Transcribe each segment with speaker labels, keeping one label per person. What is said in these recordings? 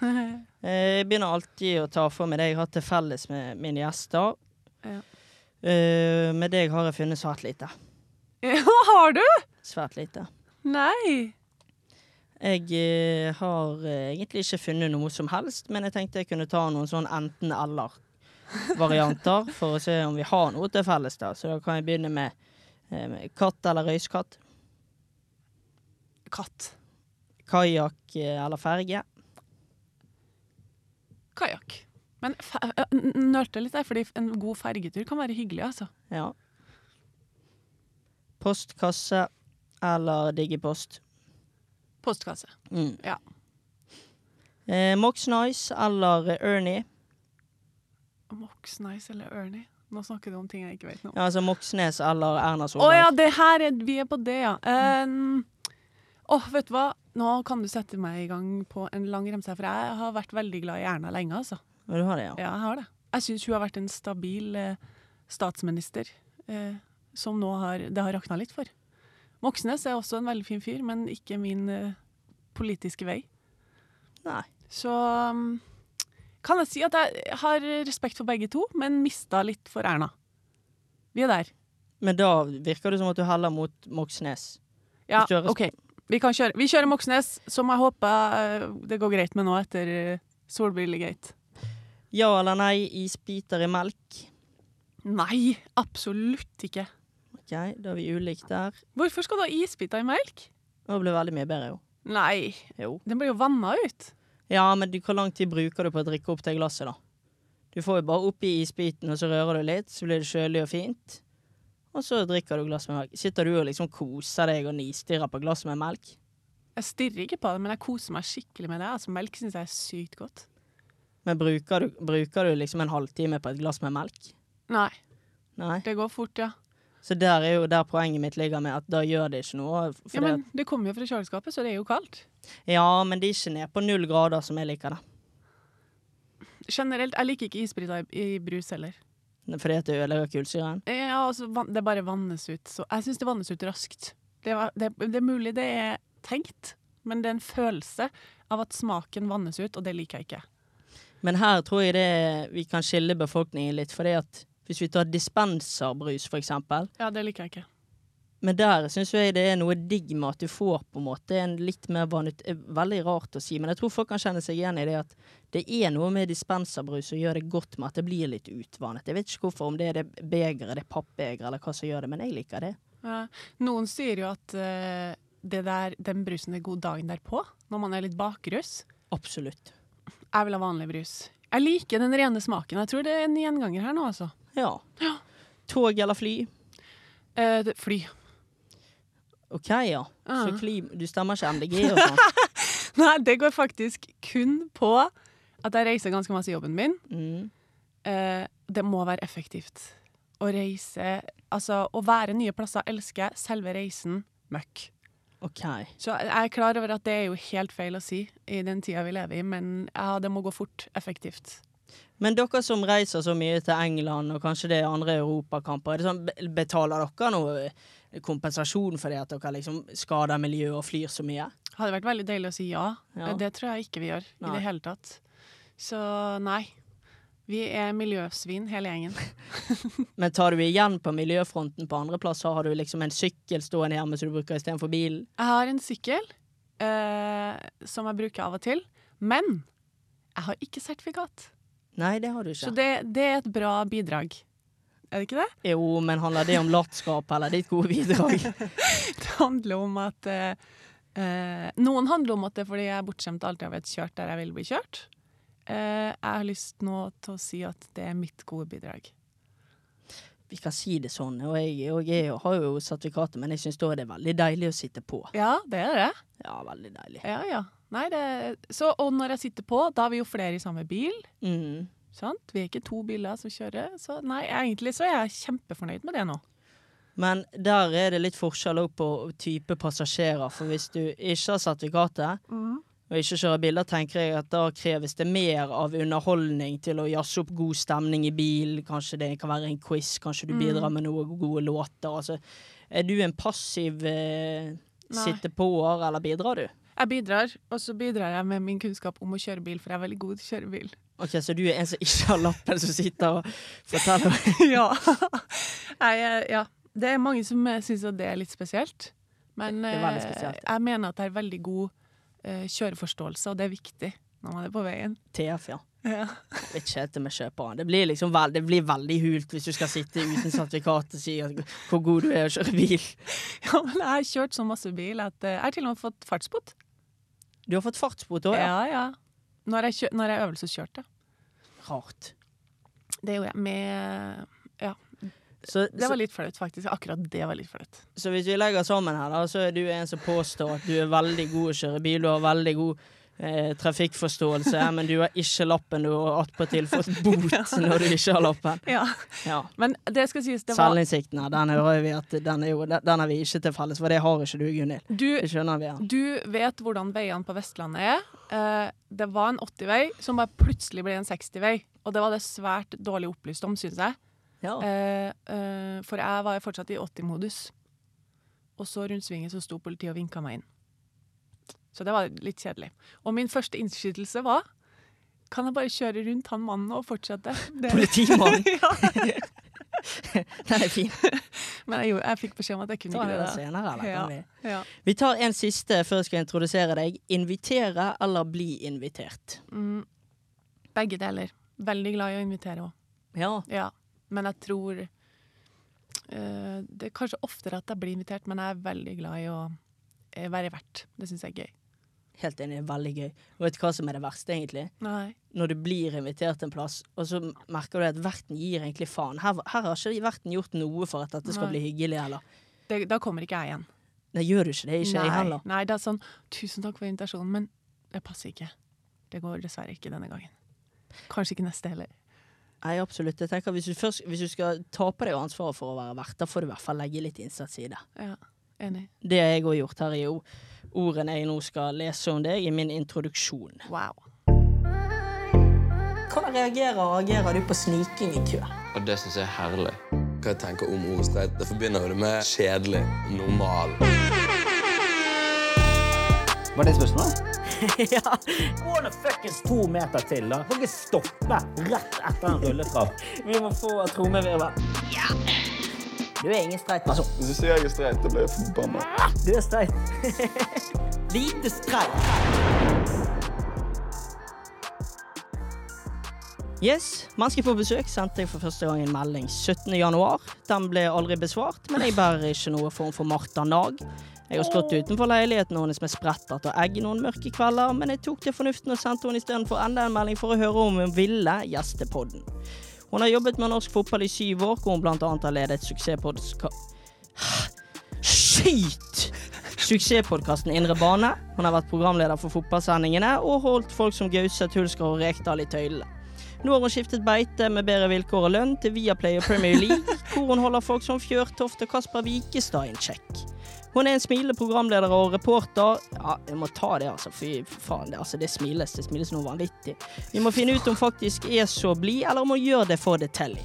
Speaker 1: Eh, Jeg begynner alltid å ta for meg det jeg har til felles med mine gjester.
Speaker 2: Ja.
Speaker 1: Eh, Med deg har jeg funnet svært lite.
Speaker 2: Ja, har du?
Speaker 1: Svært lite.
Speaker 2: Nei.
Speaker 1: Jeg eh, har egentlig ikke funnet noe som helst, men jeg tenkte jeg kunne ta noen sånn enten-eller-varianter for å se om vi har noe til felles. da. Så da kan jeg begynne med, med katt eller røyskatt.
Speaker 2: Katt.
Speaker 1: Kajakk eller ferge.
Speaker 2: Kajakk. Men nølte litt der, fordi en god fergetur kan være hyggelig, altså.
Speaker 1: Ja. Postkasse eller digipost.
Speaker 2: Postkasse.
Speaker 1: Mm.
Speaker 2: Ja.
Speaker 1: Eh, Mox Nice eller Ernie.
Speaker 2: Mox Nice eller Ernie. Nå snakker du om ting jeg ikke vet noe om.
Speaker 1: Ja, altså Moxnes eller Erna Solberg.
Speaker 2: Å
Speaker 1: oh,
Speaker 2: ja, det her er, vi er på det, ja. Um, Åh, vet du hva? Nå kan du sette meg i gang på en lang remse, for jeg har vært veldig glad i Erna lenge, altså.
Speaker 1: Ja, du har det, ja.
Speaker 2: Ja, jeg har det. Jeg syns hun har vært en stabil eh, statsminister, eh, som nå har, det har rakna litt for. Moxnes er også en veldig fin fyr, men ikke min eh, politiske vei.
Speaker 1: Nei.
Speaker 2: Så um, kan jeg si at jeg har respekt for begge to, men mista litt for Erna. Vi er der.
Speaker 1: Men da virker det som at du heller mot Moxnes.
Speaker 2: Ja, OK. Vi, kan kjøre. vi kjører Moxnes, som jeg håper eh, det går greit med nå etter uh, Solbrillegate.
Speaker 1: Ja eller nei, isbiter i melk?
Speaker 2: Nei, absolutt ikke.
Speaker 1: Ok, da er vi ulike der.
Speaker 2: Hvorfor skal du ha isbiter i melk?
Speaker 1: Det blir veldig mye bedre, jo.
Speaker 2: Nei,
Speaker 1: Jo.
Speaker 2: den blir jo vanna ut.
Speaker 1: Ja, men du, hvor lang tid bruker du på å drikke opp det glasset, da? Du får jo bare oppi isbiten, og så rører du litt, så blir det kjølig og fint. Og så drikker du glass med melk. Sitter du og liksom koser deg og nistirrer på glass med melk?
Speaker 2: Jeg stirrer ikke på det, men jeg koser meg skikkelig med det. Altså, melk syns jeg er sykt godt.
Speaker 1: Men bruker du, bruker du liksom en halvtime på et glass med melk?
Speaker 2: Nei,
Speaker 1: Nei.
Speaker 2: det går fort, ja.
Speaker 1: Så der er jo der poenget mitt ligger med at da gjør det ikke noe.
Speaker 2: ja men det kommer jo fra kjøleskapet, så det er jo kaldt.
Speaker 1: ja, men det er ikke ned på null grader som jeg liker det.
Speaker 2: Generelt, jeg liker ikke isbryter i, i brus heller.
Speaker 1: Fordi at det ødelegger kullsyren.
Speaker 2: Ja, altså, det bare vannes ut. Så jeg syns det vannes ut raskt. Det, var, det, det er mulig det er tenkt, men det er en følelse av at smaken vannes ut, og det liker jeg ikke.
Speaker 1: Men her tror jeg det vi kan skille befolkningen litt. Fordi at hvis vi tar dispenserbrus, for eksempel.
Speaker 2: Ja, det liker jeg ikke.
Speaker 1: Men der syns jeg det er noe digg med at du får på en måte en litt mer vannet eh, Veldig rart å si, men jeg tror folk kan kjenne seg igjen i det at det er noe med dispenserbrus som gjør det godt med at det blir litt utvannet. Jeg vet ikke hvorfor, om det er det begeret, det pappbegeret, eller hva som gjør det, men jeg liker det.
Speaker 2: Ja. Noen sier jo at uh, det der, den brusen er god dagen derpå, når man er litt bakrus.
Speaker 1: Absolutt.
Speaker 2: Jeg vil ha vanlig brus. Jeg liker den rene smaken. Jeg tror det er en gjenganger her nå, altså.
Speaker 1: Ja. Tog eller fly?
Speaker 2: Uh, det, fly.
Speaker 1: OK, ja. Så
Speaker 2: Ja.
Speaker 1: du stemmer ikke MDG og sånn?
Speaker 2: Nei, det går faktisk kun på at jeg reiser ganske masse i jobben min.
Speaker 1: Mm.
Speaker 2: Eh, det må være effektivt. Å reise Altså, å være nye plasser elsker jeg. Selve reisen møkk.
Speaker 1: Okay.
Speaker 2: Så jeg er klar over at det er jo helt feil å si i den tida vi lever i, men ja, det må gå fort. Effektivt.
Speaker 1: Men dere som reiser så mye til England, og kanskje det er andre europakamper, er det sånn, betaler dere noe eh, kompensasjon for det at dere liksom skader miljøet og flyr så mye?
Speaker 2: Hadde vært veldig deilig å si ja.
Speaker 1: Ja.
Speaker 2: Det tror jeg ikke vi gjør i det hele tatt. Så nei. Vi er miljøsvin, hele gjengen.
Speaker 1: Men tar du igjen på miljøfronten på andre plasser? Har du liksom en sykkel stående hjemme som du bruker istedenfor bilen?
Speaker 2: Jeg har en sykkel eh, som jeg bruker av og til, men jeg har ikke sertifikat.
Speaker 1: Nei, det har du
Speaker 2: Så
Speaker 1: ikke.
Speaker 2: det, det er et bra bidrag. Er det ikke det?
Speaker 1: Jo, men handler det om latskap eller ditt gode bidrag?
Speaker 2: Det handler om at eh, eh, Noen handler om at det er fordi jeg er bortskjemt og alltid har blitt kjørt der jeg vil bli kjørt. Eh, jeg har lyst nå til å si at det er mitt gode bidrag.
Speaker 1: Vi kan si det sånn. Og jeg, og jeg har jo sertifikatet, men jeg syns da er veldig deilig å sitte på.
Speaker 2: Ja, det er det.
Speaker 1: Ja, veldig deilig.
Speaker 2: Ja, ja. Nei, det så, og når jeg sitter på, da er vi jo flere i samme bil.
Speaker 1: Mm.
Speaker 2: Sant? Vi er ikke to biler som kjører. Så nei, egentlig så er jeg kjempefornøyd med det nå.
Speaker 1: Men der er det litt forskjell på type passasjerer. For hvis du ikke har sertifikatet, og ikke kjører biler, tenker jeg at da kreves det mer av underholdning til å jazze opp god stemning i bil. Kanskje det kan være en quiz, kanskje du
Speaker 2: Mm.
Speaker 1: bidrar med noen gode låter. Altså, er du en passiv eh, sittepåer, eller bidrar du?
Speaker 2: Jeg bidrar, og så bidrar jeg med min kunnskap om å kjøre bil, for jeg er veldig god til å kjøre bil.
Speaker 1: Ok, Så du er en som ikke har lappen, som sitter og forteller
Speaker 2: ja. Jeg, eh, ja. Det er mange som eh, syns at det er litt spesielt. Men eh,
Speaker 1: spesielt.
Speaker 2: jeg mener at det er veldig god uh, kjøreforståelse, og det er viktig når man er på veien.
Speaker 1: TF, ja.
Speaker 2: Ja.
Speaker 1: Jeg vet ikke helt om jeg kjøper den. Det blir liksom veld, det blir veldig hult hvis du skal sitte uten sertifikat og si hvor god du er å kjøre bil.
Speaker 2: ja, men jeg har kjørt så masse bil at jeg har til og med fått fartsbot.
Speaker 1: Du har fått fartsbot òg, ja.
Speaker 2: Ja, ja. Når jeg, kjør, når jeg øvelseskjørte.
Speaker 1: Rart.
Speaker 2: Det gjorde jeg med Ja.
Speaker 1: Så,
Speaker 2: Det var litt flaut, faktisk. Akkurat det var litt flaut.
Speaker 1: så, så hvis vi legger sammen her, da, så er du en som påstår at du er veldig god å kjøre bil, du har veldig god eh, trafikkforståelse, men du har ikke lappen, du har attpåtil fått bot når du ikke har lappen.
Speaker 2: Ja.
Speaker 1: Ja.
Speaker 2: Men det skal sies, det var
Speaker 1: Selvinnsikten her, den hører vi at den er, jo, den er vi ikke til felles, for det har ikke du, Gunhild.
Speaker 2: Du,
Speaker 1: Det skjønner vi. Ja.
Speaker 2: du vet hvordan veiene på Vestlandet er. Eh, det var en 80-vei som bare plutselig ble en 60-vei. Og det var det svært dårlig opplyst om, syns jeg.
Speaker 1: Ja.
Speaker 2: Eh, eh, for jeg var fortsatt i 80-modus. Og så rundt svinget så sto politiet og vinka meg inn. Så det var litt kjedelig. Og min første innskytelse var Kan jeg bare kjøre rundt han mannen og fortsette?
Speaker 1: Politimannen. Den er fin.
Speaker 2: Men jeg, jeg fikk beskjed om at jeg kunne ikke det
Speaker 1: senere?
Speaker 2: Ja. Ja.
Speaker 1: vi tar en siste før jeg skal introdusere deg. Invitere eller bli invitert?
Speaker 2: Mm, begge deler. Veldig glad i å invitere òg.
Speaker 1: Ja.
Speaker 2: Ja. Men jeg tror uh, Det er kanskje oftere at jeg blir invitert, men jeg er veldig glad i å eh, være vert. Det syns jeg er gøy.
Speaker 1: Helt enig, det er veldig gøy. Og vet du hva som er det verste, egentlig?
Speaker 2: Nei.
Speaker 1: Når du blir invitert til en plass, og så merker du at verten gir egentlig faen. Her, her har ikke verten gjort noe for at dette skal
Speaker 2: Nei.
Speaker 1: bli hyggelig, eller?
Speaker 2: Det, da kommer ikke jeg igjen.
Speaker 1: Nei, gjør du ikke det? Ikke jeg heller.
Speaker 2: Nei, det er sånn Tusen takk for invitasjonen, men det passer ikke. Det går dessverre ikke denne gangen. Kanskje ikke neste heller.
Speaker 1: Nei, absolutt. Jeg tenker hvis du, først, hvis du skal ta på deg ansvaret for å være vert, da får du i hvert fall legge litt innsats i det.
Speaker 2: Ja, enig.
Speaker 1: Det jeg har gjort her i jo ordene jeg nå skal lese om deg i min introduksjon.
Speaker 2: Wow.
Speaker 1: Hvordan reagerer og agerer du på sniking i kø?
Speaker 3: Og det syns jeg er herlig.
Speaker 4: Hva jeg tenker om ordet streit? Det forbinder jo det med kjedelig, normal.
Speaker 5: Var det spørsmålet?
Speaker 1: ja.
Speaker 5: Gå nå fuckings to meter til, da. Får ikke stoppe rett etter en rulletrapp.
Speaker 1: Vi må få trommevirvel. Ja. Du er ingen streit person.
Speaker 4: Hvis du sier jeg er streit, da blir jeg forbanna.
Speaker 1: Du er streit. Lite streit. Yes, Mennesker få besøk sendte jeg for første gang en melding 17. januar. Den ble aldri besvart, men jeg bærer ikke noe form for Martha Nag. Jeg har stått utenfor leiligheten hennes med sprettert og egg noen mørke kvelder, men jeg tok til fornuften og sendte henne istedenfor enda en melding for å høre om hun ville gjeste podden. Hun har jobbet med norsk fotball i syv år, hvor hun blant annet har ledet suksesspodkast... Suksesspodkasten Indre bane. Hun har vært programleder for fotballsendingene og holdt folk som Gauseth, Hulsker og Rekdal i tøylene. Nå har hun skiftet beite med bedre vilkår og lønn til Viaplay og Premier League, hvor hun holder folk som Fjørtoft og Kasper Wikestad en check. Hun er en smilende programleder og reporter. Ja, jeg må ta det, altså. Fy faen, det, altså, det smiles. Det smiles noe vanvittig. Vi må finne ut om faktisk er så blid, eller om hun gjør det for det telly.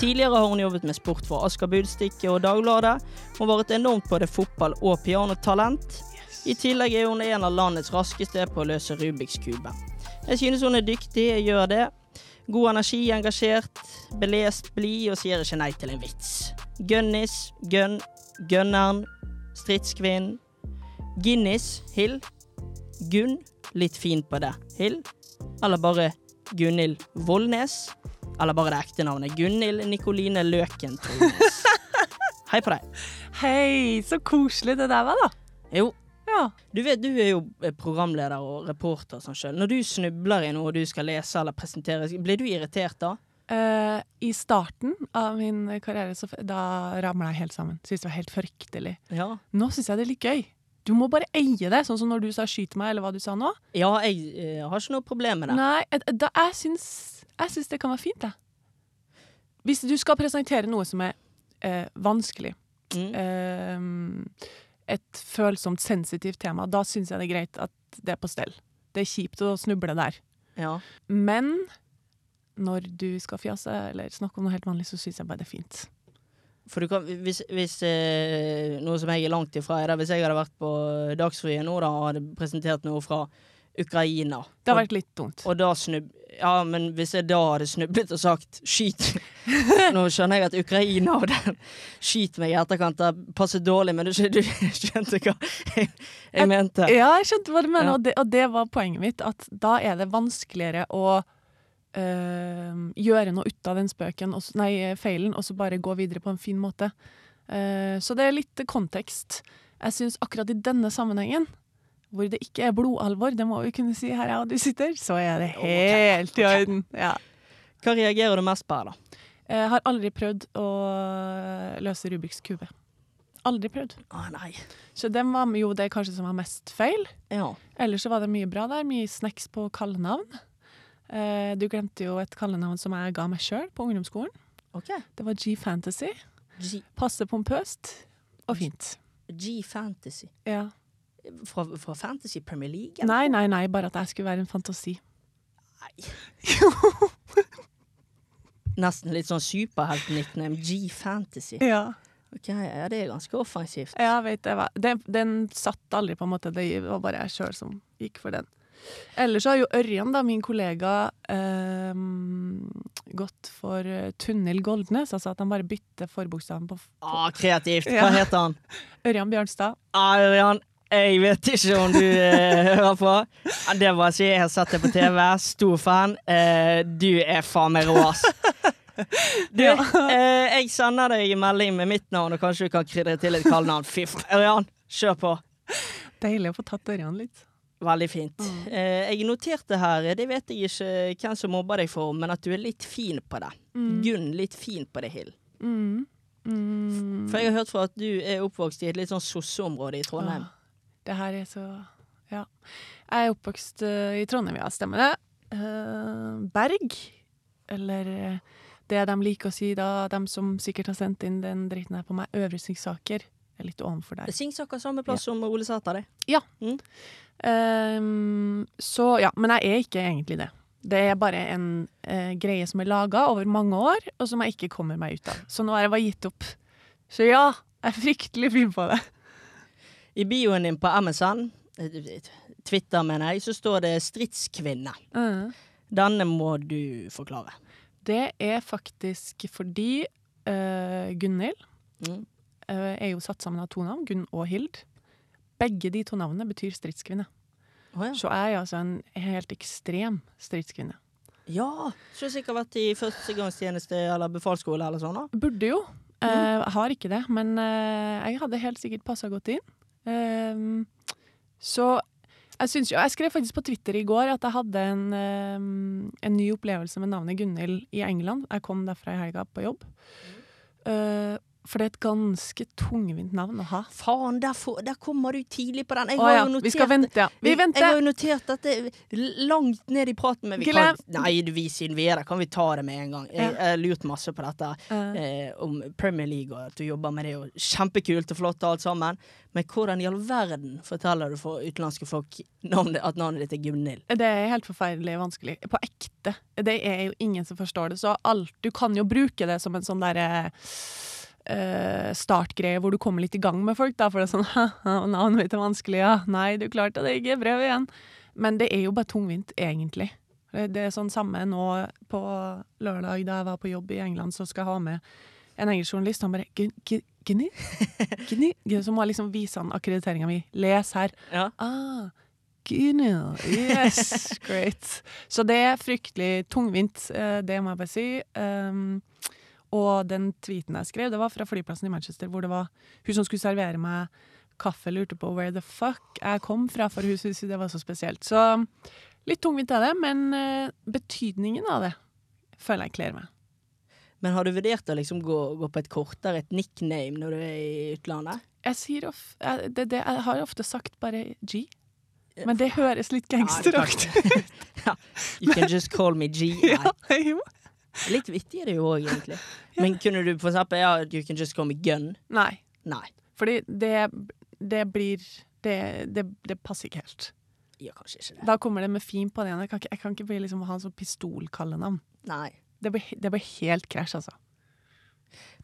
Speaker 1: Tidligere har hun jobbet med sport for Asker Budstikke og Dagbladet. Hun har vært enormt både fotball- og pianotalent. I tillegg er hun en av landets raskeste på å løse Rubiks kube. Jeg synes hun er dyktig, jeg gjør det. God energi, engasjert, belest, blid og sier ikke nei til en vits. Gunnis, gun, gunneren, stridskvinnen. Guinness, Hill. Gunn, litt fin på det. Hill. Eller bare Gunhild Voldnes, Eller bare det ekte navnet. Gunhild Nikoline Løken Trollnes. Hei på deg.
Speaker 2: Hei, så koselig det der var, da.
Speaker 1: Jo,
Speaker 2: Ja.
Speaker 1: du vet du er jo programleder og reporter sånn sjøl. Når du snubler i noe du skal lese eller presentere, blir du irritert da?
Speaker 2: Eh, I starten av min karriere så da ramla jeg helt sammen. Syntes det var helt fryktelig.
Speaker 1: Ja.
Speaker 2: Nå syns jeg det er litt gøy. Du må bare eie det, sånn som når du sa 'skyt meg', eller hva du sa nå.
Speaker 1: Ja, jeg jeg har ikke noe problem med det.
Speaker 2: Nei, da, jeg syns, jeg syns det kan være fint, jeg. Hvis du skal presentere noe som er eh, vanskelig,
Speaker 1: Mm.
Speaker 2: eh, et følsomt, sensitivt tema, da syns jeg det er greit at det er på stell. Det er kjipt å snuble der.
Speaker 1: Ja.
Speaker 2: Men når du skal fjase eller snakke om noe helt vanlig, så syns jeg bare det er fint.
Speaker 1: For du kan, hvis, hvis eh, noe som jeg er langt ifra, er det hvis jeg hadde vært på Dagsrevyen nå da, og hadde presentert noe fra Ukraina,
Speaker 2: Det
Speaker 1: hadde
Speaker 2: vært litt dumt.
Speaker 1: og da snub... Ja, men hvis jeg da hadde snublet og sagt 'skyt' Nå skjønner jeg at Ukraina og den 'skyt meg' i etterkant det passer dårlig, men du, du skjønte hva jeg, jeg mente.
Speaker 2: Ja, jeg skjønte hva du mener,
Speaker 1: Ja.
Speaker 2: og, det, og det var poenget mitt. At da er det vanskeligere å gjøre noe ut av den spøken, nei, feilen, og så bare gå videre på en fin måte. Eh, så det er litt kontekst. Jeg syns akkurat i denne sammenhengen, hvor det ikke er blodalvor, det må vi kunne si her jeg og du sitter, så er det helt i orden. Ja.
Speaker 1: Hva reagerer du mest på her, da?
Speaker 2: Jeg har aldri prøvd å løse Rubiks kube. Aldri prøvd.
Speaker 1: Å nei.
Speaker 2: Så den var jo det kanskje som var mest feil.
Speaker 1: Ja.
Speaker 2: Ellers så var det mye bra der. Mye snacks på kallenavn. Eh, du glemte jo et kallenavn som jeg ga meg sjøl på ungdomsskolen.
Speaker 1: Okay.
Speaker 2: Det var G-Fantasy.
Speaker 1: G,
Speaker 2: Passe pompøst og fint.
Speaker 1: G-Fantasy.
Speaker 2: Ja.
Speaker 1: Fra, fra Fantasy Premier League? eller?
Speaker 2: Nei, nei, nei, bare at jeg skulle være en fantasi.
Speaker 1: Nei Nesten litt sånn superhelt-nickname. G-Fantasy.
Speaker 2: Ja,
Speaker 1: Ok, ja, Det er ganske offensivt.
Speaker 2: jeg vet det. Den, den satt aldri, på en måte. Det var bare jeg sjøl som gikk for den. Ellers har jo Ørjan, da, min kollega, eh, gått for eh, Tunnel Goldnes. Altså at han bare bytter forbokstaven på f-
Speaker 1: Ah, kreativt.
Speaker 2: Ja.
Speaker 1: Hva heter han?
Speaker 2: Ørjan Bjørnstad.
Speaker 1: Ah, Ørjan, jeg vet ikke om du eh, hører på. Ja, Det jeg si. Jeg har sett det på TV. Stor fan. Eh, du er faen meg rå, ass. Du, eh, jeg sender deg en melding med mitt navn, og kanskje du kan krydre til et kallenavn. Fy faen. Ørjan, kjør på.
Speaker 2: Deilig å få tatt Ørjan litt.
Speaker 1: Veldig fint. Eh, jeg noterte her, det vet jeg ikke hvem som mobber deg for, men at du er litt fin på det. Gunn, litt fin på det, Hill.
Speaker 2: Mm. Mm.
Speaker 1: For jeg har hørt fra at du er oppvokst i et litt sånn sosseområde i Trondheim.
Speaker 2: Ja. det her er så Ja. Jeg er oppvokst uh, i Trondheim, ja, stemmer det. Uh, Berg, eller eh, det de liker å si da, de som sikkert har sendt inn den dritten her på meg, Øvre Singsaker. Jeg er litt ovenfor der.
Speaker 1: Singsaker samme plass som Ole Sæter, det.
Speaker 2: Ja.
Speaker 1: Mm.
Speaker 2: Um, så ja, men jeg er ikke egentlig det. Det er bare en uh, greie som er laga over mange år, og som jeg ikke kommer meg ut av. Så nå har jeg bare gitt opp. Så ja, jeg er fryktelig fin på det.
Speaker 1: I bioen din på MSN, eh, Twitter mener jeg, så står det 'stridskvinne'. Denne må du forklare.
Speaker 2: Det er faktisk fordi uh, Gunhild
Speaker 1: Mm.
Speaker 2: Eh, er jo satt sammen av to navn, Gunn og Hild. Begge de to navnene betyr stridskvinne.
Speaker 1: Oh, ja.
Speaker 2: Så jeg er altså en helt ekstrem stridskvinne.
Speaker 1: ja. Du sikkert vært i førstegangstjeneste eller befalsskole eller sånn, da?
Speaker 2: Burde jo. Eh, Jeg har ikke det, men eh, jeg hadde helt sikkert passa godt inn. Ehm, så jeg syns jo Jeg skrev faktisk på Twitter i går at jeg hadde en, ehm, en ny opplevelse med navnet Gunhild i England. Jeg kom derfra i helga på jobb. Eh, for det er et ganske tungvint navn å ha.
Speaker 1: Faen, der, der kommer du tidlig på den. Jeg har
Speaker 2: ja,
Speaker 1: jo notert
Speaker 2: vi skal vente, ja. Vi
Speaker 1: Jeg har jo notert dette langt ned i praten, men vi kan
Speaker 2: Glem-
Speaker 1: Nei, vi er der, kan vi ta det med en gang. Jeg har lurt masse på dette
Speaker 2: Eh,
Speaker 1: eh, om Premier League og at du jobber med det, og kjempekult og flott og alt sammen. Men hvordan i all verden forteller du for utenlandske folk navnet, at navnet ditt er Gunhild?
Speaker 2: Det er helt forferdelig vanskelig. På ekte. Det er jo ingen som forstår det. Så alt Du kan jo bruke det som en sånn derre eh, startgreie hvor du kommer litt i gang med folk, da, for det er sånn «Haha, Navnet mitt er vanskelig, ja. Nei, du klarte det ikke. Brev igjen. Men det er jo bare tungvint, egentlig. Det er sånn samme nå på lørdag da jeg var på jobb i England, så skal jeg ha med en engelsk journalist. Han bare Gni? Gni? Så må jeg liksom vise han akkrediteringa mi. Les her.
Speaker 1: Ja.
Speaker 2: Ah, Gni. Yes, great. Så det er fryktelig tungvint, eh, det må jeg bare si. Um, og den tweeten jeg skrev, det var fra flyplassen i Manchester, hvor det var hun som skulle servere meg kaffe, lurte på where the fuck jeg kom fra, for hun syntes det var så spesielt. Så litt tungvint er det, men eh, betydningen av det føler jeg kler meg.
Speaker 1: Men har du vurdert å liksom gå, gå på et kortere, et nickname, når du er i utlandet?
Speaker 2: Jeg, sier of, jeg, det, det, jeg har ofte sagt bare G, men det høres litt
Speaker 1: er
Speaker 2: gangsteraktig
Speaker 1: ut. ja. You can just call me G.
Speaker 2: Ja, jo.
Speaker 1: Litt vittig er det jo òg, egentlig. Men kunne du for eksempel ja, You can just call me Gun?
Speaker 2: Nei.
Speaker 1: Nei.
Speaker 2: Fordi det, det blir det, det, det passer ikke helt.
Speaker 1: Ja, kanskje ikke det.
Speaker 2: Da kommer det med fin på det ene. Jeg kan ikke, jeg kan ikke bli liksom ha en sånn pistolkallenavn.
Speaker 1: Nei.
Speaker 2: Det blir, det blir helt krasj, altså.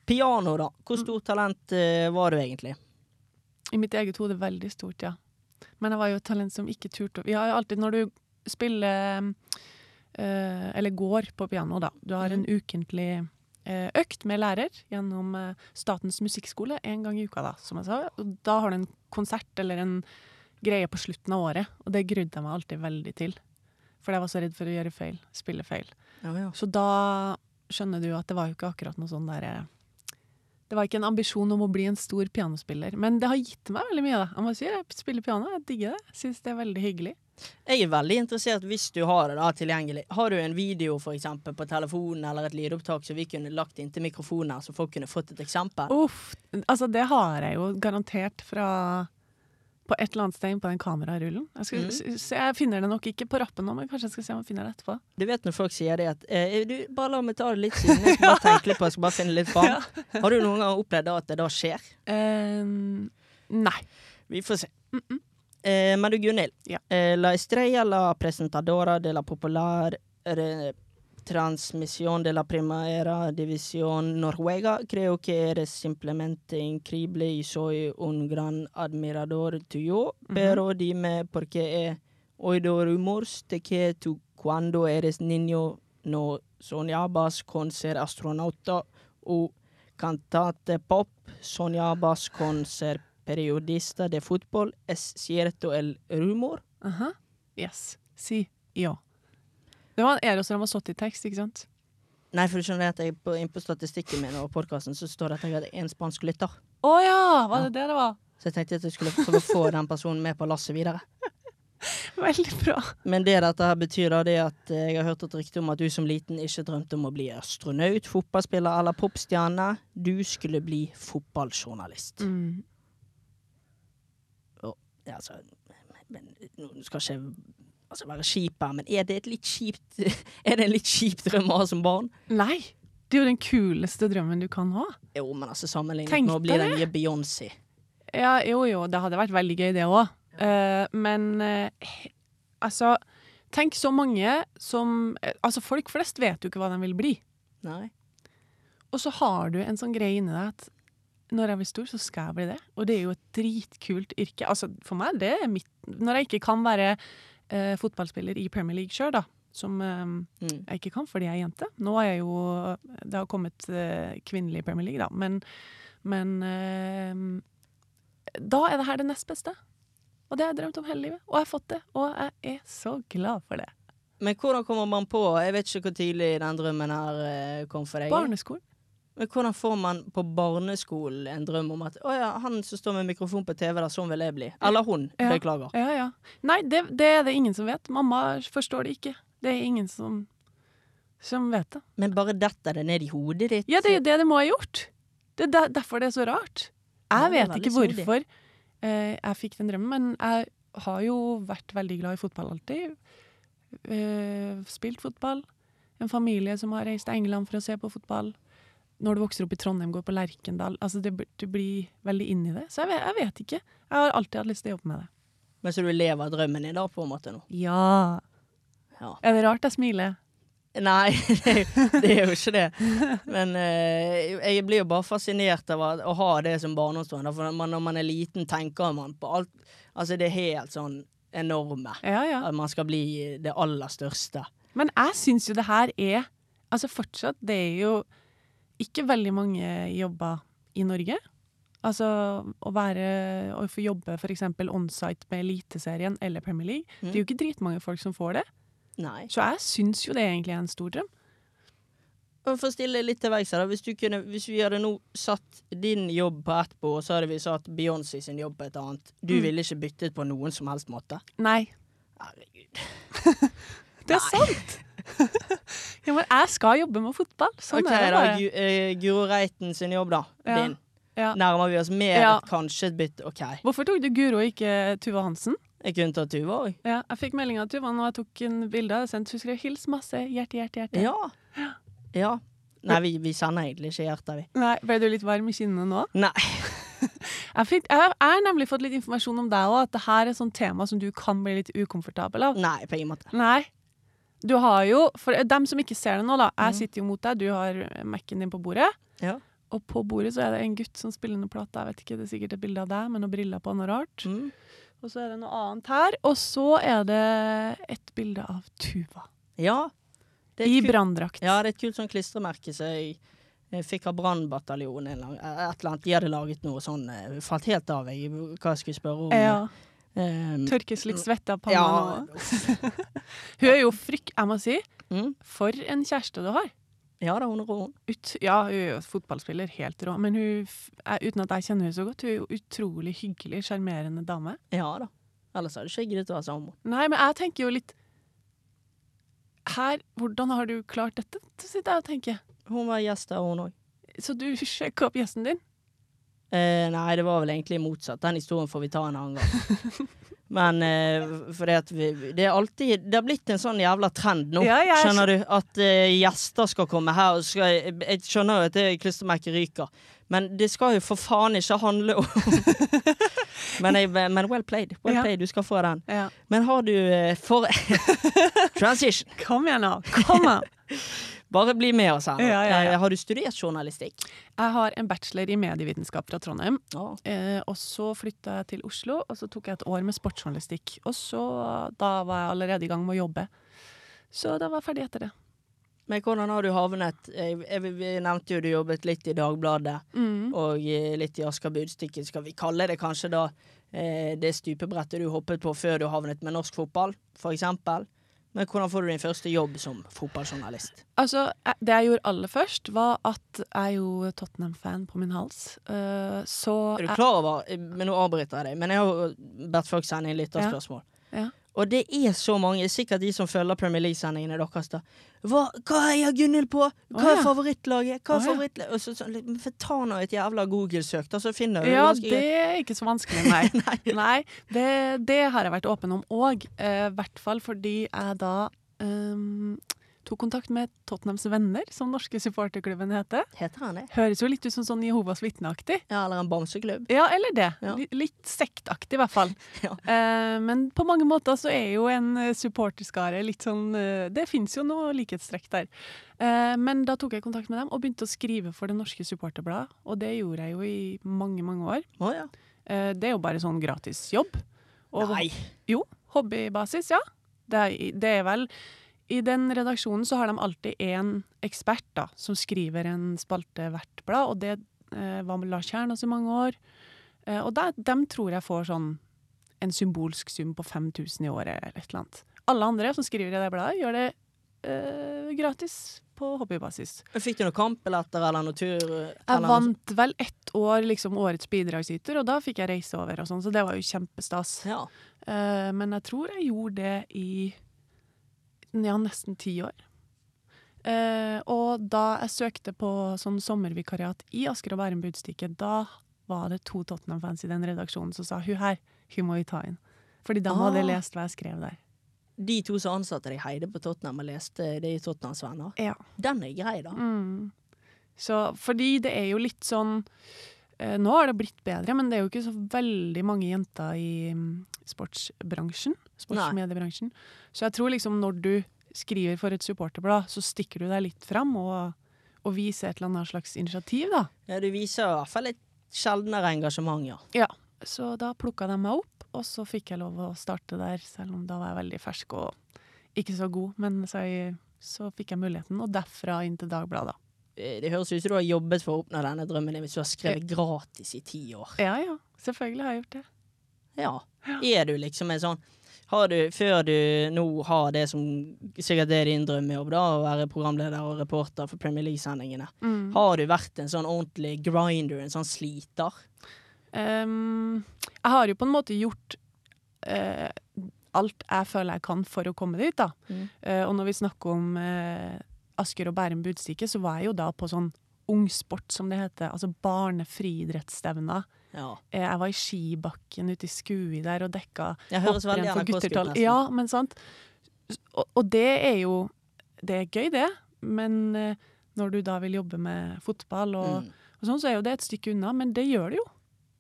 Speaker 1: Piano, da. Hvor stort talent uh, var du egentlig?
Speaker 2: I mitt eget hode veldig stort, ja. Men jeg var jo et talent som ikke turte å Vi har jo alltid, når du spiller Eller går på piano, da. Du har en ukentlig eh, økt med lærer gjennom eh, Statens musikkskole en gang i uka, da, som jeg sa. Og da har du en konsert eller en greie på slutten av året, og det grudde jeg meg alltid veldig til. For jeg var så redd for å gjøre feil. Spille feil.
Speaker 1: Ja, ja.
Speaker 2: Så da skjønner du at det var jo ikke akkurat noe sånn derre Det var ikke en ambisjon om å bli en stor pianospiller, men det har gitt meg veldig mye. da. Jeg må si, jeg spiller piano, jeg digger det. Syns det er veldig hyggelig.
Speaker 1: Jeg er veldig interessert hvis du har det da tilgjengelig. Har du en video for eksempel, på telefonen eller et lydopptak som vi kunne lagt inntil mikrofonen, her, så folk kunne fått et eksempel?
Speaker 2: Uff. Altså, det har jeg jo garantert fra på et eller annet sted på den kamerarullen. Jeg, skal, mm. jeg finner det nok ikke på rappen nå, men kanskje jeg skal se om jeg finner det etterpå.
Speaker 1: Du vet når folk sier det at eh, du, Bare la meg ta det litt siden. Jeg skal bare tenke litt på jeg skal bare finne litt fram. Har du noen gang opplevd at det da skjer?
Speaker 2: Um, nei.
Speaker 1: Vi får se. Eh, men du Gunhild.
Speaker 2: Ja.
Speaker 1: Eh, la estrella la presentadora de la popular re, transmisión de la primera división noruega. Creo que eres simplemente increíble y soy un gran admirador tuyo. Pero dime por qué he oído rumores de que tú cuando eres niño no soñabas con ser astronauta o cantante pop, soñabas con ser periodista de fútbol. ¿Es cierto el rumor?
Speaker 2: Aha. Yes. Si ja. Det var en Eros Ramazzotti-tekst, ikke sant?
Speaker 1: Nei, for du skjønner at jeg på, på statistikken min og podkasten så står det at jeg hadde én spansk lytter.
Speaker 2: Å ja! Var det det det var?
Speaker 1: Så jeg tenkte at jeg skulle prøve å få den personen med på lasset videre.
Speaker 2: Veldig bra.
Speaker 1: Men det dette her betyr da, det er at eh, jeg har hørt et rykte om at du som liten ikke drømte om å bli astronaut, fotballspiller eller popstjerne. Du skulle bli fotballjournalist.
Speaker 2: Mm.
Speaker 1: Ja, altså, men nå skal ikke altså, være kjip her, men er det kjipt Er det en litt kjip drøm å ha som barn?
Speaker 2: Nei! Det er jo den kuleste drømmen du kan ha.
Speaker 1: Jo, men altså sammenlignet
Speaker 2: Tenkte
Speaker 1: med å bli den nye Beyoncé.
Speaker 2: Ja, jo jo, det hadde vært veldig gøy det òg. men uh, altså Tenk så mange som eh, Altså, folk flest vet jo ikke hva de vil bli.
Speaker 1: Nei.
Speaker 2: Og så har du en sånn greie inni deg at når jeg blir stor, så skal jeg bli det. Og det er jo et dritkult yrke. Altså, for meg, det er mitt Når jeg ikke kan være eh, fotballspiller i Premier League sjøl, da, som eh,
Speaker 1: Mm.
Speaker 2: jeg ikke kan fordi jeg er jente. Nå er jeg jo Det har kommet eh, kvinnelig Premier League, da, men, men eh, Da er det her det nest beste. Og det har jeg drømt om hele livet. Og jeg har fått det. Og jeg er så glad for det.
Speaker 1: Men hvordan kommer man på Jeg vet ikke hvor tidlig den drømmen her eh, kom for deg.
Speaker 2: Barneskolen.
Speaker 1: Men hvordan får man på barneskolen en drøm om at å ja, han som står med mikrofon på TV, da, sånn vil jeg bli. Eller hun.
Speaker 2: Ja.
Speaker 1: Beklager.
Speaker 2: Ja, ja. Nei, det, det er det ingen som vet. Mamma forstår det ikke. Det er ingen som, som vet det.
Speaker 1: Men bare detter det ned i hodet ditt.
Speaker 2: Ja, det er jo det det må ha gjort. Det er derfor det er så rart. Jeg
Speaker 1: er
Speaker 2: vet ikke hvorfor eh, jeg fikk den drømmen, men jeg har jo vært veldig glad i fotball alltid. Eh, spilt fotball. En familie som har reist til England for å se på fotball. Når du vokser opp i Trondheim, går på Lerkendal. Altså, det, du blir veldig inn i det. Så jeg vet, jeg vet ikke. Jeg har alltid hatt lyst til å jobbe med det.
Speaker 1: Men så du lever drømmen i dag, på en måte nå?
Speaker 2: Ja.
Speaker 1: Ja.
Speaker 2: Er det rart jeg smiler?
Speaker 1: Nei, det, det er jo ikke det. Men eh, jeg blir jo bare fascinert av å, ha det som barndomsdrøm. For man, når man er liten, tenker man på alt Altså, det er helt sånn enorme.
Speaker 2: Ja, ja.
Speaker 1: At man skal bli det aller største.
Speaker 2: Men jeg syns jo det her er Altså fortsatt, det er jo ikke veldig mange jobber i Norge. Altså å være Å få jobbe f.eks. onsite med Eliteserien eller Premier League. Det er jo ikke dritmange folk som får det.
Speaker 1: Nei.
Speaker 2: Så jeg syns jo det egentlig er en stor drøm.
Speaker 1: Og For å stille litt til verks her. Hvis, du kunne, hvis vi hadde nå satt din jobb på ett bord, og så hadde vi satt Beyoncé sin jobb på et annet. Du
Speaker 2: Mm.
Speaker 1: ville ikke byttet på noen som helst måte?
Speaker 2: Nei.
Speaker 1: Herregud.
Speaker 2: Det er sant! ja, men jeg skal jobbe med fotball. Sånn
Speaker 1: OK,
Speaker 2: er det
Speaker 1: da.
Speaker 2: bare.
Speaker 1: Gu, eh, Guro Reiten sin jobb, da.
Speaker 2: Ja.
Speaker 1: Din.
Speaker 2: Ja.
Speaker 1: Nærmer vi oss mer
Speaker 2: Ja.
Speaker 1: kanskje et bytte? OK.
Speaker 2: Hvorfor tok du Guro og ikke Tuva Hansen?
Speaker 1: Jeg kunne tatt Tuva òg.
Speaker 2: Ja, jeg fikk melding av Tuva når jeg tok en bilde av det sendt. Hun skrev 'hils masse', hjerte, hjerte, hjerte.
Speaker 1: Ja. ja. Nei, vi, vi sender egentlig ikke hjerter, vi.
Speaker 2: Nei, Ble du litt varm i kinnene nå?
Speaker 1: Nei.
Speaker 2: Jeg, fikk, jeg har- nemlig fått litt informasjon om deg òg, at det her er et sånt tema som du kan bli litt ukomfortabel av.
Speaker 1: Nei, på ingen måte.
Speaker 2: Nei. Du har jo, For dem som ikke ser det nå, da.
Speaker 1: Mm.
Speaker 2: Jeg sitter jo mot deg, du har Mac-en din på bordet.
Speaker 1: Ja.
Speaker 2: og på bordet så er det en gutt som spiller noe plate. Jeg vet ikke, Det er sikkert et bilde av deg med noen briller på, noe rart.
Speaker 1: Mm.
Speaker 2: Og så er det noe annet her. Og så er det et bilde av Tuva
Speaker 1: Ja. Det
Speaker 2: i branndrakt.
Speaker 1: Ja, det er et kult sånn klistremerke som jeg, jeg fikk av Brannbataljonen. eller Et eller annet. De hadde laget noe sånn eh, Falt helt av jeg, hva jeg skulle spørre om.
Speaker 2: Ja.
Speaker 1: Um,
Speaker 2: Tørkes litt svette av panna
Speaker 1: ja.
Speaker 2: Hun er jo frykk... Jeg må si,
Speaker 1: mm,
Speaker 2: for en kjæreste du har.
Speaker 1: ja da, hun er rå.
Speaker 2: Ut, ja, hun er jo fotballspiller, helt rå. Men hun, uten at jeg kjenner henne så godt, hun er jo utrolig hyggelig, sjarmerende dame.
Speaker 1: Ja da. Ellers hadde jeg ikke giddet å være sammen med.
Speaker 2: Nei, men jeg tenker jo litt Her, hvordan har du klart dette? Sitter jeg og tenker.
Speaker 1: Hun var gjest der, hun òg.
Speaker 2: Så du sjekka opp gjesten din?
Speaker 1: Eh, nei, det var vel egentlig motsatt. Den historien får vi ta en annen gang. Men eh, fordi at vi, det er alltid Det har blitt en sånn jævla trend nå,
Speaker 2: Ja, jeg
Speaker 1: skjønner du? At eh, gjester skal komme her skal Jeg skjønner jo at det klistremerket ryker, men det skal jo for faen ikke handle om men, jeg, men well played. Well
Speaker 2: Ja.
Speaker 1: played, du skal få den.
Speaker 2: Ja.
Speaker 1: Men har du eh, for Transition.
Speaker 2: Kom igjen, nå! Kom an!
Speaker 1: Bare bli med oss her.
Speaker 2: Ja, ja, ja.
Speaker 1: Eh, Har du studert journalistikk?
Speaker 2: Jeg har en bachelor i medievitenskap fra Trondheim.
Speaker 1: Oh.
Speaker 2: Eh, og så flytta jeg til Oslo, og så tok jeg et år med sportsjournalistikk. Og så, da var jeg allerede i gang med å jobbe. Så da var jeg ferdig etter det.
Speaker 1: Men hvordan har du havnet Vi nevnte jo du jobbet litt i Dagbladet og eh, litt i Asker Budstikke. Skal vi kalle det kanskje da eh, det stupebrettet du hoppet på før du havnet med norsk fotball, for eksempel? Men hvordan får du din første jobb som fotballjournalist?
Speaker 2: Altså, det jeg gjorde aller først, var at jeg er jo Tottenham-fan på min hals. Uh, så
Speaker 1: Er du klar over eh, Men nå avbryter jeg deg, men jeg har bedt folk sende inn av
Speaker 2: Ja. Ja.
Speaker 1: Og det er så mange, sikkert de som følger Premier League-sendingene deres, da. Hva, hva heier Gunhild på? Hva er favorittlaget? Hva er favorittlaget? Så, så, men ta nå et jævla Google-søk, da, så finner du
Speaker 2: Ja, det er ikke så vanskelig, nei. nei det, det har jeg vært åpen om òg. I hvert fall fordi jeg da ehm, tok kontakt med Tottenhams Venner, som norske supporterklubben heter.
Speaker 1: Heter han det?
Speaker 2: Høres jo litt ut som sånn Jehovas vitneaktig.
Speaker 1: Ja, eller en bamseklubb?
Speaker 2: Ja, eller det.
Speaker 1: Ja.
Speaker 2: Litt sektaktig, i hvert fall.
Speaker 1: Ja.
Speaker 2: Eh, men på mange måter så er jo en eh, supporterskare litt sånn eh, Det fins jo noe likhetstrekk der. Eh, men da tok jeg kontakt med dem og begynte å skrive for Det Norske Supporterbladet. Og det gjorde jeg jo i mange, mange år.
Speaker 1: Oh, ja.
Speaker 2: Eh, det er jo bare sånn gratisjobb. Og-
Speaker 1: Nei.
Speaker 2: Jo, hobbybasis, ja. Det er, det er vel I den redaksjonen så har de alltid én ekspert da, som skriver en spalte hvert blad, og det eh, var med Lars Kjernås i mange år. Eh, og de, dem tror jeg får sånn en symbolsk sum på 5000 i året eller et eller annet. Alle andre som skriver i det bladet, gjør det eh, gratis på hobbybasis.
Speaker 1: Fikk du noe kampbilletter eller noe tur?
Speaker 2: Jeg
Speaker 1: eller
Speaker 2: vant vel ett år liksom årets bidragsyter, og da fikk jeg reise over og sånn, så det var jo kjempestas.
Speaker 1: Ja.
Speaker 2: Eh, men jeg tror jeg gjorde det i ja, nesten ti år. Eh, og da jeg søkte på sånn sommervikariat i Asker og Bærum Budstikke, da var det to Tottenham-fans i den redaksjonen som sa hun her, hun må vi ta inn. Fordi de hadde
Speaker 1: Ah.
Speaker 2: lest hva jeg skrev der.
Speaker 1: De to som ansatte de heide på Tottenham og leste det i Tottenhams venner.
Speaker 2: Ja.
Speaker 1: Den er grei, da.
Speaker 2: Mm. Så fordi det er jo litt sånn Nå har det blitt bedre, men det er jo ikke så veldig mange jenter i mm, sportsbransjen. Sportsmediebransjen. Så jeg tror liksom når du skriver for et supporterblad, så stikker du deg litt fram og, og viser et eller annet slags initiativ, da.
Speaker 1: Ja, du viser i hvert fall et sjeldnere engasjement, ja.
Speaker 2: Ja. Så da plukka de meg opp, og så fikk jeg lov å starte der, selv om da var jeg veldig fersk og ikke så god. Men så, jeg, så fikk jeg muligheten, og derfra inn til Dagbladet.
Speaker 1: Eh, Det høres ut som du har jobbet for å oppnå denne drømmen hvis du har skrevet gratis i ti år.
Speaker 2: Ja ja, selvfølgelig har jeg gjort det.
Speaker 1: Ja. Er du liksom en sånn har du, Før du nå har det som sikkert er din drømmejobb, da, å være programleder og reporter for Premier League-sendingene,
Speaker 2: Mm.
Speaker 1: har du vært en sånn ordentlig grinder, en sånn sliter?
Speaker 2: Um, jeg har jo på en måte gjort uh, alt jeg føler jeg kan for å komme dit, da.
Speaker 1: Mm.
Speaker 2: Uh, og når vi snakker om eh, Asker og Bærum Budstikke, så var jeg jo da på sånn ungsport, som det heter. Altså barnefriidrettsstevna.
Speaker 1: Ja.
Speaker 2: Eh, jeg var i skibakken ute i Skui der og dekka hopprenn for guttertall. Ja, men sant. Og, og det er jo Det er gøy, det. Men eh, når du da vil jobbe med fotball og,
Speaker 1: Mm.
Speaker 2: og sånn, så er jo det et stykke unna, men det gjør det jo.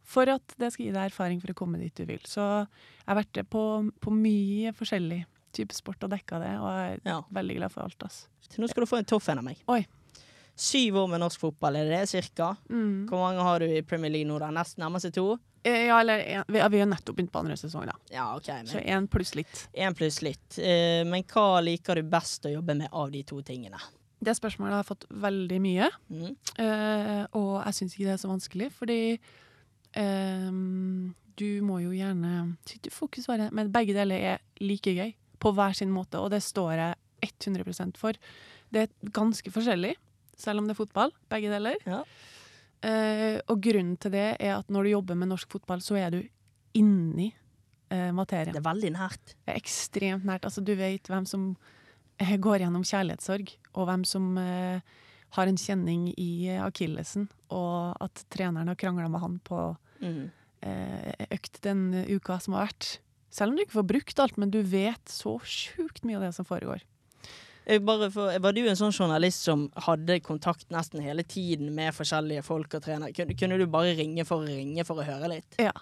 Speaker 2: For at det skal gi deg erfaring for å komme dit du vil. Så jeg har vært på, på mye forskjellig type sport og dekka det, og jeg er
Speaker 1: Ja.
Speaker 2: veldig glad for alt. ass.
Speaker 1: Nå skal du få en tøff en av meg.
Speaker 2: Oi.
Speaker 1: Syv år med norsk fotball, er det det cirka?
Speaker 2: Mm.
Speaker 1: Hvor mange har du i Premier League nå, da? Nesten nærmer seg to?
Speaker 2: Eh, Ja, eller en, vi, vi har nettopp begynt på andre sesong, da.
Speaker 1: Ja, OK.
Speaker 2: Så
Speaker 1: Men
Speaker 2: én pluss litt.
Speaker 1: én pluss litt. Uh, men hva liker du best å jobbe med av de to tingene?
Speaker 2: Det spørsmålet har jeg fått veldig mye,
Speaker 1: Mm.
Speaker 2: uh, og jeg syns ikke det er så vanskelig, fordi uh, du må jo gjerne ikke svare, men begge deler er like gøy, på hver sin måte, og det står jeg 100% for. Det er ganske forskjellig, selv om det er fotball, begge deler.
Speaker 1: Ja.
Speaker 2: Eh, og grunnen til det er at når du jobber med norsk fotball, så er du inni eh, materien.
Speaker 1: Det er veldig nært.
Speaker 2: Det er ekstremt nært. Altså, du vet hvem som eh, går gjennom kjærlighetssorg, og hvem som eh, har en kjenning i akillesen, og at treneren har krangla med han på
Speaker 1: Mm.
Speaker 2: eh, økt den uka som har vært. Selv om du ikke får brukt alt, men du vet så sjukt mye av det som foregår.
Speaker 1: For, var du en sånn journalist som hadde kontakt nesten hele tiden med forskjellige folk og trenere? Kunne, kunne du bare ringe for å ringe for å høre litt?
Speaker 2: Ja.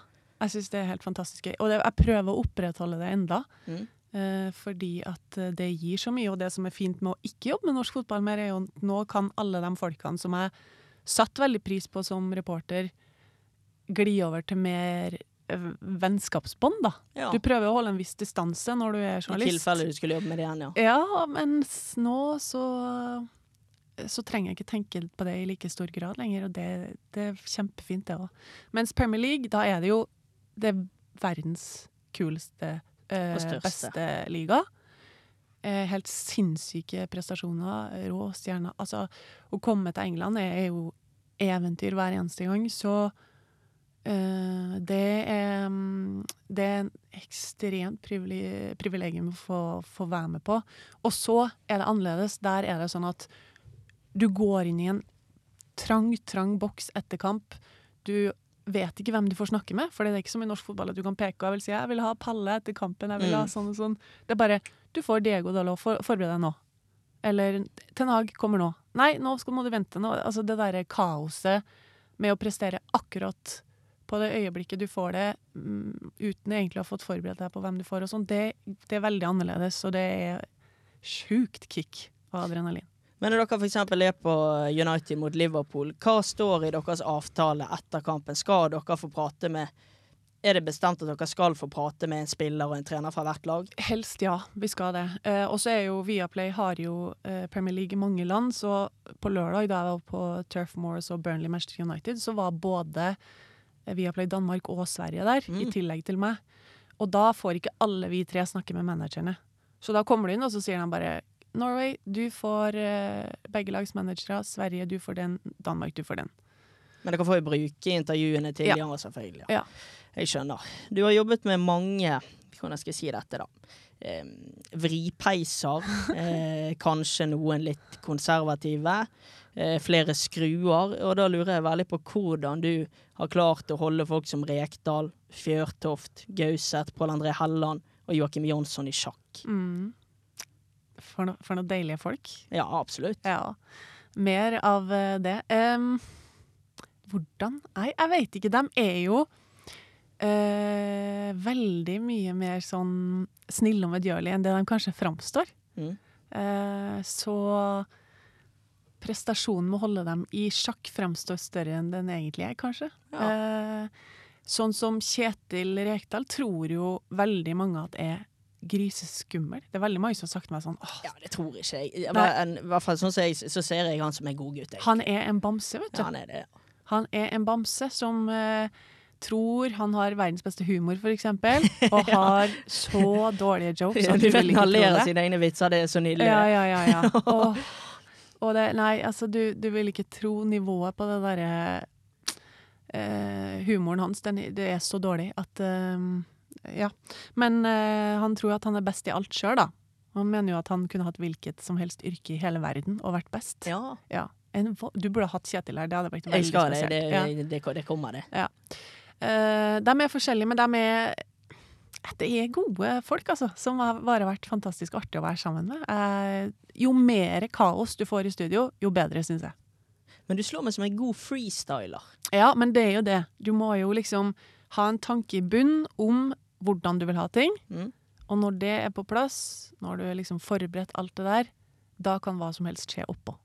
Speaker 2: Jeg syns det er helt fantastisk gøy. Og det, jeg prøver å opprettholde det enda.
Speaker 1: Mm.
Speaker 2: Eh, fordi at eh, det gir så mye. Og det som er fint med å ikke jobbe med norsk fotball mer, er jo at nå kan alle de folkene som jeg satte veldig pris på som reporter, gli over til mer vennskapsbånd, da.
Speaker 1: Ja.
Speaker 2: Du prøver å holde en viss distanse når du er journalist.
Speaker 1: I tilfelle du skulle jobbe med det igjen, ja.
Speaker 2: Ja, mens nå så så trenger jeg ikke tenke på det i like stor grad lenger, og det, det er kjempefint, det òg. Mens Premier League, da er det jo det er verdens kuleste, eh, beste liga. Eh, helt sinnssyke prestasjoner, rå stjerner. Altså, å komme til England er jo eventyr hver eneste gang, så det er mm, Det er en ekstremt privilegium å få, få være med på. Og så er det annerledes. Der er det sånn at du går inn i en trang, trang boks etter kamp. Du vet ikke hvem du får snakke med, for det er ikke som i norsk fotball at du kan peke og jeg vil si jeg vil ha Palle etter kampen, jeg vil ha
Speaker 1: Mm.
Speaker 2: sånn og sånn. Det er bare du får Diego Dalot, for, forbered deg nå. Eller Ten Hag kommer nå. Nei, nå skal, må du vente nå. Altså det derre kaoset med å prestere akkurat på det øyeblikket du får det, mm, uten egentlig å ha fått forberedt deg på hvem du får og sånn, det, det er veldig annerledes, og det er sjukt kick av adrenalin.
Speaker 1: Men når dere f.eks. er på United mot Liverpool, hva står i deres avtale etter kampen? Skal dere få prate med Er det bestemt at dere skal få prate med en spiller og en trener fra hvert lag?
Speaker 2: Helst ja, vi skal det. Eh, og så er jo Viaplay har jo eh, Premier League i mange land, så på lørdag da jeg var på Turf Moors og Burnley Manchester United, så var både Viaplay Danmark og Sverige der, i
Speaker 1: Mm.
Speaker 2: tillegg til meg. Og da får ikke alle vi tre snakke med managerne. Så da kommer du inn, og så sier de bare Norway, du får eh, begge lags managere. Sverige, du får den. Danmark, du får den.
Speaker 1: Men dere får jo bruke intervjuene til
Speaker 2: Ja.
Speaker 1: selvfølgelig.
Speaker 2: Ja.
Speaker 1: Jeg skjønner. Du har jobbet med mange Hvordan skal jeg si dette, da? Eh, vripeiser. Eh, kanskje noen litt konservative. Eh, flere skruer. Og da lurer jeg veldig på hvordan du har klart å holde folk som Rekdal, Fjørtoft, Gauseth, Pål André Helland og Joakim Jonsson i sjakk.
Speaker 2: Mm. For, no, for noen deilige folk.
Speaker 1: Ja, absolutt.
Speaker 2: Ja. Mer av eh, det. Um, hvordan? Nei, jeg vet ikke. De er jo eh, veldig mye mer sånn snille og medgjørlige enn det de kanskje framstår.
Speaker 1: Mm.
Speaker 2: Eh, så prestasjonen med å holde dem i sjakk fremstår større enn den egentlig er, kanskje. Eh, sånn som Kjetil Rekdal tror jo veldig mange at er griseskummel. Det er veldig mange som har sagt meg sånn åh,
Speaker 1: Ja, det tror ikke jeg. I hvert fall sånn jeg, så ser jeg han som en god gutt. jeg.
Speaker 2: han er en bamse, vet du.
Speaker 1: Ja, han er det. ja.
Speaker 2: Han er en bamse som eh, tror han har verdens beste humor, for eksempel, og har så dårlige jokes.
Speaker 1: Ja, du vet han ler av
Speaker 2: det.
Speaker 1: sine egne vitser, det er så nydelig.
Speaker 2: Ja, ja, ja. ja. Og, og det, nei, altså, du, du vil ikke tro nivået på det derre eh, Humoren hans, den, det er så dårlig at eh, Ja. Men eh, han tror at han er best i alt sjøl, da. Han mener jo at han kunne hatt hvilket som helst yrke i hele verden og vært best.
Speaker 1: Ja,
Speaker 2: Ja. En, du burde ha hatt Kjetil her, det hadde vært
Speaker 1: jeg
Speaker 2: veldig spesielt.
Speaker 1: Det,
Speaker 2: Ja.
Speaker 1: det, det kommer, det.
Speaker 2: Eh, de er forskjellige, men de er det er gode folk, altså, som har bare vært fantastisk artig å være sammen med. Eh, jo mer kaos du får i studio, jo bedre, syns jeg.
Speaker 1: Men du slår meg som en god freestyler.
Speaker 2: Ja, men det er jo det. Du må jo liksom ha en tanke i bunn om hvordan du vil ha ting.
Speaker 1: Mm.
Speaker 2: Og når det er på plass, når du har liksom forberedt alt det der, da kan hva som helst skje oppå.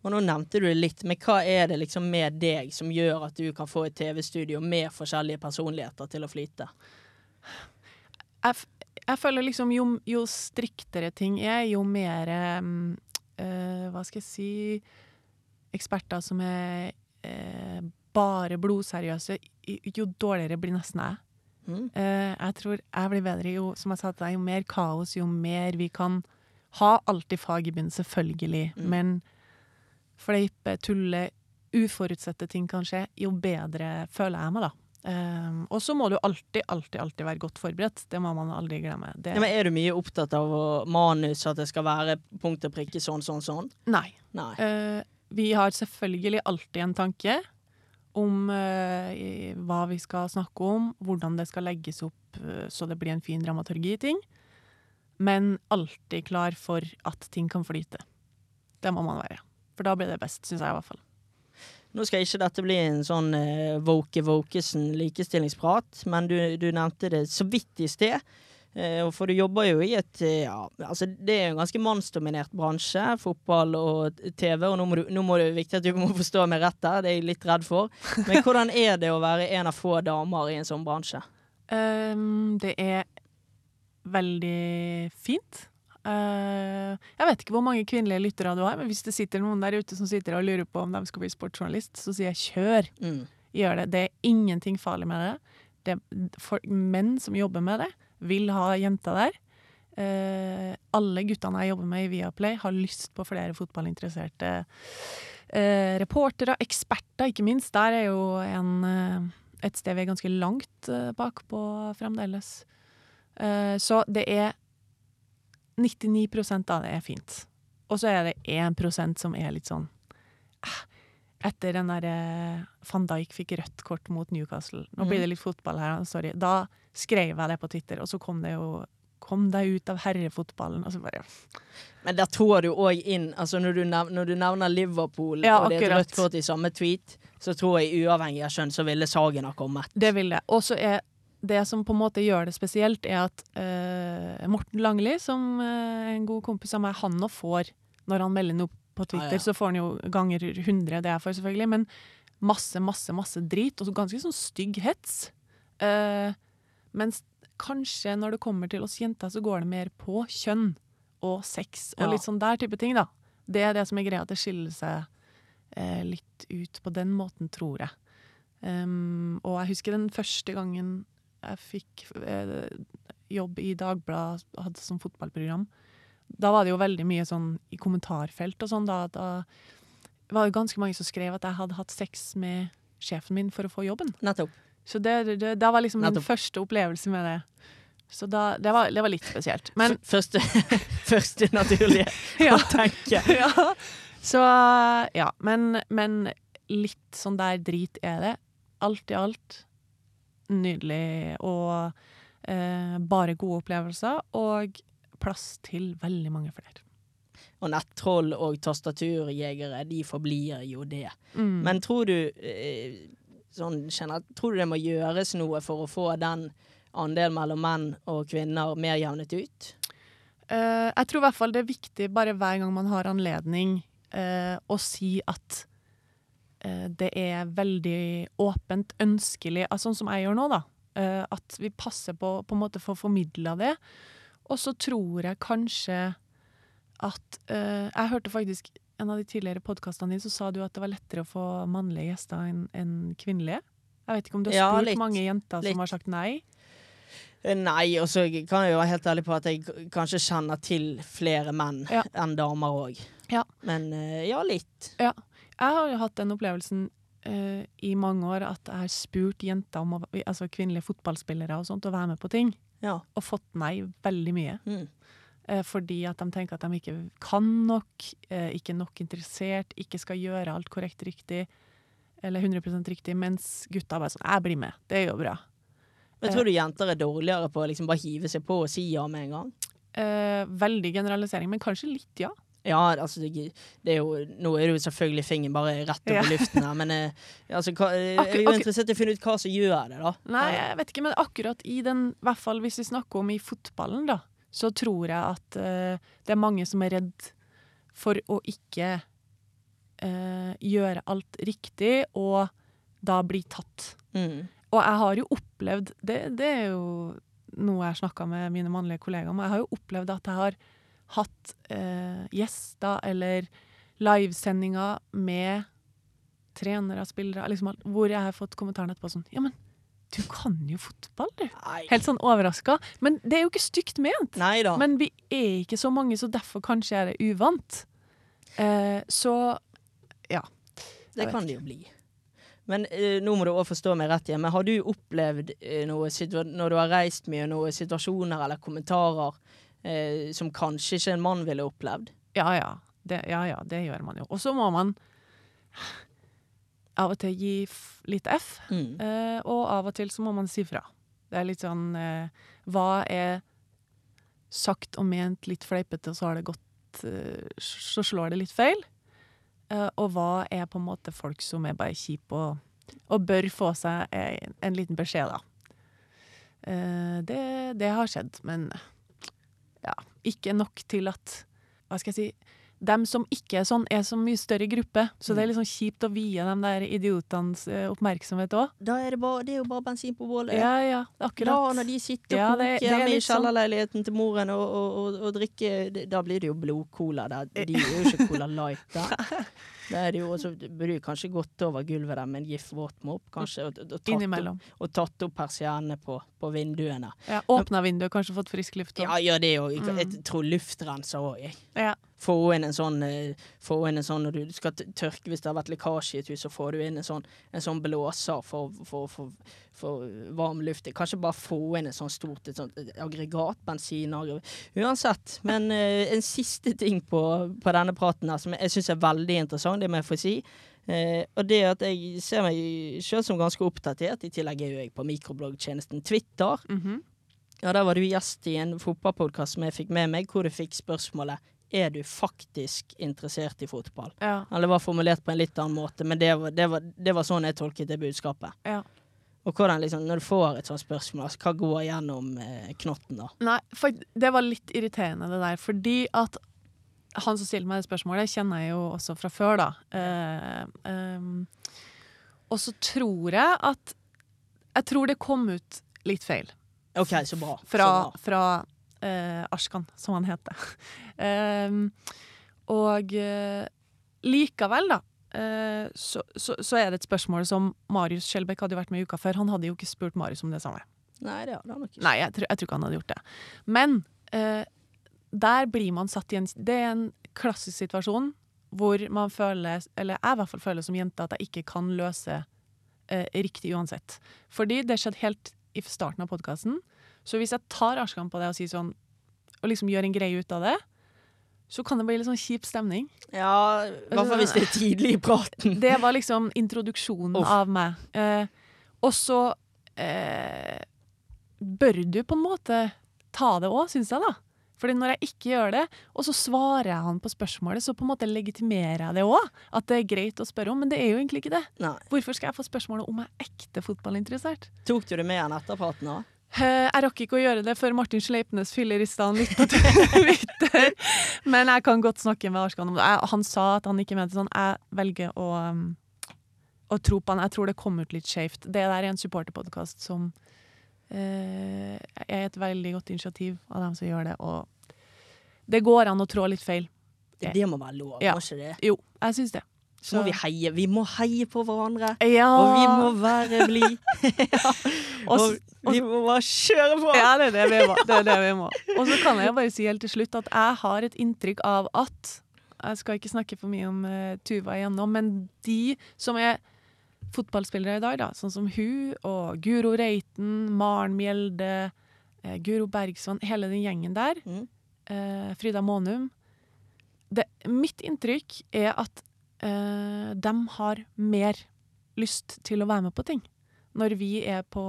Speaker 1: Og nå nevnte du det litt, men hva er det liksom med deg som gjør at du kan få et TV-studio med forskjellige personligheter til å flyte?
Speaker 2: Jeg, jeg føler liksom jo, jo striktere ting er, jo mer eh, Hva skal jeg si Eksperter som er eh, bare blodseriøse, jo dårligere blir nesten jeg.
Speaker 1: Mm.
Speaker 2: Uh, jeg tror jeg blir bedre jo, som jeg sa til deg, jo mer kaos, jo mer vi kan ha alltid fag i bunnen, selvfølgelig,
Speaker 1: Mm.
Speaker 2: men fleipe, tulle, uforutsette ting kan skje, jo bedre føler jeg meg da. Um, og så må du alltid, alltid, alltid være godt forberedt. Det må man aldri glemme. Det,
Speaker 1: Ja, men er du mye opptatt av manus, at det skal være punkt og prikke sånn, sånn, sånn?
Speaker 2: Nei.
Speaker 1: Nei.
Speaker 2: Uh, vi har selvfølgelig alltid en tanke om i- hva vi skal snakke om, hvordan det skal legges opp eh, så det blir en fin dramaturgi i ting. Men alltid klar for at ting kan flyte. Det må man være. For da blir det best, syns jeg i hvert fall.
Speaker 1: Nå skal ikke dette bli en sånn uh, Woke Wokesen likestillingsprat, men du, du nevnte det så vidt i sted. Eh, for du jobber jo i et eh, ja, altså Det er jo en ganske mannsdominert bransje, fotball og TV. Og nå må, du, nå må det viktig at du må forstå meg rett der, det er jeg litt redd for. Men hvordan er det å være en av få damer i en sånn bransje?
Speaker 2: Um, det er veldig fint. Eh, jeg vet ikke hvor mange kvinnelige lyttere du har, men hvis det sitter noen der ute som sitter og lurer på om de skal bli sportsjournalist, så sier jeg kjør.
Speaker 1: Mm.
Speaker 2: Gjør det. Det er ingenting farlig med det. det for, menn som jobber med det, vil ha jenter der. Eh, alle guttene jeg jobber med i Viaplay, har lyst på flere fotballinteresserte eh, reportere, eksperter, ikke minst. Der er jo en, et sted vi er ganske langt bakpå fremdeles. Eh, så det er 99 av det er fint. Og så er det 1% som er litt sånn eh, Etter den der eh, van Dijk fikk rødt kort mot Newcastle Nå blir det litt fotball her, sorry. Da skrev jeg det på Twitter, og så kom det jo Kom deg ut av herrefotballen. Altså bare, ja.
Speaker 1: Men der trår du òg inn altså når du, nevner, når du nevner Liverpool
Speaker 2: Ja,
Speaker 1: og det er et rødt kort i samme tweet, så tror jeg uavhengig av kjønn så ville saken ha kommet.
Speaker 2: Det ville. Og så er det som på en måte gjør det spesielt, er at eh, Morten Langli, som eh, en god kompis av meg, han nå får Når han melder noe på Twitter,
Speaker 1: Ah, ja.
Speaker 2: så får han jo ganger 100 det jeg får, selvfølgelig, men masse, masse, masse drit, og så ganske sånn stygg hets. Eh, mens kanskje når det kommer til oss jenter, så går det mer på kjønn og sex og
Speaker 1: Ja.
Speaker 2: litt sånn der type ting, da. Det er det som er greia, at det skiller seg eh, litt ut på den måten, tror jeg. Um, og jeg husker den første gangen jeg fikk eh, jobb i Dagbladet, hadde som fotballprogram. Da var det jo veldig mye sånn i kommentarfelt og sånn. Da, da var det ganske mange som skrev at jeg hadde hatt sex med sjefen min for å få jobben.
Speaker 1: Nettopp.
Speaker 2: Så det, det, det var liksom min første opplevelse med det. Så da, det, var, det var litt spesielt. Men
Speaker 1: Første, første naturlige
Speaker 2: Ja.
Speaker 1: å tenke.
Speaker 2: ja. Så ja, men, men litt sånn der drit er det. Alt i alt nydelig og eh, bare gode opplevelser, og plass til veldig mange flere.
Speaker 1: Og nettroll og tastaturjegere, de forblir jo det.
Speaker 2: Mm.
Speaker 1: Men tror du eh, sånn generelt, tror du det må gjøres noe for å få den andelen mellom menn og kvinner mer jevnet ut?
Speaker 2: Uh, jeg tror i hvert fall det er viktig bare hver gang man har anledning uh, å si at det er veldig åpent ønskelig, altså, sånn som jeg gjør nå, da. eh, at vi passer på på en måte for å formidle det. Og så tror jeg kanskje at eh, Jeg hørte faktisk en av de tidligere podkastene dine, så sa du at det var lettere å få mannlige gjester enn en kvinnelige. Jeg vet ikke om du har
Speaker 1: Ja,
Speaker 2: spurt
Speaker 1: litt.
Speaker 2: mange jenter
Speaker 1: Litt.
Speaker 2: som har sagt nei?
Speaker 1: Eh, Nei, og så kan jeg jo være helt ærlig på at jeg kanskje kjenner til flere menn
Speaker 2: Ja.
Speaker 1: enn damer òg.
Speaker 2: Ja.
Speaker 1: Men eh, ja, litt.
Speaker 2: Jeg har jo hatt den opplevelsen uh, i mange år at jeg har spurt jenter, om å, altså kvinnelige fotballspillere og sånt, å være med på ting,
Speaker 1: Ja.
Speaker 2: og fått nei veldig mye.
Speaker 1: Mm.
Speaker 2: Uh, fordi at de tenker at de ikke kan nok, uh, ikke nok interessert, ikke skal gjøre alt korrekt riktig, eller 100% riktig, mens gutta bare sånn 'Jeg blir med, det går bra'.
Speaker 1: Men tror du jenter er dårligere på å liksom bare hive seg på og si ja med en gang?
Speaker 2: Veldig generalisering, men kanskje litt, ja.
Speaker 1: Ja, altså det, det er jo, Nå er det jo selvfølgelig fingeren bare rett opp
Speaker 2: Ja.
Speaker 1: i luften her, men eh, altså, hva, eh, jeg er jo interessert i å finne ut hva som gjør det, da.
Speaker 2: Nei, jeg vet ikke, men akkurat i den, i hvert fall hvis vi snakker om i fotballen, da, så tror jeg at eh, det er mange som er redd for å ikke eh, gjøre alt riktig og da bli tatt.
Speaker 1: Mm.
Speaker 2: Og jeg har jo opplevd Det, det er jo noe jeg snakka med mine mannlige kollegaer om. Jeg har jo opplevd at jeg har hatt eh, gjester eller livesendinger med trenere, spillere, liksom, hvor jeg har fått kommentaren etterpå sånn Ja, men du kan jo fotball, du.
Speaker 1: Nei.
Speaker 2: Helt sånn overraska. Men det er jo ikke stygt ment.
Speaker 1: Neida.
Speaker 2: Men vi er ikke så mange, så derfor kanskje er det uvant. Eh, så
Speaker 1: det kan det jo bli. Men eh, nå må du også forstå meg rett igjen. Men har du opplevd eh, noe når du har reist mye, noen situasjoner eller kommentarer eh, som kanskje ikke en mann ville opplevd?
Speaker 2: Ja ja, det, ja, ja, det gjør man jo. Og så må man av og til gi f litt F,
Speaker 1: Mm.
Speaker 2: eh, og av og til så må man si fra. Det er litt sånn eh, Hva er sagt og ment litt fleipete, og så har det gått eh, Så slår det litt feil. Eh, og hva er på en måte folk som er bare kjipe og, og bør få seg en, en liten beskjed, da. Eh, det, det har skjedd, men ja, ikke nok til at Hva skal jeg si dem som ikke er sånn, er så mye større gruppe. Så det er litt sånn kjipt å vie de der idiotenes eh, oppmerksomhet òg.
Speaker 1: Da det, det er jo bare bensin på bålet.
Speaker 2: Ja, ja, akkurat.
Speaker 1: Da når de sitter og
Speaker 2: Ja,
Speaker 1: koker
Speaker 2: er
Speaker 1: hjemme i
Speaker 2: sånn-
Speaker 1: kjellerleiligheten til moren og, og, og, og drikker Da blir det jo blodcola. De er jo ikke Cola Light der. Det er jo, og så bruker kanskje godt over gulvet der med en GIF våtmopp, kanskje, og, og, tatt, opp,
Speaker 2: Innimellom.
Speaker 1: og tatt opp persiennene på, på vinduene.
Speaker 2: Ja, Åpna vinduet, kanskje fått frisk luft.
Speaker 1: Ja,
Speaker 2: også.
Speaker 1: gjør det òg.
Speaker 2: Mm.
Speaker 1: Jeg tror luftrenser òg, jeg.
Speaker 2: Ja.
Speaker 1: Få inn en sånn eh, Få inn en sånn når du skal tørke hvis det har vært lekkasje i et hus, så får du inn en sånn, en sånn blåser for, for, for, for varm luft. Kanskje bare få inn et sånt stort et sånt aggregat, bensin. Uansett. Men eh, en siste ting på, på denne praten her som jeg syns er veldig interessant, det må jeg få si. Eh, og det at jeg ser meg sjøl som ganske oppdatert. I tillegg er jo jeg på mikrobloggtjenesten Twitter.
Speaker 2: Mhm.
Speaker 1: Ja, Der var du gjest i en fotballpodkast som jeg fikk med meg, hvor du fikk spørsmålet er du faktisk interessert i fotball.
Speaker 2: ja.
Speaker 1: Eller det var formulert på en litt annen måte, men det var, det var, det var sånn jeg tolket det budskapet.
Speaker 2: ja.
Speaker 1: Og hvordan liksom, når du får et sånt spørsmål, altså, hva går gjennom eh, knotten da?
Speaker 2: Nei, for det var litt irriterende det der, fordi at han som stilte meg det spørsmålet, kjenner jeg jo også fra før, da. Eh, eh, og så tror jeg at Jeg tror det kom ut litt feil.
Speaker 1: OK, så bra.
Speaker 2: Fra,
Speaker 1: så bra.
Speaker 2: fra eh, Ashkan, som han heter. eh, og likevel, da, eh, så, så, så er det et spørsmål som Marius Skjelbæk hadde vært med i uka før. Han hadde jo ikke spurt Marius om det samme.
Speaker 1: Nei, det hadde han ikke.
Speaker 2: Nei, jeg, tror- jeg tror ikke han hadde gjort det. Men eh, der blir man satt i en Det er en klassisk situasjon hvor man føler, eller jeg i hvert fall føler som jente, at jeg ikke kan løse eh, riktig uansett. Fordi det skjedde helt i starten av podkasten. Så hvis jeg tar Arskan på det og sier sånn, og liksom gjør en greie ut av det, så kan det bli litt sånn kjip stemning.
Speaker 1: Ja, i hvert fall hvis det er tidlig i praten.
Speaker 2: Det var liksom introduksjonen
Speaker 1: Uff.
Speaker 2: av meg. Eh, og så eh, bør du på en måte ta det òg, syns jeg, da. Fordi når jeg ikke gjør det, og så svarer jeg han på spørsmålet, så på en måte legitimerer jeg det òg. At det er greit å spørre om, men det er jo egentlig ikke det.
Speaker 1: Nei.
Speaker 2: Hvorfor skal jeg få spørsmålet om jeg er ekte fotballinteressert?
Speaker 1: Tok du det med han etter praten da?
Speaker 2: Eh, Jeg rakk ikke å gjøre det før Martin Sleipnes fyller i stand litt på Twitter. Men jeg kan godt snakke med Arskan om det. Jeg, han sa at han ikke mente sånn. Jeg velger å, um, å tro på han. Jeg tror det kom ut litt skjevt. Det der er en supporterpodkast som eh, er et veldig godt initiativ av dem som gjør det. Og det går an å trå litt feil.
Speaker 1: Det, det må være lov,
Speaker 2: Ja.
Speaker 1: må ikke det?
Speaker 2: Jo, jeg syns det.
Speaker 1: Så må vi heie. Vi må heie på hverandre.
Speaker 2: Ja.
Speaker 1: Og vi må være blide. ja.
Speaker 2: Og
Speaker 1: vi må bare kjøre på.
Speaker 2: Ja, det er det vi må. Det det vi må. Og så kan jeg bare si helt til slutt at jeg har et inntrykk av at Jeg skal ikke snakke for mye om uh, Tuva igjen nå, men de som er fotballspillere i dag, da, sånn som hun og Guro Reiten, Maren Mjelde, uh, Guro Bergsvann, hele den gjengen der,
Speaker 1: Mm.
Speaker 2: uh, Frida Månum det, Mitt inntrykk er at eh, de har mer lyst til å være med på ting. Når vi er på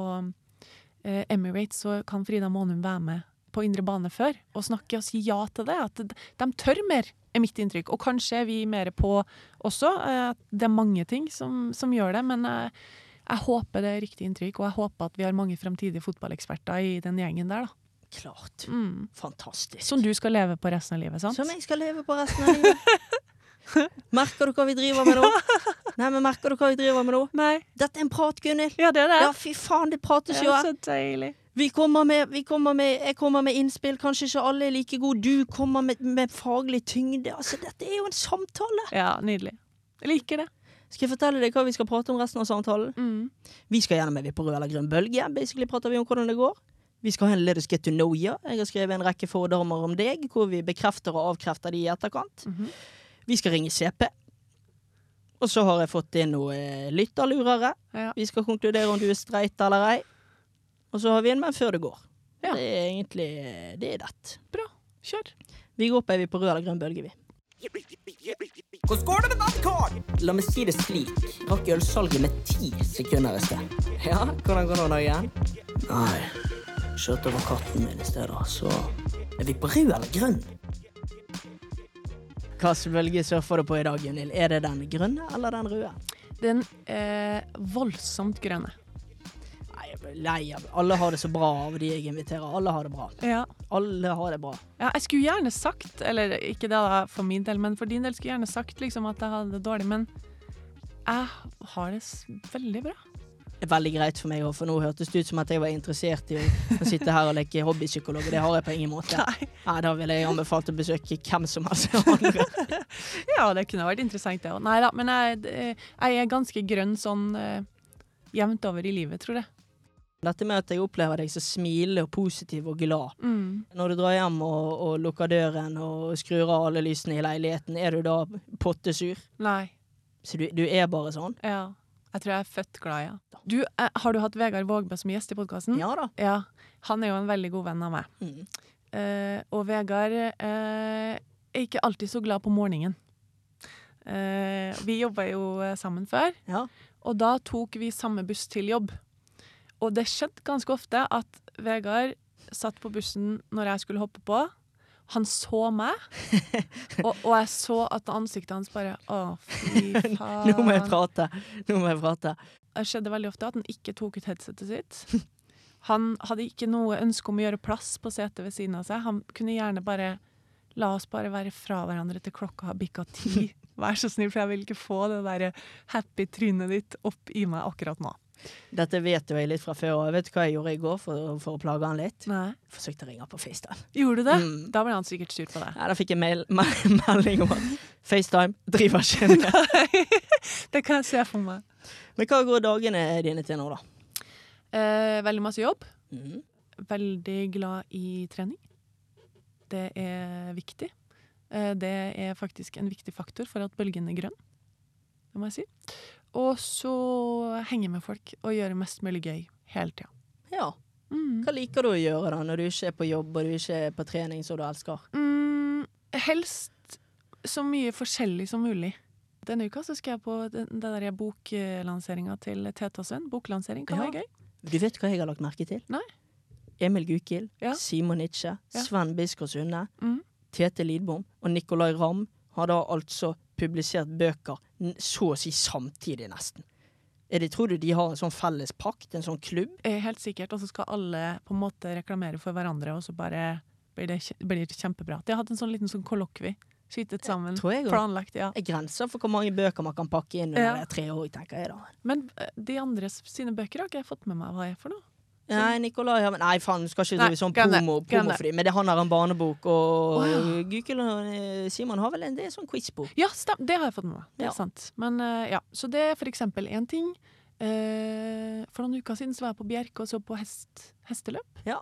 Speaker 2: eh, Emirates, så kan Frida Månum være med på indre bane før og snakke og si ja til det. At de, tør mer, er mitt inntrykk. Og kanskje er vi mer på også. eh, det er mange ting som, som gjør det, men jeg, jeg håper det er riktig inntrykk, og jeg håper at vi har mange fremtidige fotballeksperter i den gjengen der. da.
Speaker 1: Klart.
Speaker 2: Mm.
Speaker 1: Fantastisk.
Speaker 2: Som du skal leve på resten av livet, sant?
Speaker 1: Som jeg skal leve på resten av livet. Merker du hva vi driver med nå? Nei, men merker du hva vi driver med nå?
Speaker 2: Nei.
Speaker 1: Dette er en prat, Gunhild.
Speaker 2: Ja, det er det.
Speaker 1: Ja, fy faen, det prates jo her.
Speaker 2: så deilig.
Speaker 1: Vi kommer med, vi kommer med, jeg kommer med innspill, kanskje ikke alle er like gode. Du kommer med, med faglig tyngde. Altså, dette er jo en samtale.
Speaker 2: Ja, nydelig. Jeg liker det.
Speaker 1: Skal jeg fortelle deg hva vi skal prate om resten av samtalen?
Speaker 2: Mm.
Speaker 1: Vi skal gjennom en vi på rød eller grønn bølge. Basically prater vi om hvordan det går. Vi skal ha en Let us get to know you. Jeg har skrevet en rekke fordommer om deg, hvor vi bekrefter og avkrefter de i etterkant.
Speaker 2: Mhm.
Speaker 1: Vi skal ringe CP. Og så har jeg fått inn noe eh, lytterlurere.
Speaker 2: Ja.
Speaker 1: Vi skal konkludere om du er streit eller ei. Og så har vi en menn før det går.
Speaker 2: Ja.
Speaker 1: Det er egentlig det er det.
Speaker 2: Bra. Kjør.
Speaker 1: Vi går opp er vi på rød eller grønn bølge, vi.
Speaker 3: Hvordan går det med den?
Speaker 1: La meg si det slik. Rakk ølsalget med ti sekunder i sted. Ja, hvordan går det nå igjen? Nei, kjørte over katten min i stedet, så er vi på rød eller grønn? Hvilken bølge surfer du på i dag, Gunhild? Er det den grønne eller den røde?
Speaker 2: Den eh, voldsomt grønne.
Speaker 1: Nei, jeg blir lei av Alle har det så bra av de jeg inviterer. Alle har det bra.
Speaker 2: Ja.
Speaker 1: Alle har det bra.
Speaker 2: ja. Jeg skulle gjerne sagt, eller ikke det da for min del, men for din del skulle jeg gjerne sagt liksom at jeg hadde det dårlig, men jeg har det veldig bra.
Speaker 1: Veldig greit for meg, for nå hørtes det ut som at jeg var interessert i å sitte her og leke hobbypsykolog, og det har jeg på ingen måte.
Speaker 2: Nei.
Speaker 1: Nei, da ville jeg anbefalt å besøke hvem som helst andre.
Speaker 2: Ja, det kunne vært interessant, det òg. Nei da, men jeg, jeg er ganske grønn sånn uh, jevnt over i livet, tror jeg.
Speaker 1: Dette med at jeg opplever deg så smilende og positiv og glad.
Speaker 2: Mm.
Speaker 1: Når du drar hjem og, og lukker døren og skrur av alle lysene i leiligheten, er du da pottesur?
Speaker 2: Nei.
Speaker 1: Så du, du er bare sånn?
Speaker 2: Ja. Jeg tror jeg er født glad, ja. Du, eh, har du hatt Vegard Vågbø som gjest i podkasten?
Speaker 1: Ja da.
Speaker 2: Ja. Han er jo en veldig god venn av meg.
Speaker 1: Mm.
Speaker 2: Uh, og Vegard uh, er ikke alltid så glad på morgenen. Uh, vi jobba jo sammen før,
Speaker 1: Ja.
Speaker 2: og da tok vi samme buss til jobb. Og det skjedde ganske ofte at Vegard satt på bussen når jeg skulle hoppe på. Han så meg, og, og jeg så at ansiktet hans bare Å, fy faen.
Speaker 1: Nå må jeg prate. Nå må jeg prate.
Speaker 2: Det skjedde veldig ofte at han ikke tok ut headsetet sitt. Han hadde ikke noe ønske om å gjøre plass på setet ved siden av seg. Han kunne gjerne bare La oss bare være fra hverandre til klokka har bikka ti. Vær så snill, for jeg vil ikke få det der happy trynet ditt opp i meg akkurat nå.
Speaker 1: Dette vet jo jeg litt fra før, og jeg vet hva jeg gjorde i går for, for å plage han litt.
Speaker 2: Nei.
Speaker 1: Forsøkte å ringe på FaceTime.
Speaker 2: Gjorde du det?
Speaker 1: Mm.
Speaker 2: Da ble han sikkert sur på deg.
Speaker 1: Ja, da fikk jeg mail, me melding om at FaceTime driver ikke med.
Speaker 2: det kan jeg se for meg.
Speaker 1: Men hva går dagene dine til nå, da?
Speaker 2: Eh, veldig masse jobb.
Speaker 1: Mm.
Speaker 2: Veldig glad i trening. Det er viktig. Eh, det er faktisk en viktig faktor for at bølgen er grønn. Det må jeg si. Og så henge med folk og gjøre mest mulig gøy hele tida.
Speaker 1: Ja.
Speaker 2: Mm.
Speaker 1: Hva liker du å gjøre da, når du ikke er på jobb og du ikke er på trening som du elsker?
Speaker 2: Mm, helst så mye forskjellig som mulig. Denne uka så skal jeg på den, den der boklanseringa til Tete og Svenn. Boklansering kan
Speaker 1: Ja.
Speaker 2: være gøy.
Speaker 1: Du vet hva jeg har lagt merke til?
Speaker 2: Nei.
Speaker 1: Emil Gukild,
Speaker 2: Ja.
Speaker 1: Simon Nitsche,
Speaker 2: Ja.
Speaker 1: Sven Biskår Sunde,
Speaker 2: Mm.
Speaker 1: Tete Lidbom og Nicolay Ramm har da altså publisert bøker så å si samtidig, nesten. Er det, tror du de har en sånn felles pakt, en sånn klubb?
Speaker 2: Eh, Helt sikkert. Og så skal alle på en måte reklamere for hverandre, og så bare blir det, blir det kjempebra. De har hatt en sånn liten sånn kollokvi. Skytet sammen.
Speaker 1: Jeg.
Speaker 2: Planlagt, ja.
Speaker 1: Det er grenser for hvor mange bøker man kan pakke inn under
Speaker 2: Ja.
Speaker 1: tre år, tenker jeg da.
Speaker 2: Men eh, de andre sine bøker har ikke jeg fått med meg hva er for noe.
Speaker 1: Nei, Nicolai har Nei, faen, du skal ikke drive sånn promo,
Speaker 2: glem
Speaker 1: promo
Speaker 2: det.
Speaker 1: for dem. Men det, han har en barnebok, og
Speaker 2: oh, ja.
Speaker 1: Gukild og eh, Simon har vel en det er sånn quizbok.
Speaker 2: Ja, stem, det har jeg fått med meg. Det er
Speaker 1: Ja.
Speaker 2: sant. Men eh, ja, Så det er for eksempel én ting. Eh, for noen uker siden så var jeg på Bjerke og så på hest, hesteløp.
Speaker 1: Ja.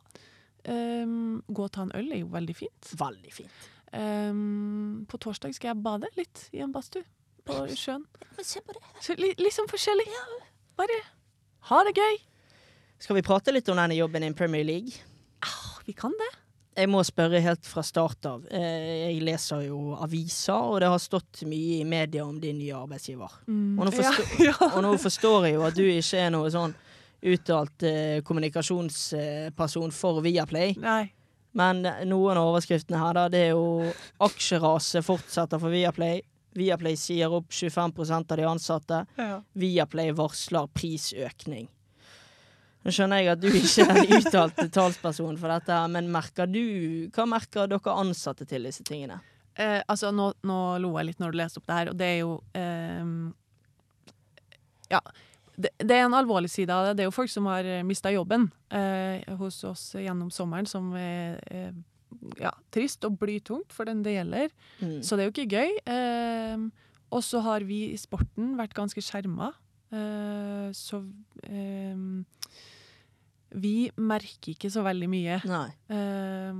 Speaker 2: Um, gå og ta en øl er jo veldig fint.
Speaker 1: Veldig fint.
Speaker 2: Um, på torsdag skal jeg bade litt i en badstue på sjøen.
Speaker 1: Men se på det.
Speaker 2: Så li, sånn forskjellig. Bare ha det gøy.
Speaker 1: Skal vi prate litt om denne jobben i Premier League?
Speaker 2: Vi kan det.
Speaker 1: Jeg må spørre helt fra start av. Eh, Jeg leser jo aviser, og det har stått mye i media om din nye arbeidsgiver.
Speaker 2: Mm,
Speaker 1: Og nå,
Speaker 2: ja, ja.
Speaker 1: og nå forstår jeg jo at du ikke er noe sånn uttalt eh, kommunikasjonsperson for Viaplay.
Speaker 2: Nei.
Speaker 1: Men noen av overskriftene her, da, det er jo aksjeraset fortsetter for Viaplay. Viaplay sier opp 25% av de ansatte.
Speaker 2: Ja.
Speaker 1: Viaplay varsler prisøkning. Nå skjønner jeg at du ikke er en uttalte talsperson for dette, men merker du, hva merker dere ansatte til disse tingene?
Speaker 2: Eh, altså, nå, nå lo jeg litt når du leste opp det her, og det er jo eh, Ja. Det, det er en alvorlig side av det. Det er jo folk som har mista jobben eh, hos oss gjennom sommeren, som er eh, ja, trist og blytungt for den det gjelder.
Speaker 1: Mm.
Speaker 2: Så det er jo ikke gøy. Ehm, og så har vi i sporten vært ganske skjerma. Eh, så ehm, vi merker ikke så veldig mye eh,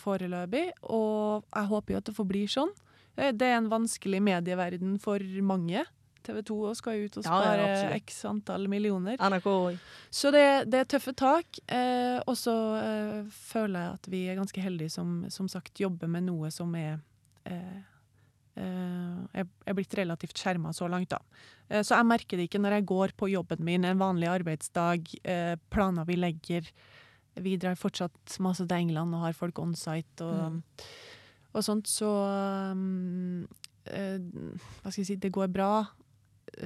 Speaker 2: foreløpig, og jeg håper jo at det forblir sånn. Eh, Det er en vanskelig medieverden for mange. TV 2 skal ut og
Speaker 1: Ja, ja,
Speaker 2: spare x antall millioner.
Speaker 1: NRK.
Speaker 2: Så det, det er tøffe tak. Eh, og så eh, føler jeg at vi er ganske heldige som, som sagt jobber med noe som er eh, eh, er, er blitt relativt skjerma så langt, da. Eh, så jeg merker det ikke når jeg går på jobben min en vanlig arbeidsdag, eh, planer vi legger. Vi drar fortsatt masse til England og har folk on site og,
Speaker 1: Mm.
Speaker 2: og sånt, så um, Hva skal jeg si Det går bra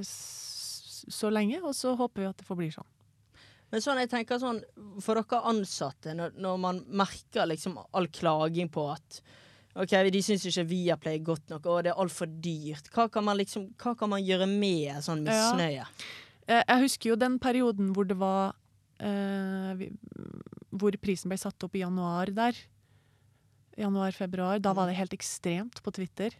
Speaker 2: så lenge, og så håper vi at det forblir sånn.
Speaker 1: Men sånn, jeg tenker sånn, for dere ansatte, når, når man merker liksom all klaging på at OK, de syns ikke Viaplay er godt nok, og det er altfor dyrt. Hva kan man liksom, hva kan man gjøre med sånn misnøye?
Speaker 2: Ja. Jeg husker jo den perioden hvor det var eh, Hvor prisen ble satt opp i januar der. Januar-februar. Da var det helt ekstremt på Twitter.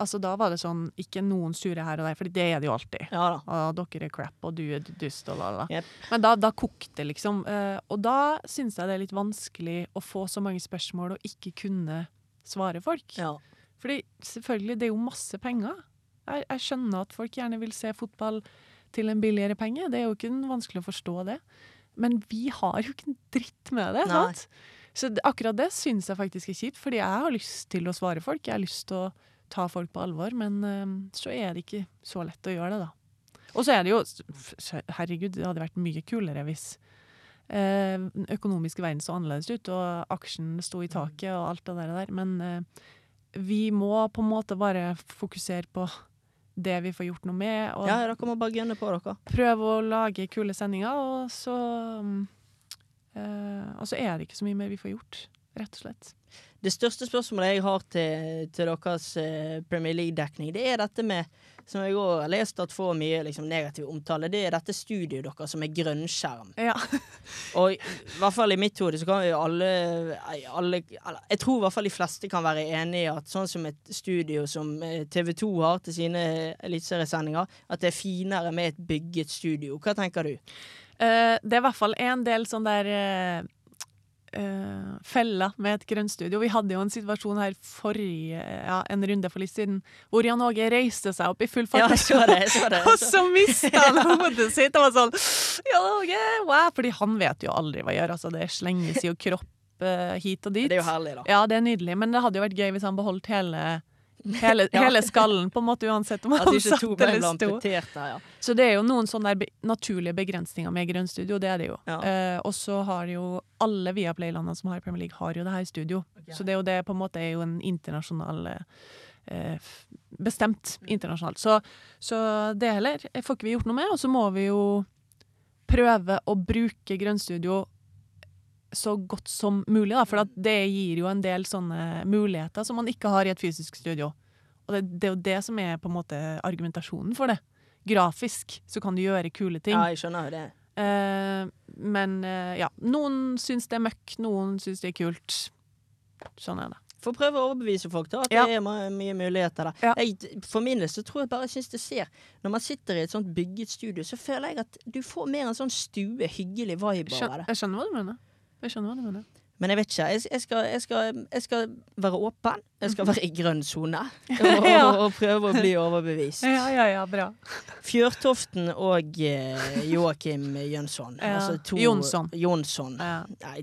Speaker 2: Altså Da var det sånn Ikke noen sure her og der, for det er det jo alltid.
Speaker 1: Ja da.
Speaker 2: Og dere er crap, og du er dust, og la, la.
Speaker 1: Yep.
Speaker 2: Men da, da kokte liksom. Eh, og da syns jeg det er litt vanskelig å få så mange spørsmål og ikke kunne svare folk.
Speaker 1: Ja.
Speaker 2: Fordi selvfølgelig, det er jo masse penger. Jeg, jeg skjønner at folk gjerne vil se fotball til en billigere penge. Det er jo ikke vanskelig å forstå det. Men vi har jo ikke en dritt med det.
Speaker 1: Nei.
Speaker 2: sant? Så akkurat det syns jeg faktisk er kjipt, fordi jeg har lyst til å svare folk. Jeg har lyst til å ta folk på alvor, men eh, så er det ikke så lett å gjøre det, da. Og så er det jo Herregud, det hadde vært mye kulere hvis den økonomiske verden så annerledes ut, og aksjen sto i taket og alt det der. Men eh, vi må på en måte bare fokusere på det vi får gjort noe med, og
Speaker 1: ja, dere må bare gønne på, dere.
Speaker 2: prøve å lage kule sendinger, og så mm, eh, Og så er det ikke så mye mer vi får gjort, rett og slett.
Speaker 1: Det største spørsmålet jeg har til, til deres eh, Premier League-dekning, det er dette med som jeg har lest at får mye liksom, negativ omtale, det er dette studioet deres som er grønnskjerm.
Speaker 2: Ja.
Speaker 1: Og i hvert fall i mitt hode så kan jo alle, alle Jeg tror i hvert fall de fleste kan være enig i at sånn som et studio som TV 2 har til sine eliteseriesendinger, at det er finere med et bygget studio. Hva tenker du?
Speaker 2: Uh, det er i hvert fall en del sånn der eh, eh, fella med et grønnstudio. Vi hadde jo en situasjon her forrige ja, en runde for litt siden, hvor Jan Åge reiste seg opp i full
Speaker 1: Ja,
Speaker 2: fart.
Speaker 1: jeg så så det.
Speaker 2: Og så mista han hodet sitt og var sånn Jan Åge, wow! Fordi han vet jo aldri hva gjør. Altså, det slenges jo kropp uh, hit og dit.
Speaker 1: Det er jo herlig, da.
Speaker 2: Ja, det er nydelig, men det hadde jo vært gøy hvis han beholdt hele, hele,
Speaker 1: Ja.
Speaker 2: hele skallen, på en måte uansett om han satt eller sto.
Speaker 1: ja.
Speaker 2: Så det er jo noen sånne be naturlige begrensninger med grønnstudio, det er det jo.
Speaker 1: Ja.
Speaker 2: Eh, og så har jo alle Viaplay-landene som har Premier League, har jo det her i studio. Så det er jo det på en måte er jo en internasjonal eh, Bestemt internasjonalt. Så, så det heller får ikke vi gjort noe med, og så må vi jo prøve å bruke grønnstudio så godt som mulig, da, for det gir jo en del sånne muligheter som man ikke har i et fysisk studio. Og det, det er jo det som er på en måte argumentasjonen for det. Grafisk så kan du gjøre kule ting.
Speaker 1: Ja, jeg skjønner det.
Speaker 2: Eh, men eh, ja, noen syns det er møkk, noen syns det er kult. Sånn er det.
Speaker 1: Får prøve å overbevise folk da, at
Speaker 2: Ja.
Speaker 1: det er mye muligheter der.
Speaker 2: Ja.
Speaker 1: Jeg, for min del så tror jeg bare jeg det ser Når man sitter i et sånt bygget studio, så føler jeg at du får mer en sånn stue, hyggelig vibe av det.
Speaker 2: jeg skjønner hva du mener. Jeg skjønner hva du mener.
Speaker 1: Men jeg vet ikke. Jeg, jeg, skal, jeg, skal, jeg skal være åpen. Jeg skal være i grønn sone. Og,
Speaker 2: Ja.
Speaker 1: og prøve å bli overbevist.
Speaker 2: Ja, ja, ja, bra.
Speaker 1: Fjørtoften og eh, Joakim Jønsson.
Speaker 2: Ja.
Speaker 1: Altså to-
Speaker 2: Jonsson.
Speaker 1: Jonsson.
Speaker 2: Ja.
Speaker 1: Nei,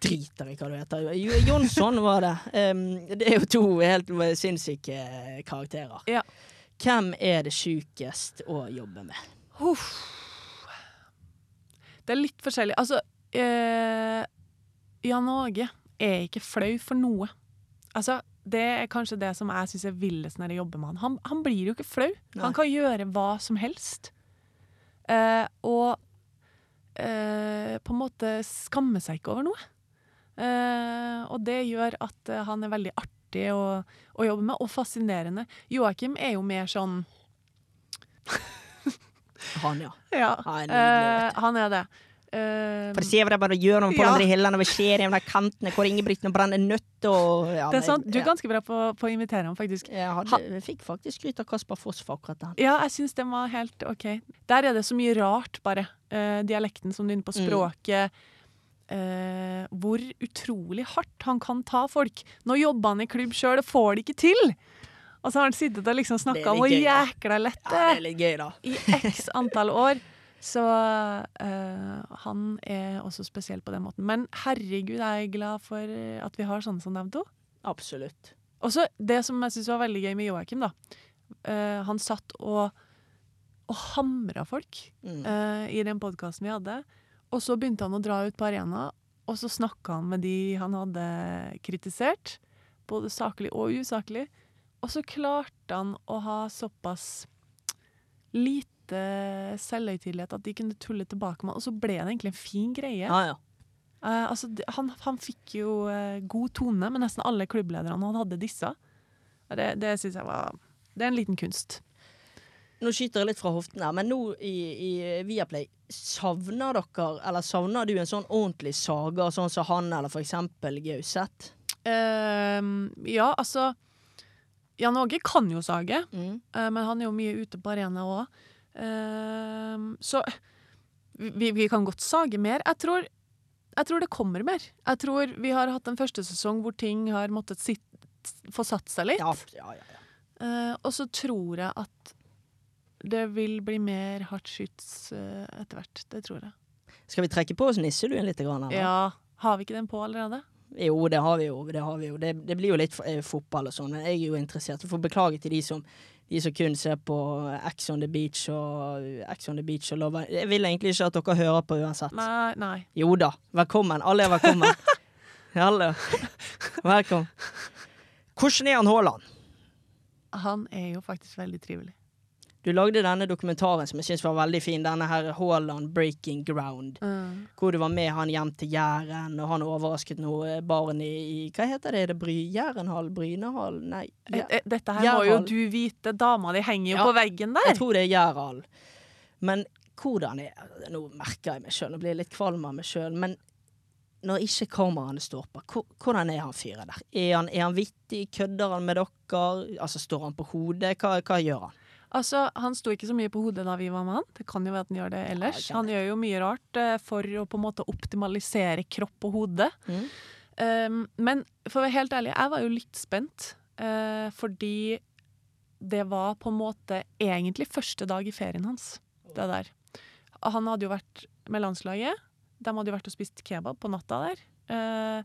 Speaker 1: driter i hva du heter. Jonsson var det. Um, det er jo to helt sinnssyke karakterer.
Speaker 2: Ja.
Speaker 1: Hvem er det sjukest å jobbe med?
Speaker 2: Huff. Det er litt forskjellig. Altså, eh, Jan Åge er ikke flau for noe. Altså, det er kanskje det som jeg syns er villest når jeg jobber med han. han. Han blir jo ikke flau.
Speaker 1: Nei.
Speaker 2: Han kan gjøre hva som helst. Eh, og eh, på en måte skamme seg ikke over noe. Eh, og det gjør at eh, han er veldig artig artig å, å jobbe med, og fascinerende. Joakim er jo mer sånn
Speaker 1: Han, ja.
Speaker 2: Ja,
Speaker 1: Han er nydelig,
Speaker 2: eh, han er det. Eh,
Speaker 1: For se hva det bare gjør de på
Speaker 2: Ja.
Speaker 1: andre hyllene over skjer i de der kantene hvor Ingebrigt brenner nøtt og ja,
Speaker 2: det er sant. Du er ganske bra på, på å invitere ham, faktisk.
Speaker 1: Jeg, hadde, jeg fikk faktisk skryt av Kasper Foss for akkurat den.
Speaker 2: Ja, jeg syns den var helt OK. Der er det så mye rart, bare. Uh, dialekten som du er inne på,
Speaker 1: Mm.
Speaker 2: språket. Eh, hvor utrolig hardt han kan ta folk. Nå jobber han i klubb sjøl og får det ikke til! Og så har han sittet og liksom snakka om hvor jækla lett det
Speaker 1: Ja, det
Speaker 2: er
Speaker 1: litt gøy, da.
Speaker 2: i x antall år. Så eh, han er også spesiell på den måten. Men herregud, jeg er glad for at vi har sånne som dem to.
Speaker 1: Absolutt.
Speaker 2: Og så det som jeg syns var veldig gøy med Joakim, da. Uh, han satt og, og hamra folk
Speaker 1: Mm.
Speaker 2: uh, i den podkasten vi hadde. Og så begynte han å dra ut på arena, og så snakka han med de han hadde kritisert. Både saklig og usaklig. Og så klarte han å ha såpass lite selvhøytidelighet at de kunne tulle tilbake med og så ble det egentlig en fin greie.
Speaker 1: Ja, ja.
Speaker 2: Uh, altså, han, han fikk jo uh, god tone med nesten alle klubblederne han hadde disse. Det, det syns jeg var Det er en liten kunst.
Speaker 1: Nå skyter jeg litt fra hoften her, men nå i, i Viaplay, savner dere, eller savner du en sånn ordentlig saga, sånn som han, eller for eksempel Gauseth?
Speaker 2: Uh, ja, altså Jan Åge kan jo sage,
Speaker 1: Mm.
Speaker 2: men han er jo mye ute på arena òg. Så vi, vi kan godt sage mer. Jeg tror, jeg tror det kommer mer. Jeg tror vi har hatt en første sesong hvor ting har måttet sitt, få satt seg litt.
Speaker 1: Ja, ja, ja.
Speaker 2: Eh, og så tror jeg at det vil bli mer hardt skyts uh, etter hvert. Det tror jeg.
Speaker 1: Skal vi trekke på oss nisseluen litt? Grann, eller?
Speaker 2: Ja, Har vi ikke den på allerede?
Speaker 1: Jo, det har vi jo. Det, har vi jo. det, det blir jo litt eh, fotball og sånn, men jeg er jo interessert. Jeg får beklage til de som, de som kun ser på X on the Beach og X on the Beach og Love Jeg vil egentlig ikke at dere hører på uansett.
Speaker 2: Nei. nei.
Speaker 1: Jo da, velkommen. Alle er velkommen. Alle. Velkommen. Hvordan er han Haaland?
Speaker 2: Han er jo faktisk veldig trivelig.
Speaker 1: Du lagde denne dokumentaren som jeg syns var veldig fin, denne her Haaland Breaking Ground.
Speaker 2: Mm.
Speaker 1: Hvor du var med han hjem til Jæren, og han overrasket noe barn i, i Hva heter det? Er det Bry, Jærenhall? Brynehall? Nei.
Speaker 2: Ja.
Speaker 1: Jæ-
Speaker 2: eh, Dette her må jo du vite. Dama di henger jo
Speaker 1: Ja.
Speaker 2: på veggen der.
Speaker 1: Jeg tror det er Jærhall. Men hvordan er Nå merker jeg meg sjøl, nå blir jeg litt kvalm av meg sjøl. Men når ikke kameraene står på, hvordan er han fyren der? Er han, er han vittig? Kødder han med dere? Altså, står han på hodet? Hva, hva gjør han?
Speaker 2: Altså, Han sto ikke så mye på hodet da vi var med han. Det kan jo være at han gjør det ellers. Han gjør jo mye rart eh, for å på en måte optimalisere kropp og hode.
Speaker 1: Mm.
Speaker 2: Um, men for å være helt ærlig, jeg var jo litt spent. eh, fordi det var på en måte egentlig første dag i ferien hans. Det der. Han hadde jo vært med landslaget. De hadde jo vært og spist kebab på natta der. Eh,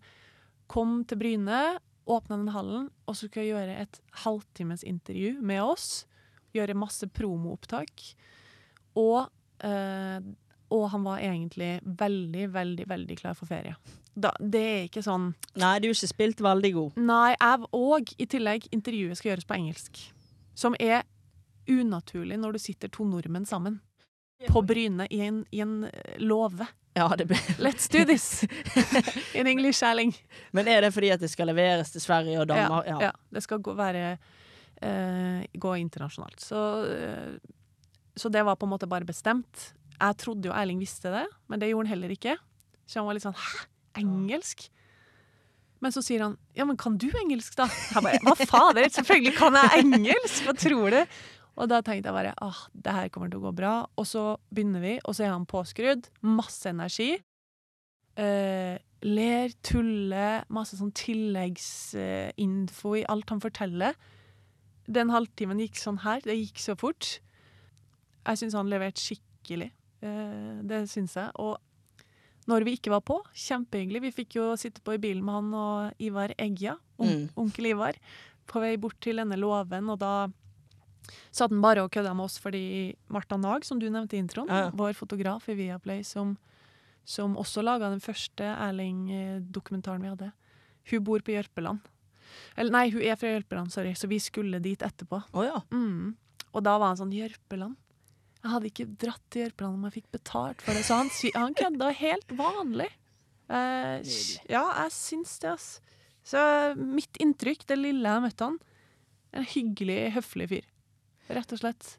Speaker 2: kom til Bryne, åpna den hallen, og så skulle jeg gjøre et halvtimes intervju med oss. Gjøre masse promoopptak. Og, eh, og han var egentlig veldig, veldig, veldig klar for ferie. Da, det er ikke sånn
Speaker 1: Nei, du har ikke spilt veldig god.
Speaker 2: Nei, jeg, og i tillegg, intervjuet skal gjøres på engelsk. Som er unaturlig når du sitter to nordmenn sammen. På Bryne i en, i en eh, låve.
Speaker 1: Ja, det ble.
Speaker 2: Let's do this! In English, Erling.
Speaker 1: Men er det fordi at det skal leveres til Sverige og Danmark?
Speaker 2: Ja, ja. Det skal gå, være gå internasjonalt. Så, eh, så det var på en måte bare bestemt. Jeg trodde jo Erling visste det, men det gjorde han heller ikke. Så han var litt sånn Hæ? Engelsk? Men så sier han ja, men kan du engelsk, da? Jeg bare, Hva fader, selvfølgelig kan jeg engelsk! Hva tror du? Og da tenkte jeg bare ah, det her kommer til å gå bra. Og så begynner vi, og så er han påskrudd. Masse energi. Eh, ler, tuller, masse sånn tilleggsinfo i alt han forteller. Den halvtimen gikk sånn her. Det gikk så fort. Jeg syns han leverte skikkelig. Eh, det syns jeg. Og når vi ikke var på, kjempehyggelig. Vi fikk jo sitte på i bilen med han og Ivar Egja, on
Speaker 1: Mm.
Speaker 2: onkel Ivar, på vei bort til denne låven, og da satt han bare og kødda med oss fordi Marta Nag, som du nevnte i introen,
Speaker 1: Ja, ja.
Speaker 2: vår fotograf i Viaplay, som, som også laga den første Erling-dokumentaren vi hadde, hun bor på Jørpeland. Eller nei, hun er fra Jørpeland, sorry, så vi skulle dit etterpå.
Speaker 1: Oh, ja.
Speaker 2: Mm. Og da var han sånn Jørpeland? Jeg hadde ikke dratt til Jørpeland om jeg fikk betalt for det, så han, han kødda helt vanlig. Eh, ja, jeg syns det, ass. Så mitt inntrykk, det lille jeg møtte han, en hyggelig, høflig fyr. Rett og slett.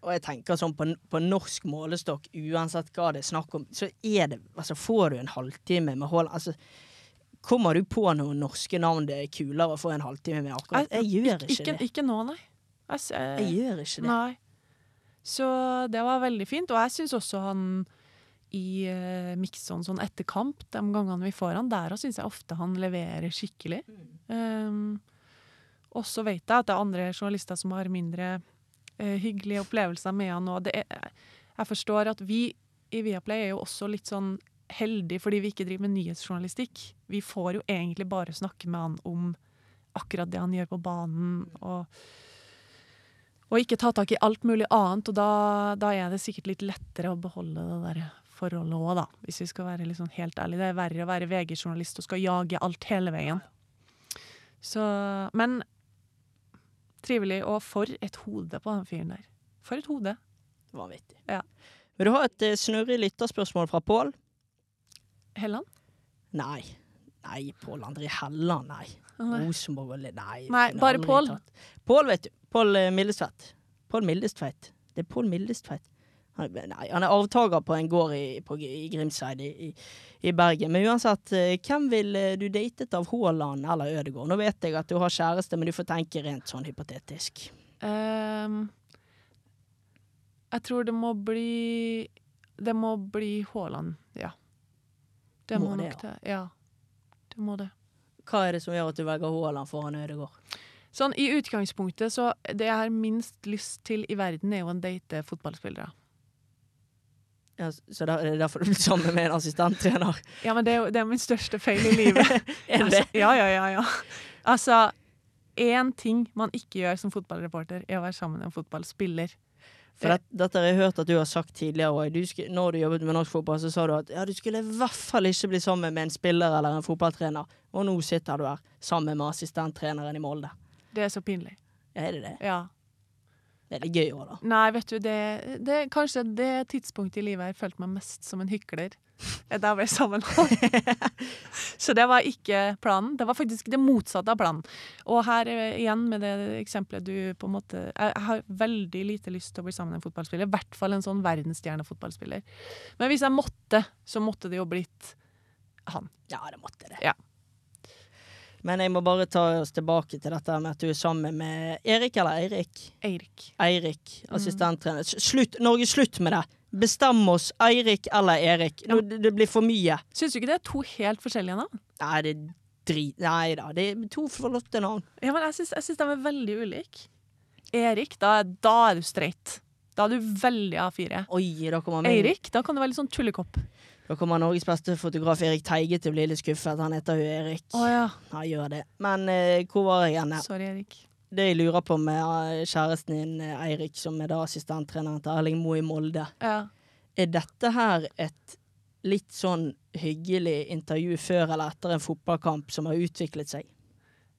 Speaker 1: Og jeg tenker sånn på, på norsk målestokk, uansett hva det er snakk om, så er det Altså, får du en halvtime med Haaland Altså, kommer du på noen norske navn det er kulere å få en halvtime med akkurat? Jeg gjør ikke,
Speaker 2: ikke,
Speaker 1: det.
Speaker 2: Ikke nå, nei. Jeg, eh,
Speaker 1: Jeg gjør ikke det.
Speaker 2: Nei. Så det var veldig fint. Og jeg syns også han i uh, Mikson sånn etter kamp, de gangene vi får han, der syns jeg ofte han leverer skikkelig. Um, og så vet jeg at det er andre journalister som har mindre uh, hyggelige opplevelser med han. Og er, jeg forstår at vi i Viaplay er jo også litt sånn heldige fordi vi ikke driver med nyhetsjournalistikk. Vi får jo egentlig bare snakke med han om akkurat det han gjør på banen. og og ikke ta tak i alt mulig annet, og da, da er det sikkert litt lettere å beholde det der forholdet òg, da. Hvis vi skal være sånn helt ærlige. Det er verre å være VG-journalist og skal jage alt hele veien. Så Men trivelig, og for et hode på den fyren der. For et hode.
Speaker 1: Vanvittig.
Speaker 2: Ja.
Speaker 1: Vil du ha et eh, snurrig lytterspørsmål fra Pål?
Speaker 2: Helland?
Speaker 1: Nei. Nei, Pål André Helland, nei.
Speaker 2: Nei.
Speaker 1: Rosenborg og Nei.
Speaker 2: Nei, bare Pål.
Speaker 1: Pål, vet du. Pål eh, Mildestvedt. Pål Mildestvedt. Det er Pål Mildestvedt. Han, nei, han er arvtaker på en gård i, på, i Grimseid i, i, i Bergen. Men uansett, eh, hvem ville du datet av Haaland eller Ødegaard? Nå vet jeg at du har kjæreste, men du får tenke rent sånn hypotetisk.
Speaker 2: Um, jeg tror det må bli Det må bli Haaland, ja. Det må,
Speaker 1: Må det,
Speaker 2: nok det. Ja. Det må det.
Speaker 1: Hva er det som gjør at du velger Haaland foran Ødegaard?
Speaker 2: Sånn i utgangspunktet, så det jeg har minst lyst til i verden, er jo en date fotballspillere.
Speaker 1: Ja, så da, er derfor du blir sammen med en assistenttrener?
Speaker 2: Ja, men det er jo det er min største feil i livet.
Speaker 1: Er det det?
Speaker 2: Altså, ja, ja, ja, ja. Altså, én ting man ikke gjør som fotballreporter, er å være sammen med en fotballspiller.
Speaker 1: For det, dette har jeg hørt at du har sagt tidligere òg. Når du jobbet med norsk fotball, så sa du at ja, du skulle i hvert fall ikke bli sammen med en spiller eller en fotballtrener. Og nå sitter du her sammen med assistenttreneren i Molde.
Speaker 2: Det er så pinlig.
Speaker 1: Er det det?
Speaker 2: Ja.
Speaker 1: Det er litt gøy òg, da.
Speaker 2: Nei, vet du, det, det kanskje det tidspunktet i livet jeg følt meg mest som en hykler. Da ble jeg sammen. Så det var ikke planen. Det var faktisk det motsatte av planen. Og her eh, igjen med det eksempelet du på en måte Jeg har veldig lite lyst til å bli sammen med en fotballspiller. I hvert fall en sånn verdensstjernefotballspiller. Men hvis jeg måtte, så måtte det jo blitt han.
Speaker 1: Ja, det måtte det.
Speaker 2: Ja.
Speaker 1: Men jeg må bare ta oss tilbake til dette med at du er sammen med Erik eller Eirik?
Speaker 2: Eirik.
Speaker 1: Eirik, assistenttrener. Slutt, Norge, slutt med det! Bestem oss, Eirik eller Erik. Nå, det, det blir for mye.
Speaker 2: Syns du ikke det er to helt forskjellige navn?
Speaker 1: Nei, det er drit... Nei da, det er to flotte navn.
Speaker 2: Ja, men jeg syns, de er veldig ulike. Erik, da, da er du streit. Da er du veldig A4.
Speaker 1: Oi, da kommer
Speaker 2: Eirik, da kan du være litt sånn tullekopp.
Speaker 1: Da kommer Norges beste fotograf Erik Teige til å bli litt skuffet. Han heter jo Erik.
Speaker 2: Å ja.
Speaker 1: Han gjør det. Men eh, hvor var jeg igjen?
Speaker 2: Sorry, Erik.
Speaker 1: Det jeg lurer på med eh, kjæresten din, eh, Eirik, som er da assistenttreneren til Erling Moe i Molde.
Speaker 2: Ja.
Speaker 1: Er dette her et litt sånn hyggelig intervju før eller etter en fotballkamp som har utviklet seg?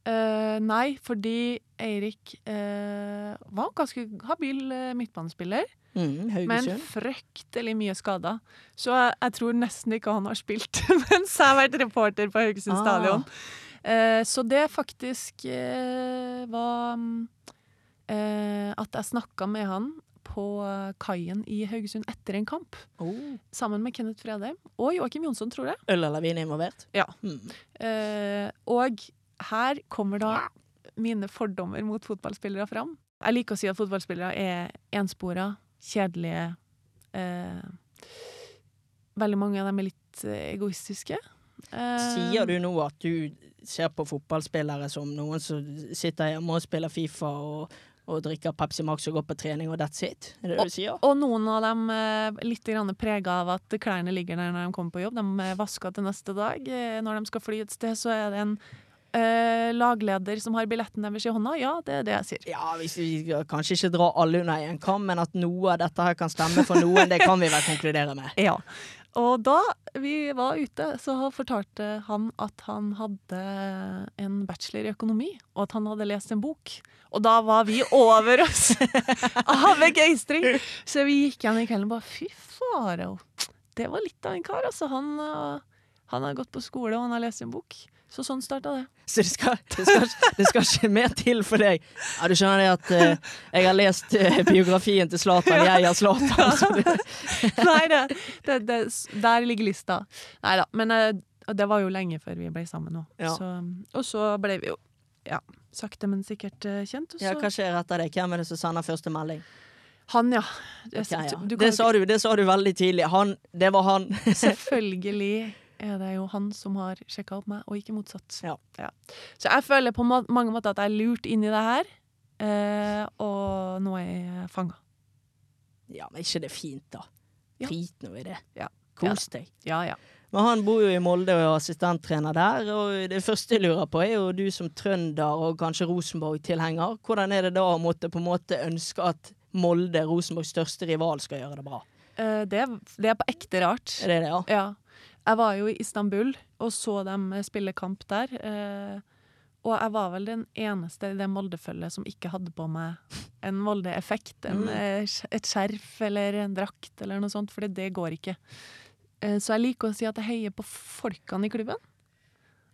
Speaker 2: Uh, nei, fordi Eirik uh, var ganske habil uh, midtbanespiller,
Speaker 1: Mm,
Speaker 2: men fryktelig mye skada. Så jeg, jeg tror nesten ikke han har spilt mens jeg har vært reporter på Haugesund
Speaker 1: Ah.
Speaker 2: stadion. Eh, så det faktisk eh, var eh, at jeg snakka med han på kaien i Haugesund etter en kamp,
Speaker 1: Oh.
Speaker 2: sammen med Kenneth Fredheim og Joakim Jonsson, tror jeg.
Speaker 1: Øl eller vin er involvert?
Speaker 2: Ja.
Speaker 1: Mm.
Speaker 2: Eh, og her kommer da mine fordommer mot fotballspillere fram. Jeg liker å si at fotballspillere er enspora, kjedelige. Eh, veldig mange av dem er litt egoistiske. Eh,
Speaker 1: Sier du nå at du ser på fotballspillere som noen som sitter hjemme og spiller Fifa og, og drikker Pepsi Max og går på trening, og that's it? Er det det du sier?
Speaker 2: Og noen av dem eh, litt prega av at klærne ligger der når de kommer på jobb. De vasker til neste dag. Eh, når de skal fly et sted, så er det en eh, lagleder som har billetten deres i hånda. Ja, det er det jeg sier.
Speaker 1: Ja, hvis vi skal kanskje ikke dra alle under en kam, men at noe av dette her kan stemme for noen, det kan vi vel konkludere med.
Speaker 2: Ja. Og da vi var ute, så fortalte han at han hadde en bachelor i økonomi, og at han hadde lest en bok. Og da var vi over oss av begeistring! Så vi gikk igjen i kvelden og bare fy farao. Det var litt av en kar, altså. Han, øh, han har gått på skole, og han har lest en bok. Så sånn starta det.
Speaker 1: Så det skal, det, skal, det skal ikke mer til for deg. Ja, du skjønner det at eh, jeg har lest eh, biografien til Zlatan. Jeg er Zlatan. Ja.
Speaker 2: Nei, det, det, det, der ligger lista. Nei da. Men eh, det var jo lenge før vi ble sammen òg.
Speaker 1: Ja.
Speaker 2: Og så ble vi jo ja, sakte, men sikkert eh, kjent. Og så
Speaker 1: Ja, hva skjer etter det? Hvem er det som sender første melding?
Speaker 2: Han, ja. Jeg-
Speaker 1: Ok, ja.
Speaker 2: du du
Speaker 1: Det sa du, det sa du veldig tidlig. Han, det var han.
Speaker 2: Selvfølgelig er det jo han som har sjekka opp meg, og ikke motsatt.
Speaker 1: Ja.
Speaker 2: Så jeg føler på mange måter at jeg er lurt inn i det her, eh, og nå er jeg fanga.
Speaker 1: Ja, men ikke det fint, da?
Speaker 2: Ja.
Speaker 1: Drit nå i det.
Speaker 2: Ja.
Speaker 1: Kos deg.
Speaker 2: Ja, ja.
Speaker 1: Men han bor jo i Molde og er assistenttrener der, og det første jeg lurer på er jo du som trønder og kanskje Rosenborg-tilhenger, hvordan er det da å måtte på en måte ønske at Molde, Rosenborgs største rival, skal gjøre det bra?
Speaker 2: Eh, det, det er på ekte rart.
Speaker 1: Er det det, ja?
Speaker 2: Ja. Jeg var jo i Istanbul og så dem spille kamp der. Eh, og jeg var vel den eneste i det Molde-følget som ikke hadde på meg en Molde-effekt.
Speaker 1: Mm.
Speaker 2: eh, Et skjerf eller en drakt eller noe sånt, for det går ikke. Eh, så jeg liker å si at jeg heier på folkene i klubben.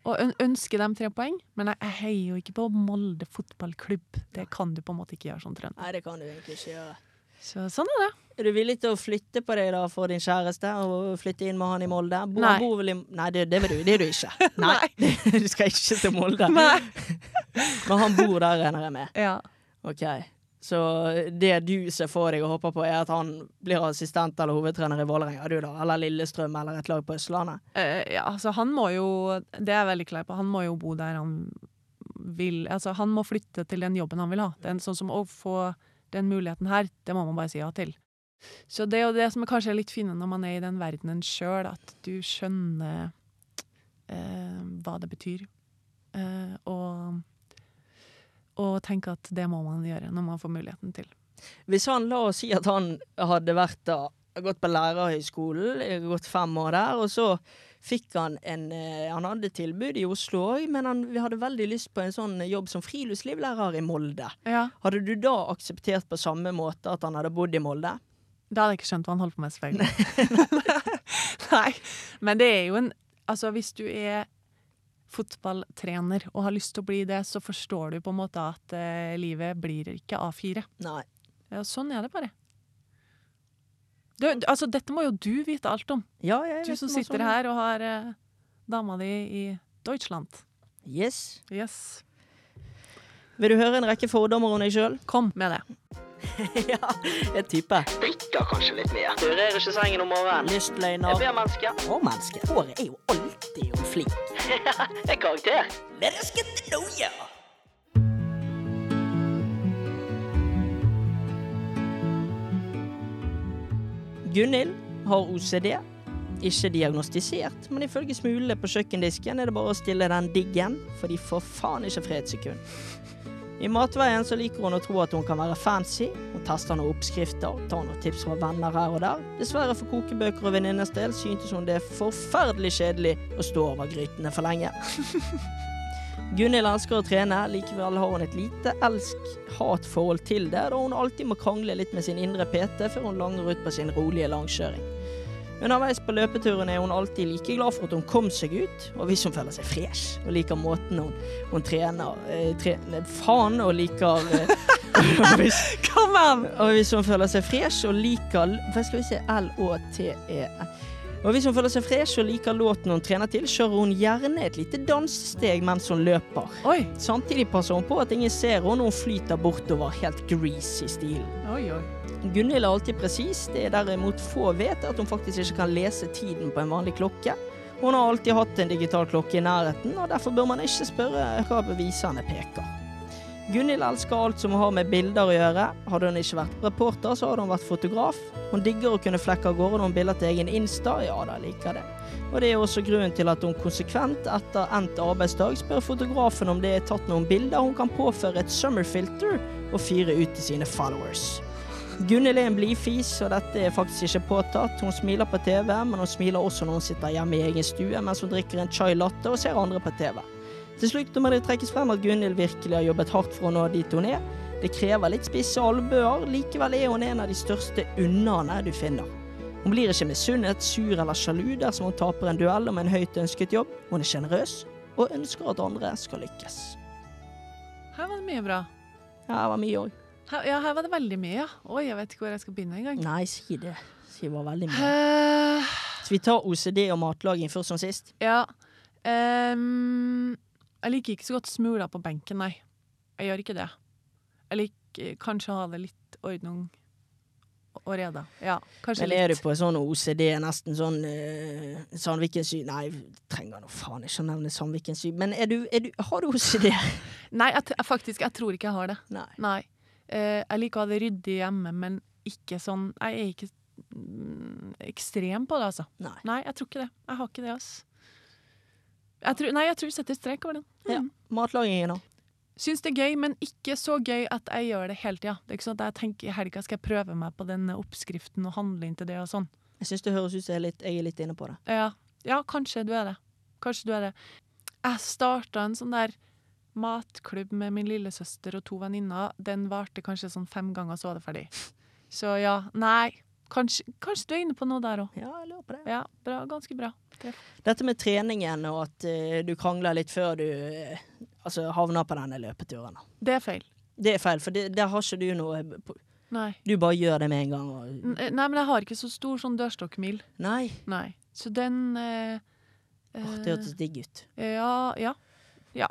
Speaker 2: Og ønsker dem tre poeng, men jeg, jeg heier jo ikke på Molde fotballklubb. Det kan du på en måte ikke gjøre som trønder.
Speaker 1: Nei, det kan du egentlig ikke gjøre.
Speaker 2: Så sånn er det.
Speaker 1: Er du villig til å flytte på deg da for din kjæreste, og flytte inn med han i Molde? Bo,
Speaker 2: Nei.
Speaker 1: Bo i Nei, det, det du. Det er du ikke. Nei. du skal ikke til Molde.
Speaker 2: Nei.
Speaker 1: Men han bor der, regner jeg med.
Speaker 2: Ja.
Speaker 1: Ok. Så det du ser for deg og håper på, er at han blir assistent eller hovedtrener i Vålerenga, du da? Eller Lillestrøm, eller et lag på Østlandet?
Speaker 2: Uh, ja, altså han må jo Det er jeg veldig klar på. Han må jo bo der han vil Altså han må flytte til den jobben han vil ha. Det er en sånn som å få den muligheten her, det må man bare si ja til. Så det er jo det som er kanskje litt fine når man er i den verdenen sjøl, at du skjønner eh, hva det betyr. Eh, og, og tenker at det må man gjøre når man får muligheten til.
Speaker 1: Hvis han, la oss si at han hadde vært da, gått på lærerhøyskolen, gått fem år der, og så fikk han en eh, Han hadde tilbud i Oslo òg, men han hadde veldig lyst på en sånn jobb som friluftslivlærer i Molde.
Speaker 2: Ja.
Speaker 1: Hadde du da akseptert på samme måte at han hadde bodd i Molde?
Speaker 2: Da hadde jeg ikke skjønt hva han holdt på med, selvfølgelig. Nei, men det er jo en Altså, hvis du er fotballtrener og har lyst til å bli det, så forstår du på en måte at eh, livet blir ikke A4.
Speaker 1: Nei.
Speaker 2: Ja, sånn er det bare. Du, altså, dette må jo du vite alt om.
Speaker 1: Ja, jeg
Speaker 2: Du
Speaker 1: vet
Speaker 2: som
Speaker 1: om
Speaker 2: sitter her og har eh, dama di i Deutschland.
Speaker 1: Yes.
Speaker 2: Yes.
Speaker 1: Vil du høre en rekke fordommer om deg sjøl?
Speaker 2: Kom med det.
Speaker 1: ja, jeg tipper. Drikker kanskje litt mer. Rører ikke sengen om morgenen. Lystløgner. Jeg menneske. Og menneske. Håret er jo alltid jo flink. det er karakter. Let us get to know Gunhild har OCD. Ikke diagnostisert, men ifølge smulene på kjøkkendisken er det bare å stille den diggen, for de får faen ikke fred et sekund. I matveien så liker hun å tro at hun kan være fancy. Hun tester noen oppskrifter, tar noen tips fra venner her og der. Dessverre for kokebøker og venninnes del syntes hun det er forferdelig kjedelig å stå over grytene for lenge. Gunhild elsker å trene, likevel har hun et lite elsk-hat-forhold til det, da hun alltid må krangle litt med sin indre PT før hun langer ut på sin rolige langkjøring. Underveis på løpeturen er hun alltid like glad for at hun kom seg ut, og hvis hun føler seg fresh og liker måten hun, hun trener eh, tre, Faen, og liker eh, og hvis, og hvis hun føler seg fresh og liker Hva skal vi si? L-Å-T-E Og hvis hun føler seg fresh og liker låten hun trener til, kjører hun gjerne et lite dansesteg mens hun løper.
Speaker 2: Oi,
Speaker 1: Samtidig passer hun på at ingen ser henne når hun flyter bortover helt greasy i stilen.
Speaker 2: oi, oi.
Speaker 1: Gunhild er alltid presis, det er derimot få vet at hun faktisk ikke kan lese tiden på en vanlig klokke. Hun har alltid hatt en digital klokke i nærheten, og derfor bør man ikke spørre hva bevisene peker. Gunhild elsker alt som har med bilder å gjøre. Hadde hun ikke vært reporter, så hadde hun vært fotograf. Hun digger å kunne flekke av gårde noen bilder til egen Insta, ja da liker det. Og det er også grunnen til at hun konsekvent etter endt arbeidsdag spør fotografen om det er tatt noen bilder hun kan påføre et summerfilter og fyre ut til sine followers. Gunhild er en blidfis, og dette er faktisk ikke påtatt. Hun smiler på TV, men hun smiler også når hun sitter hjemme i egen stue mens hun drikker en chai latte og ser andre på TV. Til slutt må det trekkes frem at Gunhild virkelig har jobbet hardt for å nå dit hun er. Det krever litt spisse albuer, likevel er hun en av de største unnene du finner. Hun blir ikke misunnet, sur eller sjalu dersom hun taper en duell om en høyt ønsket jobb. Hun er sjenerøs, og ønsker at andre skal lykkes.
Speaker 2: Her var det mye bra.
Speaker 1: Ja, det var mye òg.
Speaker 2: Ja, her var det veldig mye. ja. Oi, jeg vet ikke hvor jeg skal begynne engang.
Speaker 1: Nei, si det. Si det var veldig mye.
Speaker 2: Uh,
Speaker 1: Så vi tar OCD og matlaging først som sist.
Speaker 2: ja. ehm, jeg liker ikke så godt smuler på benken, nei. Jeg gjør ikke det. Jeg liker kanskje å ha det litt ordnung og reda. Ja, kanskje litt.
Speaker 1: Men er du på sånn OCD, nesten sånn uh, Sandvikens syk Nei, trenger nå faen ikke å nevne Sandvikens. Men er du, er du, har du OCD?
Speaker 2: Nei, jeg, faktisk, jeg tror ikke jeg har det.
Speaker 1: Nei.
Speaker 2: Nei. Uh, jeg liker å ha det ryddig hjemme, men ikke sånn Jeg er ikke mm, ekstrem på det, altså.
Speaker 1: Nei.
Speaker 2: Nei, jeg tror ikke det. Jeg har ikke det, altså. Jeg tror, nei, jeg tror vi setter strek over den.
Speaker 1: Ja.
Speaker 2: Mm.
Speaker 1: Matlagingen, òg.
Speaker 2: Syns det er gøy, men ikke så gøy at jeg gjør det hele tida. Det er ikke sånn at jeg tenker i helga skal jeg prøve meg på den oppskriften og handle inn til det og sånn.
Speaker 1: Jeg syns det høres ut som jeg jeg er litt inne på det.
Speaker 2: Ja, ja, kanskje du er det. Kanskje du er det. Jeg starta en sånn der matklubb med min lillesøster og to venninner. Den varte kanskje sånn fem ganger, så var det ferdig. Så ja, nei. Kanskje, kanskje du er inne på noe der òg.
Speaker 1: Ja, jeg lurer på det.
Speaker 2: Ja, bra, ganske bra.
Speaker 1: Dette med treningen og at uh, du krangler litt før du uh, altså, havner på denne løpeturen.
Speaker 2: Det er feil.
Speaker 1: Det er feil, for det, der har ikke du noe på-
Speaker 2: Nei.
Speaker 1: Du bare gjør det med en gang. Og,
Speaker 2: eh, Nei, men jeg har ikke så stor sånn dørstokkmil.
Speaker 1: nei,
Speaker 2: Nei. Så den uh,
Speaker 1: åh, det hørtes digg ut.
Speaker 2: Ja, ja. Ja.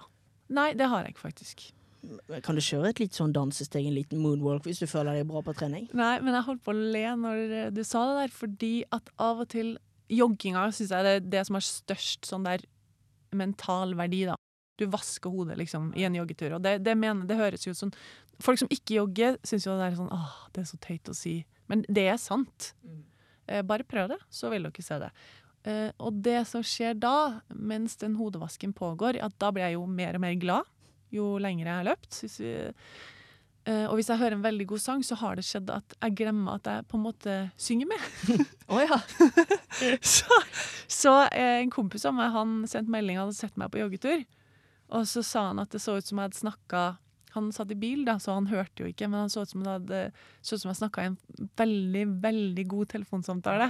Speaker 2: Nei, det har jeg ikke, faktisk.
Speaker 1: Kan du kjøre et litt sånn dansesteg, en liten moonwalk, hvis du føler deg bra på trening?
Speaker 2: Nei, men jeg holdt på å le når du sa det der, fordi at av og til Jogginga syns jeg det er det som har størst sånn der mental verdi, da. Du vasker hodet, liksom, i en joggetur. Og det, det mener Det høres jo ut som Folk som ikke jogger, syns jo det er sånn Åh, det er så teit å si. Men det er sant. Eh, bare prøv det, så vil dere se det. Eh, og det som skjer da, mens den hodevasken pågår, at da blir jeg jo mer og mer glad jo lenger jeg har løpt. Hvis vi, eh, og hvis jeg hører en veldig god sang, så har det skjedd at jeg glemmer at jeg på en måte synger med.
Speaker 1: Å ja.
Speaker 2: så så eh, en kompis av meg han sendte melding, han hadde sett meg på joggetur. Og så sa han at det så ut som jeg hadde snakka Han satt i bil, da, så han hørte jo ikke, men han så ut som, hadde, så ut som jeg snakka i en veldig, veldig god telefonsamtale.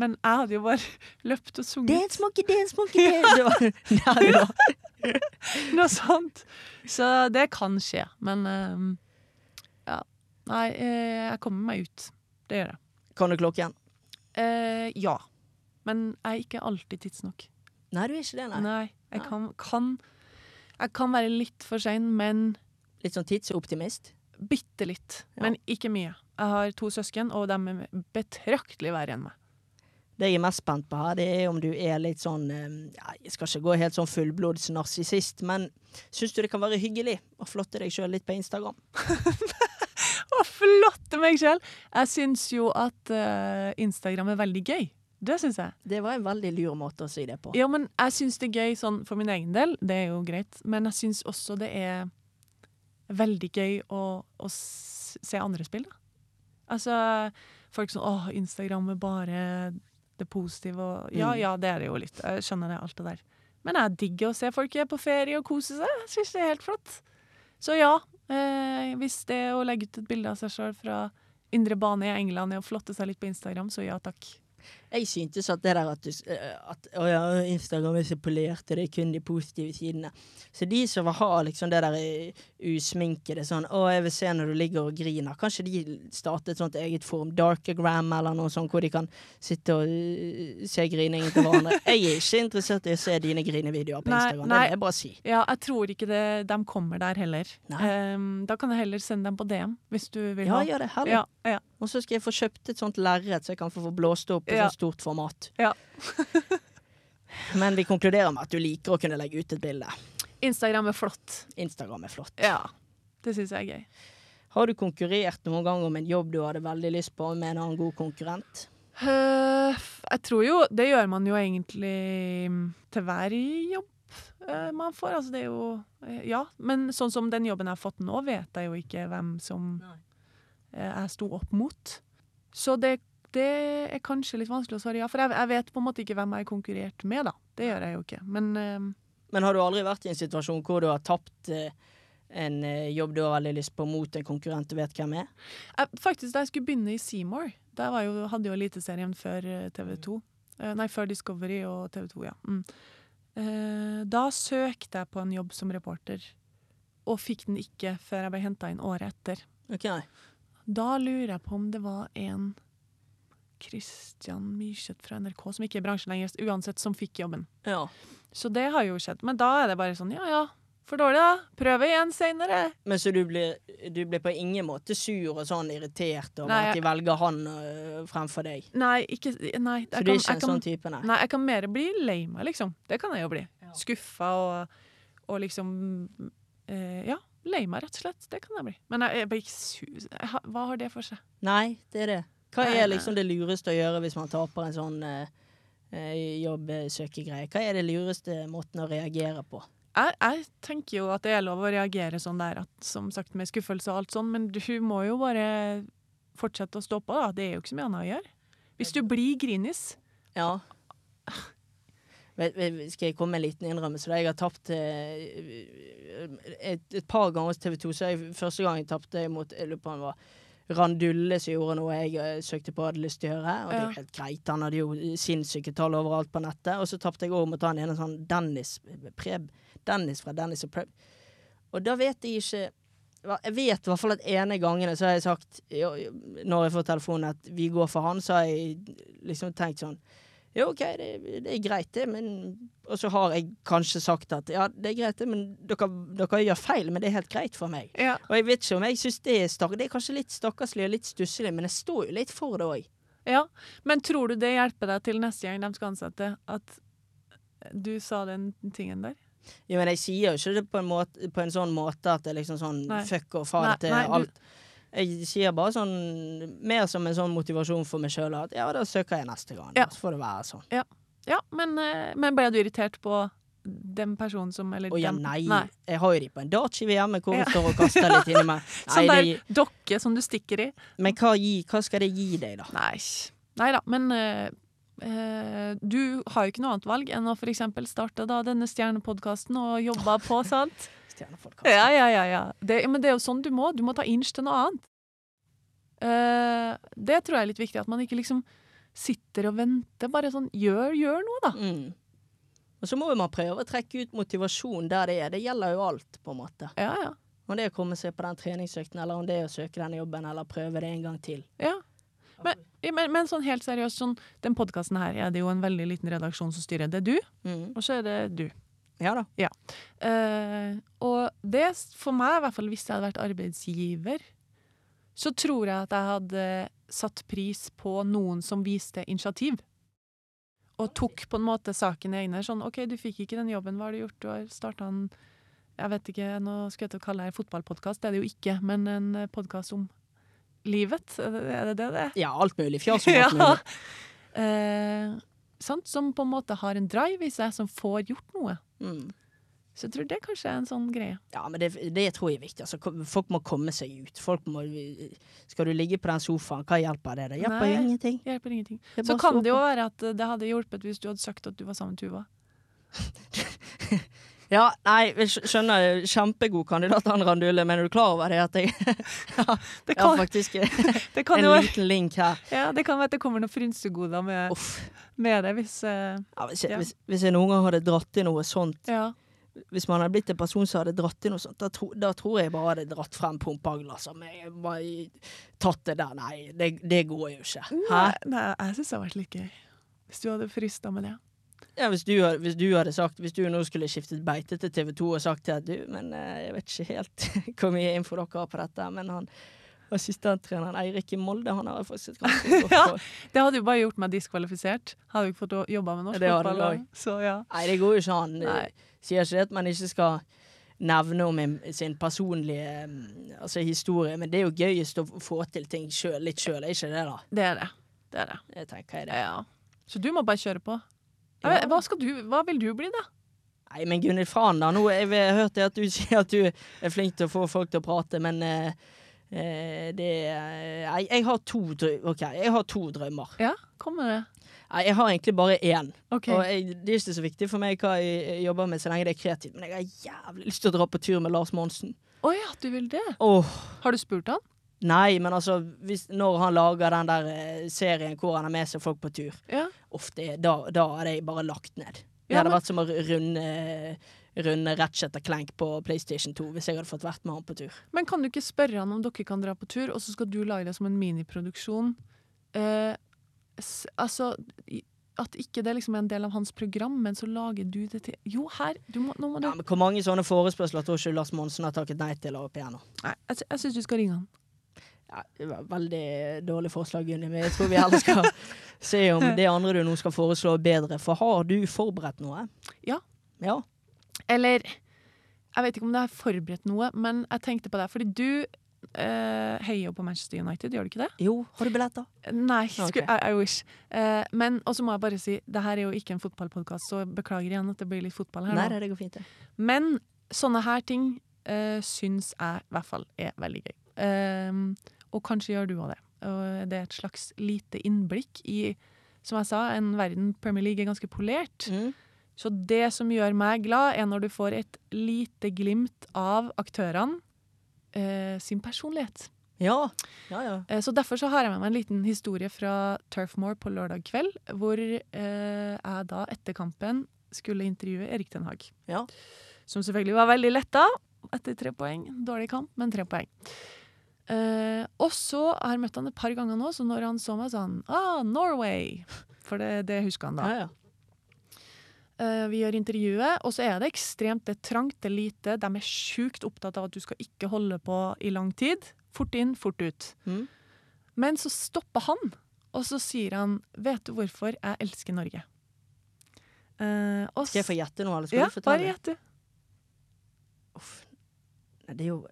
Speaker 2: Men jeg hadde jo bare løpt og sunget.
Speaker 1: Dance monkey, dance monkey, dance. Det var, ja, det var.
Speaker 2: Noe sånt. Så det kan skje. Men ehm, ja. Nei, eh, jeg kommer meg ut. Det gjør jeg.
Speaker 1: Kan du klokken?
Speaker 2: Eh, ja. Men jeg er ikke alltid tidsnok.
Speaker 1: Nei, du er ikke det, nei.
Speaker 2: Nei. Jeg kan, kan Jeg kan være litt for sein, men
Speaker 1: Litt sånn tidsoptimist?
Speaker 2: bitte litt.
Speaker 1: Ja.
Speaker 2: Men ikke mye. Jeg har to søsken, og de er betraktelig verre enn meg.
Speaker 1: Det jeg er mest spent på her, det er om du er litt sånn eh, ja, Jeg skal ikke gå helt sånn fullblods narsissist, men syns du det kan være hyggelig å flotte deg sjøl litt på Instagram?
Speaker 2: Å, flotte meg sjøl! Jeg syns jo at uh, Instagram er veldig gøy. Det syns jeg.
Speaker 1: Det var en veldig lur måte å si det på.
Speaker 2: Ja, men jeg syns det er gøy sånn for min egen del, det er jo greit, men jeg syns også det er veldig gøy å, å se andre spill, da. Altså, folk sånn åh, Instagram er bare det positive og Ja,
Speaker 1: Mm.
Speaker 2: ja, det er det jo litt. Jeg skjønner det, alt det der. Men jeg digger å se folk er på ferie og kose seg. Jeg syns det er helt flott. Så ja, eh, hvis det å legge ut et bilde av seg sjøl fra indre bane i England er å flotte seg litt på Instagram, så ja takk.
Speaker 1: Jeg syntes at det der at, du, eh, at å ja, Instagram er så polert, og det er kun de positive sidene. Så de som har liksom det der eh, usminkede sånn Å, jeg vil se når du ligger og griner. Kanskje de starter et sånt eget forum, Darkagram eller noe sånt, hvor de kan sitte og eh, se griningen til hverandre. Jeg er ikke interessert i å se dine grinevideoer på
Speaker 2: Nei,
Speaker 1: Instagram.
Speaker 2: nei.
Speaker 1: Det er jeg bare si.
Speaker 2: Ja, jeg tror ikke det, de kommer der heller. Ehm, da kan jeg heller sende dem på DM, hvis du vil
Speaker 1: Ja,
Speaker 2: ha.
Speaker 1: gjør det. Herlig.
Speaker 2: Ja, ja.
Speaker 1: Og så skal jeg få kjøpt et sånt lerret, så jeg kan få få blåst opp i
Speaker 2: Ja.
Speaker 1: sånt stort format.
Speaker 2: Ja.
Speaker 1: Men vi konkluderer med at du liker å kunne legge ut et bilde.
Speaker 2: Instagram er flott.
Speaker 1: Instagram er flott.
Speaker 2: Ja. Det syns jeg er gøy.
Speaker 1: Har du konkurrert noen gang om en jobb du hadde veldig lyst på med en annen god konkurrent?
Speaker 2: Uh, jeg tror jo Det gjør man jo egentlig mm, til hver jobb uh, man får. Altså, det er jo uh, Ja. Men sånn som den jobben jeg har fått nå, vet jeg jo ikke hvem som eh, jeg sto opp mot. Så det, det er kanskje litt vanskelig å svare ja, for jeg, jeg vet på en måte ikke hvem jeg har konkurrert med, da. Det gjør jeg jo ikke. Men uh,
Speaker 1: Men har du aldri vært i en situasjon hvor du har tapt uh, en uh, jobb du har veldig lyst på, mot en konkurrent du vet hvem er?
Speaker 2: Jeg, faktisk, da jeg skulle begynne i Seymour, der var jo, hadde jo Eliteserien før eh, TV 2. Eh, nei, før Discovery og TV 2, ja. Mm. Eh, da søkte jeg på en jobb som reporter, og fikk den ikke før jeg ble henta inn året etter.
Speaker 1: Ok.
Speaker 2: Da lurer jeg på om det var en Christian Myrseth fra NRK, som ikke er i bransjen lenger, uansett, som fikk jobben.
Speaker 1: Ja.
Speaker 2: Så det har jo skjedd. Men da er det bare sånn, ja ja, for dårlig da. Prøve igjen seinere.
Speaker 1: Men så du blir, du blir på ingen måte sur og sånn irritert over
Speaker 2: Nei,
Speaker 1: at de velger han øh, fremfor deg?
Speaker 2: Nei, ikke Nei.
Speaker 1: Så du er ikke en sånn type, nei?
Speaker 2: Nei, jeg kan mer bli lei meg, liksom. Det kan jeg jo bli. Skuffa og, og liksom eh, Ja, lei meg, rett og slett. Det kan jeg bli. Men jeg, jeg blir ikke sur. Hva har det for seg?
Speaker 1: Nei, det er det. Hva er liksom det lureste å gjøre hvis man taper en sånn eh, eh, jobbsøkegreie? Hva er det lureste måten å reagere på?
Speaker 2: Jeg, jeg tenker jo at det er lov å reagere sånn der, at, som sagt med skuffelse og alt sånn, men du må jo bare fortsette å stå på, da. Det er jo ikke så mye annet å gjøre. Hvis du blir grinis
Speaker 1: Ja. Skal jeg komme med en liten innrømmelse? Jeg har tapt eh, et, et par ganger hos TV 2. Så jeg, første gang jeg tapte mot Jeg lurer på om var Randulle som gjorde noe jeg eh, søkte på og hadde lyst til å gjøre. Og det er jo helt greit. Han hadde jo sinnssyke tall overalt på nettet. Og så tapte jeg òg mot han ene sånn Dennis Preb. Dennis fra Dennis og Preb. Og da vet jeg ikke Jeg vet i hvert fall at ene gangene så har jeg sagt Når jeg får telefonen at vi går for han, så har jeg liksom tenkt sånn jo, OK, det, det er greit, det, men Og så har jeg kanskje sagt at ja, det er greit, det, men dere, dere gjør feil, men det er helt greit for meg.
Speaker 2: Ja.
Speaker 1: Og jeg vet ikke om jeg syns det er stakk. Det er kanskje litt stakkarslig og litt stusslig, men jeg står jo litt for det òg.
Speaker 2: ja. Men tror du det hjelper deg til neste gang de skal ansette, at du sa den tingen der?
Speaker 1: Ja, men jeg sier jo ikke det på en, måte, på en sånn måte at det er liksom sånn
Speaker 2: Nei.
Speaker 1: fuck og faen til
Speaker 2: alt. du-.
Speaker 1: Jeg sier bare sånn mer som en sånn motivasjon for meg sjøl at ja, da søker jeg neste gang.
Speaker 2: Ja.
Speaker 1: Så får det være sånn.
Speaker 2: Ja, men, eh, men ble du irritert på den personen som Eller
Speaker 1: Å ja,
Speaker 2: nei.
Speaker 1: nei. Jeg har jo de på en dartskive hjemme hvor
Speaker 2: Ja.
Speaker 1: jeg står og kaster litt inni meg.
Speaker 2: Sånn der dokke som du stikker i?
Speaker 1: men hva, gi, hva skal det gi deg, da?
Speaker 2: Nei. Nei da, men uh, du har jo ikke noe annet valg enn å f.eks. starte da denne stjernepodkasten og jobbe på, sant?
Speaker 1: Stjernepodcast.
Speaker 2: Ja, ja, ja. ja. Det, men det er jo sånn du må. Du må ta inch til noe annet. Uh, det tror jeg er litt viktig, at man ikke liksom sitter og venter. Bare sånn gjør, gjør noe, da.
Speaker 1: Mm. Og så må man prøve å trekke ut motivasjon der det er. Det gjelder jo alt, på en måte.
Speaker 2: Ja, ja.
Speaker 1: Om det er å komme seg på den treningsøkten, eller om det er å søke den jobben, eller prøve det en gang til.
Speaker 2: ja. Men, men, men sånn helt seriøst, sånn, den podkasten her er det jo en veldig liten redaksjon som styrer. Det er du,
Speaker 1: Mm.
Speaker 2: og så er det du.
Speaker 1: Ja da.
Speaker 2: Eh, og det, for meg, i hvert fall hvis jeg hadde vært arbeidsgiver, så tror jeg at jeg hadde satt pris på noen som viste initiativ. Og tok på en måte saken i egne. Sånn OK, du fikk ikke den jobben, hva har du gjort? Du har starta en Jeg vet ikke, nå skal jeg til å kalle det en fotballpodkast, det er det jo ikke, men en podkast om livet. Er det det det? er?
Speaker 1: Ja, alt mulig. Fjas om alt
Speaker 2: Ja.
Speaker 1: mulig.
Speaker 2: Sant? Som på en måte har en drive i seg, som får gjort noe.
Speaker 1: Mm.
Speaker 2: Så jeg tror det kanskje er en sånn greie.
Speaker 1: Ja, men det, det tror jeg er viktig. Altså, folk må komme seg ut. Folk må, skal du ligge på den sofaen, hva hjelper det? Det hjelper jo ingenting.
Speaker 2: Hjelper ingenting. Så kan det jo være at det hadde hjulpet hvis du hadde sagt at du var sammen med Tuva.
Speaker 1: Ja, nei, jeg skjønner. Kjempegod kandidat, han Randulle, men er du klar over det at jeg ja,
Speaker 2: Det kan,
Speaker 1: faktisk
Speaker 2: det kan
Speaker 1: en liten link her.
Speaker 2: ja, det kan være at det kommer noen frynsegoder med, med det, hvis uh,
Speaker 1: Ja, hvis,
Speaker 2: Ja.
Speaker 1: hvis, hvis jeg noen gang hadde dratt i noe sånt
Speaker 2: Ja.
Speaker 1: Hvis man hadde blitt en person som hadde dratt i noe sånt, da, tro, da tror jeg bare hadde dratt frem pumpaglass og meg- bare tatt det der. Nei, det, det går jo ikke. Hæ?
Speaker 2: Nei, nei, jeg syns det hadde vært litt gøy. Hvis du hadde frista med det.
Speaker 1: Ja, hvis, du, hvis du hadde sagt Hvis du nå skulle skiftet beite til TV 2 og sagt til at du, men eh, jeg vet ikke helt hvor mye info dere har på dette, men han assistenttreneren Eirik i Molde, han har faktisk et ganske godt
Speaker 2: Ja. Det hadde jo bare gjort meg diskvalifisert. Hadde jo ikke fått jobba med norsk
Speaker 1: Det
Speaker 2: fotball. Så ja.
Speaker 1: Nei, det går jo ikke an.
Speaker 2: Nei.
Speaker 1: Sier ikke det at man ikke skal nevne om sin personlige mm, altså, historie, men det er jo gøyest å få til ting selv, litt sjøl, er ikke det, da?
Speaker 2: Det er det. Det er det.
Speaker 1: Jeg tenker jeg det.
Speaker 2: Ja. Så du må bare kjøre på.
Speaker 1: Ja.
Speaker 2: Hva, du, hva vil du bli, da?
Speaker 1: Nei, men Gunhild Fran, da. Nå, jeg har hørt at du sier at du er flink til å få folk til å prate, men eh, eh, det eh, Nei, jeg har to okay, jeg har to drømmer.
Speaker 2: Ja, kom med det.
Speaker 1: Nei, jeg har egentlig bare én.
Speaker 2: Okay.
Speaker 1: Og jeg, det er ikke så viktig for meg hva jeg, jeg jobber med, så lenge det er kreativt. Men jeg har jævlig lyst til å dra på tur med Lars Monsen.
Speaker 2: Å ja, du vil det?
Speaker 1: Oh.
Speaker 2: Har du spurt han?
Speaker 1: Nei, men altså, hvis, når han lager den der eh, serien hvor han har med seg folk på tur,
Speaker 2: Ja.
Speaker 1: ofte, da, da er det bare lagt ned. Det
Speaker 2: Ja,
Speaker 1: hadde
Speaker 2: men-
Speaker 1: vært som å runde, runde Ratchet og Clank på PlayStation 2 hvis jeg hadde fått vært med han på tur.
Speaker 2: Men kan du ikke spørre han om dere kan dra på tur, og så skal du lage det som en miniproduksjon? Eh, altså At ikke det liksom er en del av hans program, men så lager du det til Jo, her! Du må, nå må du
Speaker 1: Ja, men hvor mange sånne forespørsler tror ikke Lars Monsen har takket nei til opp igjennom?
Speaker 2: Nei, jeg, jeg syns du skal ringe han.
Speaker 1: Ja, det var veldig dårlig forslag, Gunni, men jeg tror vi heller skal se om det andre du nå skal foreslå, er bedre. For har du forberedt noe?
Speaker 2: Ja.
Speaker 1: Ja.
Speaker 2: Eller Jeg vet ikke om det er forberedt noe, men jeg tenkte på det. Fordi du eh, heier jo på Manchester United, gjør du ikke det?
Speaker 1: Jo, har du billetter?
Speaker 2: Nei,
Speaker 1: Ok.
Speaker 2: sku, I, I wish. Uh, men og så må jeg bare si, det her er jo ikke en fotballpodkast, så beklager igjen at det blir litt fotball her
Speaker 1: Nei,
Speaker 2: nå.
Speaker 1: det går fint, det.
Speaker 2: Men sånne her ting uh, syns jeg i hvert fall er veldig gøy. Ehm, og kanskje gjør du òg det. Og det er et slags lite innblikk i, som jeg sa, en verden Premier League er ganske polert.
Speaker 1: Mm.
Speaker 2: Så det som gjør meg glad, er når du får et lite glimt av aktørene eh, sin personlighet.
Speaker 1: Ja. Ja, ja.
Speaker 2: Eh, Så derfor så har jeg med meg en liten historie fra Turfmore på lørdag kveld, hvor eh, jeg da etter kampen skulle intervjue Erik Den Haag.
Speaker 1: Ja.
Speaker 2: Som selvfølgelig var veldig letta etter tre poeng. Dårlig kamp, men tre poeng. Eh, og så har jeg møtt han et par ganger nå, så når han så meg, sa han ah, Norway. For det, det husker han da.
Speaker 1: ja, ja.
Speaker 2: Uh, vi gjør intervjuet, og så er det ekstremt det er trangt, det er lite. De er sjukt opptatt av at du skal ikke holde på i lang tid. Fort inn, fort ut.
Speaker 1: Mm.
Speaker 2: Men så stopper han, og så sier han 'Vet du hvorfor jeg elsker Norge?' Uh,
Speaker 1: Skal jeg få gjette nå, eller skal
Speaker 2: ja,
Speaker 1: du fortelle?
Speaker 2: bare gjett, du.
Speaker 1: Uff. Det er jo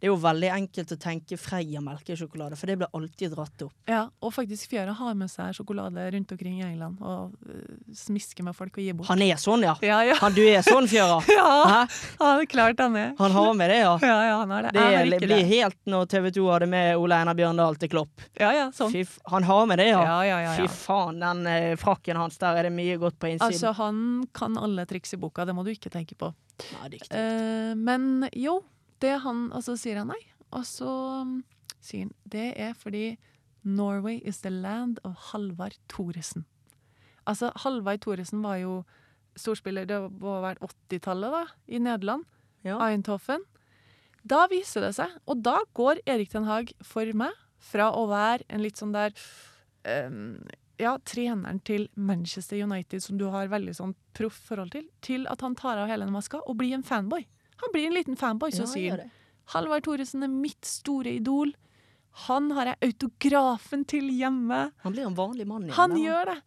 Speaker 1: det er jo veldig enkelt å tenke Freia melkesjokolade, for det blir alltid dratt opp.
Speaker 2: Ja, og faktisk Fjøra har med seg sjokolade rundt omkring i England og eh, smisker med folk og gir bort.
Speaker 1: Han er sånn, ja.
Speaker 2: Ja, ja.
Speaker 1: Han, du er sånn, Fjøra.
Speaker 2: Ja,
Speaker 1: Hæ?
Speaker 2: ja, er klart han er.
Speaker 1: Han har med det, ja.
Speaker 2: Ja, ja, han har det.
Speaker 1: Det blir helt når TV 2 hadde med Ole Einar Bjørndal til Klopp.
Speaker 2: Ja, ja, sånn.
Speaker 1: Fy, han har med det, ja.
Speaker 2: Ja, ja, ja,
Speaker 1: Fy faen, den eh, frakken hans der er det mye godt på innsiden.
Speaker 2: Altså, han kan alle triks i boka, det må du ikke tenke på.
Speaker 1: Nei, det er ikke
Speaker 2: Eh, men jo, det han Og så sier han nei. Og så um, sier han det er fordi Norway is the land of Halvard Thoresen. Altså, Halvard Thoresen var jo storspiller, det må ha vært 80-tallet, da, i Nederland.
Speaker 1: Ja.
Speaker 2: Eindhoven. Da viser det seg, og da går Erik Den Haag for meg fra å være en litt sånn der um, ja, treneren til Manchester United, som du har veldig sånn proff forhold til, til at han tar av hele den maska og blir en fanboy. Han blir en liten fanboy, så
Speaker 1: Ja,
Speaker 2: sier han. Halvard Thoresen er mitt store idol. Han har jeg autografen til hjemme.
Speaker 1: Han blir en vanlig mann igjen.
Speaker 2: Han
Speaker 1: da.
Speaker 2: gjør det!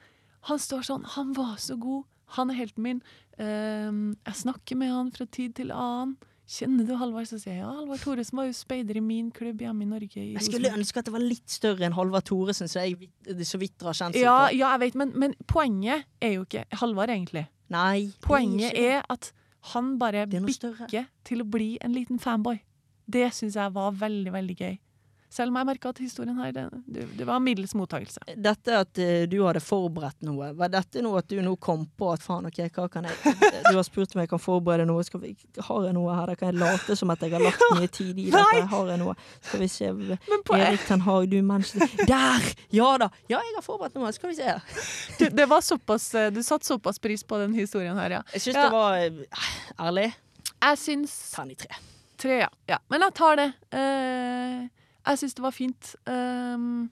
Speaker 2: Han står sånn Han var så god. Han er helten min. Ehm, jeg snakker med han fra tid til annen. Kjenner du Halvard? Så sier jeg ja, Halvard Thoresen var jo speider i min klubb hjemme i Norge. I
Speaker 1: Jeg skulle ønske at det var litt større enn Halvard Thoresen, så jeg så vidt har kjent
Speaker 2: ja,
Speaker 1: på.
Speaker 2: ja, jeg vet, men, men poenget er jo ikke Halvard, egentlig.
Speaker 1: Nei.
Speaker 2: Poenget er at han bare
Speaker 1: er større.
Speaker 2: bikker til å bli en liten fanboy. Det syns jeg var veldig, veldig gøy. Selv om jeg merka at historien her, det, det, det var middels mottakelse.
Speaker 1: Dette at uh, du hadde forberedt noe, var dette noe at du nå kom på at faen, ok, hva kan jeg Du har spurt om jeg kan forberede noe, skal vi, har jeg noe her? Da kan jeg late som at jeg har lagt mye tid i dette?
Speaker 2: Nei!
Speaker 1: Har jeg noe? Skal vi se
Speaker 2: Men på,
Speaker 1: Erik Ten Hag, du menneske Der! Ja da! Ja, jeg har forberedt noe, skal vi se.
Speaker 2: du, det var såpass, eh, du satte såpass pris på den historien her, ja.
Speaker 1: Jeg syns
Speaker 2: Ja.
Speaker 1: det var eh, ærlig.
Speaker 2: Jeg syns
Speaker 1: Tern i tre.
Speaker 2: tre, ja. ja. Men jeg tar det. Eh, jeg syns det var fint. Um,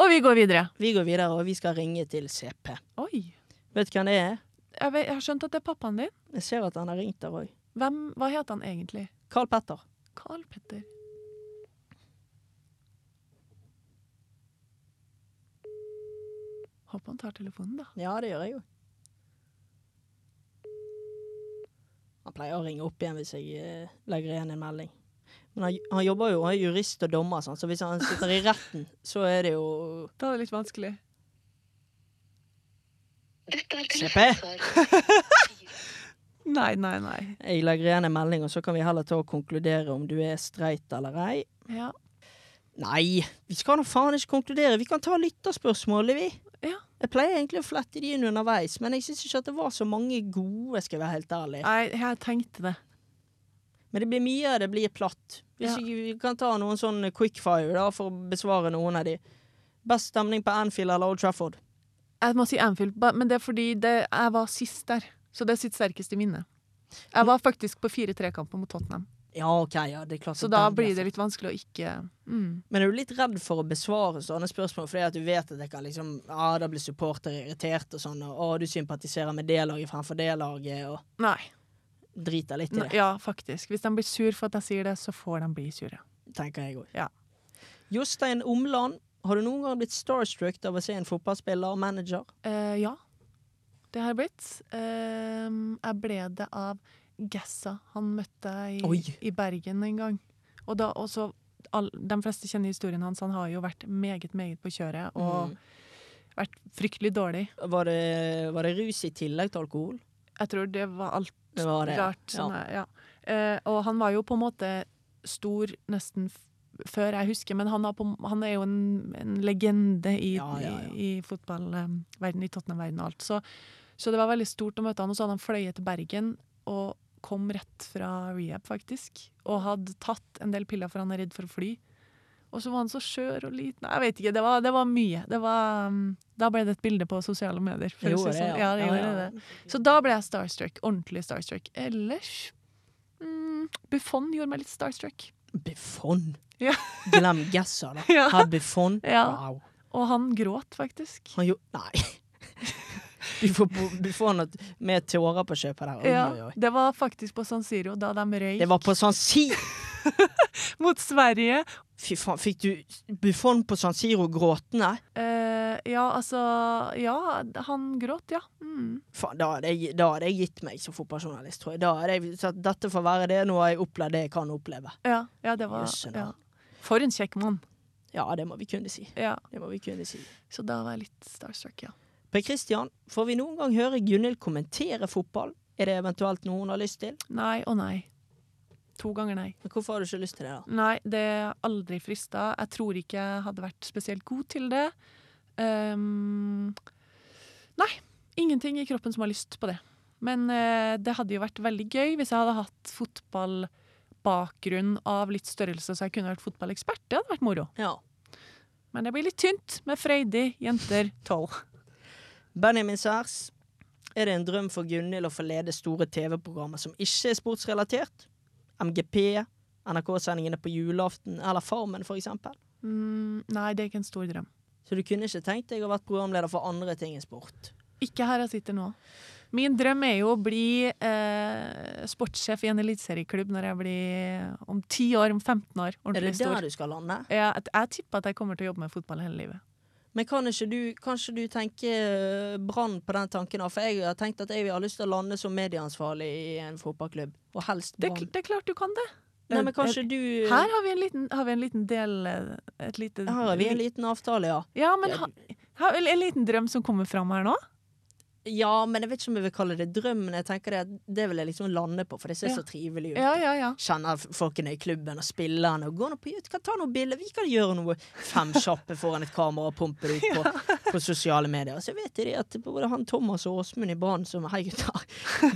Speaker 2: og vi går videre.
Speaker 1: Vi går videre, og vi skal ringe til CP.
Speaker 2: Oi.
Speaker 1: Vet du hvem det er?
Speaker 2: Jeg, vet, jeg har skjønt at det er pappaen din.
Speaker 1: Jeg ser at han har ringt der òg.
Speaker 2: Hva heter han egentlig?
Speaker 1: Carl Petter.
Speaker 2: Carl Petter. Håper han tar telefonen, da.
Speaker 1: Ja, det gjør jeg jo. Han pleier å ringe opp igjen hvis jeg eh, legger igjen en melding. Men han, han jobber jo, han er jurist og dommer, sånn, så hvis han sitter i retten, så er det jo
Speaker 2: Da er det litt vanskelig.
Speaker 1: CP.
Speaker 2: Nei, nei, nei.
Speaker 1: Jeg legger igjen en melding, og så kan vi heller ta og konkludere om du er streit eller ei.
Speaker 2: Ja.
Speaker 1: Nei, vi skal nå faen ikke konkludere. Vi kan ta lytterspørsmålet, vi.
Speaker 2: Ja.
Speaker 1: Jeg pleier egentlig å flette de inn underveis, men jeg syns ikke at det var så mange gode, skal jeg være helt ærlig.
Speaker 2: Nei, jeg tenkte det.
Speaker 1: Men det blir mye av det blir platt. Hvis
Speaker 2: Ja.
Speaker 1: vi kan ta noen sånn quickfire da, for å besvare noen av de. Best stemning på Anfield eller Old Trafford?
Speaker 2: Jeg må si Anfield, men det er fordi det, jeg var sist der. Så det sitter sterkest i minnet. Jeg var faktisk på 4-3-kampen mot Tottenham,
Speaker 1: Ja, OK, ja, det er klart
Speaker 2: så da blir
Speaker 1: blir
Speaker 2: det litt vanskelig å ikke mm.
Speaker 1: Men er du litt redd for å besvare sånne spørsmål fordi at du vet at det kan liksom Ja, da blir supporter irritert og sånn, og å, du sympatiserer med det laget fremfor det laget, og
Speaker 2: Nei.
Speaker 1: Driter litt i det,
Speaker 2: Ja, faktisk. Hvis de blir sur for at jeg sier det, så får de bli sure.
Speaker 1: tenker jeg òg.
Speaker 2: Ja.
Speaker 1: Jostein Omland, har du noen gang blitt starstruck av å se en fotballspiller og manager?
Speaker 2: Uh, ja, det har jeg blitt. Uh, jeg ble det av Gassa. Han møtte i, i Bergen en gang. Og da også all, De fleste kjenner historien hans. Han har jo vært meget, meget på kjøret og
Speaker 1: Mm.
Speaker 2: vært fryktelig dårlig.
Speaker 1: Var det, var det rus i tillegg til alkohol?
Speaker 2: Jeg tror det var alt
Speaker 1: Det var det,
Speaker 2: rart.
Speaker 1: ja.
Speaker 2: Sånn, ja. Eh, og han var jo på en måte stor nesten før jeg husker, men han, på, han er jo en, en legende i,
Speaker 1: Ja, ja, ja.
Speaker 2: i, i fotballverdenen, i Tottenham-verden og alt. Så, så det var veldig stort å møte han, og så hadde han fløyet til Bergen og kom rett fra rehab, faktisk. Og hadde tatt en del piller for han er redd for å fly. Og så var han så skjør og liten. Jeg vet ikke, det var, det var mye. Det var, um, da ble det et bilde på sosiale medier. Jo,
Speaker 1: det,
Speaker 2: sånn. ja. det
Speaker 1: Ja, ja.
Speaker 2: det. Så da ble jeg starstruck. Ordentlig starstruck. Ellers mm, Buffon gjorde meg litt starstruck.
Speaker 1: Buffon?
Speaker 2: Ja.
Speaker 1: Glem gassa, da.
Speaker 2: Ja.
Speaker 1: Herr Buffon?
Speaker 2: Ja.
Speaker 1: Wow.
Speaker 2: Og han gråt, faktisk.
Speaker 1: Han gjorde Nei. Du får du får noe med tårer på kjøpet der. Oi,
Speaker 2: Ja,
Speaker 1: oi, oi.
Speaker 2: det var faktisk på San Siro, da de røyk
Speaker 1: Det var på San Siro!
Speaker 2: mot Sverige.
Speaker 1: Fy faen, fikk du Buffon på San Siro gråtende?
Speaker 2: Uh, ja, altså Ja, han gråt, ja. Mm.
Speaker 1: Faen, da hadde, jeg, da hadde jeg gitt meg som fotballjournalist, tror jeg. Da hadde jeg sagt dette får være det, nå har jeg opplevd det jeg kan oppleve.
Speaker 2: Ja, ja, det var
Speaker 1: Jøsse
Speaker 2: ja. For en kjekk mann.
Speaker 1: Ja, det må vi kunne si.
Speaker 2: Ja,
Speaker 1: Det må vi kunne si.
Speaker 2: så da var jeg litt starstruck, ja.
Speaker 1: Per Christian, får vi noen gang høre Gunhild kommentere fotball? Er det eventuelt noe hun har lyst til?
Speaker 2: Nei og nei. To ganger nei.
Speaker 1: Men hvorfor har du ikke lyst til det, da?
Speaker 2: Nei, det er aldri frista. Jeg tror ikke jeg hadde vært spesielt god til det. Um, nei, ingenting i kroppen som har lyst på det. Men uh, det hadde jo vært veldig gøy hvis jeg hadde hatt fotballbakgrunn av litt størrelse, så jeg kunne vært fotballekspert. Det hadde vært moro.
Speaker 1: Ja.
Speaker 2: Men det blir litt tynt med freidig jenter tolv.
Speaker 1: Benjamin Særs, er det en drøm for Gunhild å få lede store TV-programmer som ikke er sportsrelatert? MGP, NRK-sendingene på julaften eller Farmen, for eksempel?
Speaker 2: Mm, nei, det er ikke en stor drøm.
Speaker 1: Så du kunne ikke tenkt deg å vært programleder for andre ting enn sport?
Speaker 2: Ikke her jeg sitter nå. Min drøm er jo å bli eh, sportssjef i en eliteserieklubb når jeg blir om 10 år, om 15 år.
Speaker 1: Er
Speaker 2: det
Speaker 1: det
Speaker 2: stor.
Speaker 1: der du skal lande?
Speaker 2: Ja, jeg, jeg tipper at jeg kommer til å jobbe med fotball hele livet.
Speaker 1: Men kan ikke du, kanskje du tenke eh, Brann på den tanken? For jeg har tenkt at jeg har lyst til å lande som medieansvarlig i en fotballklubb. Og helst Brann.
Speaker 2: Det, det er klart du kan det.
Speaker 1: Nei, men kanskje du
Speaker 2: Her har vi en liten, har vi en liten del eh, lite,
Speaker 1: Her har vi en liten avtale, ja.
Speaker 2: Ja, men ha, ha, en liten drøm som kommer fram her nå?
Speaker 1: Ja, men jeg vet ikke om jeg vil kalle det drøm. Men jeg tenker det, det vil jeg liksom lande på, for det ser
Speaker 2: Ja.
Speaker 1: så trivelig ut.
Speaker 2: Ja, ja, ja.
Speaker 1: Kjenner folkene i klubben og spillerne og går nå på kan ta noen bilder. Vi kan gjøre noe fem kjappe foran et kamera og pumpe det ut på, på sosiale medier. Og Så vet det at både han Thomas og Åsmund i Brann som Hei, gutter.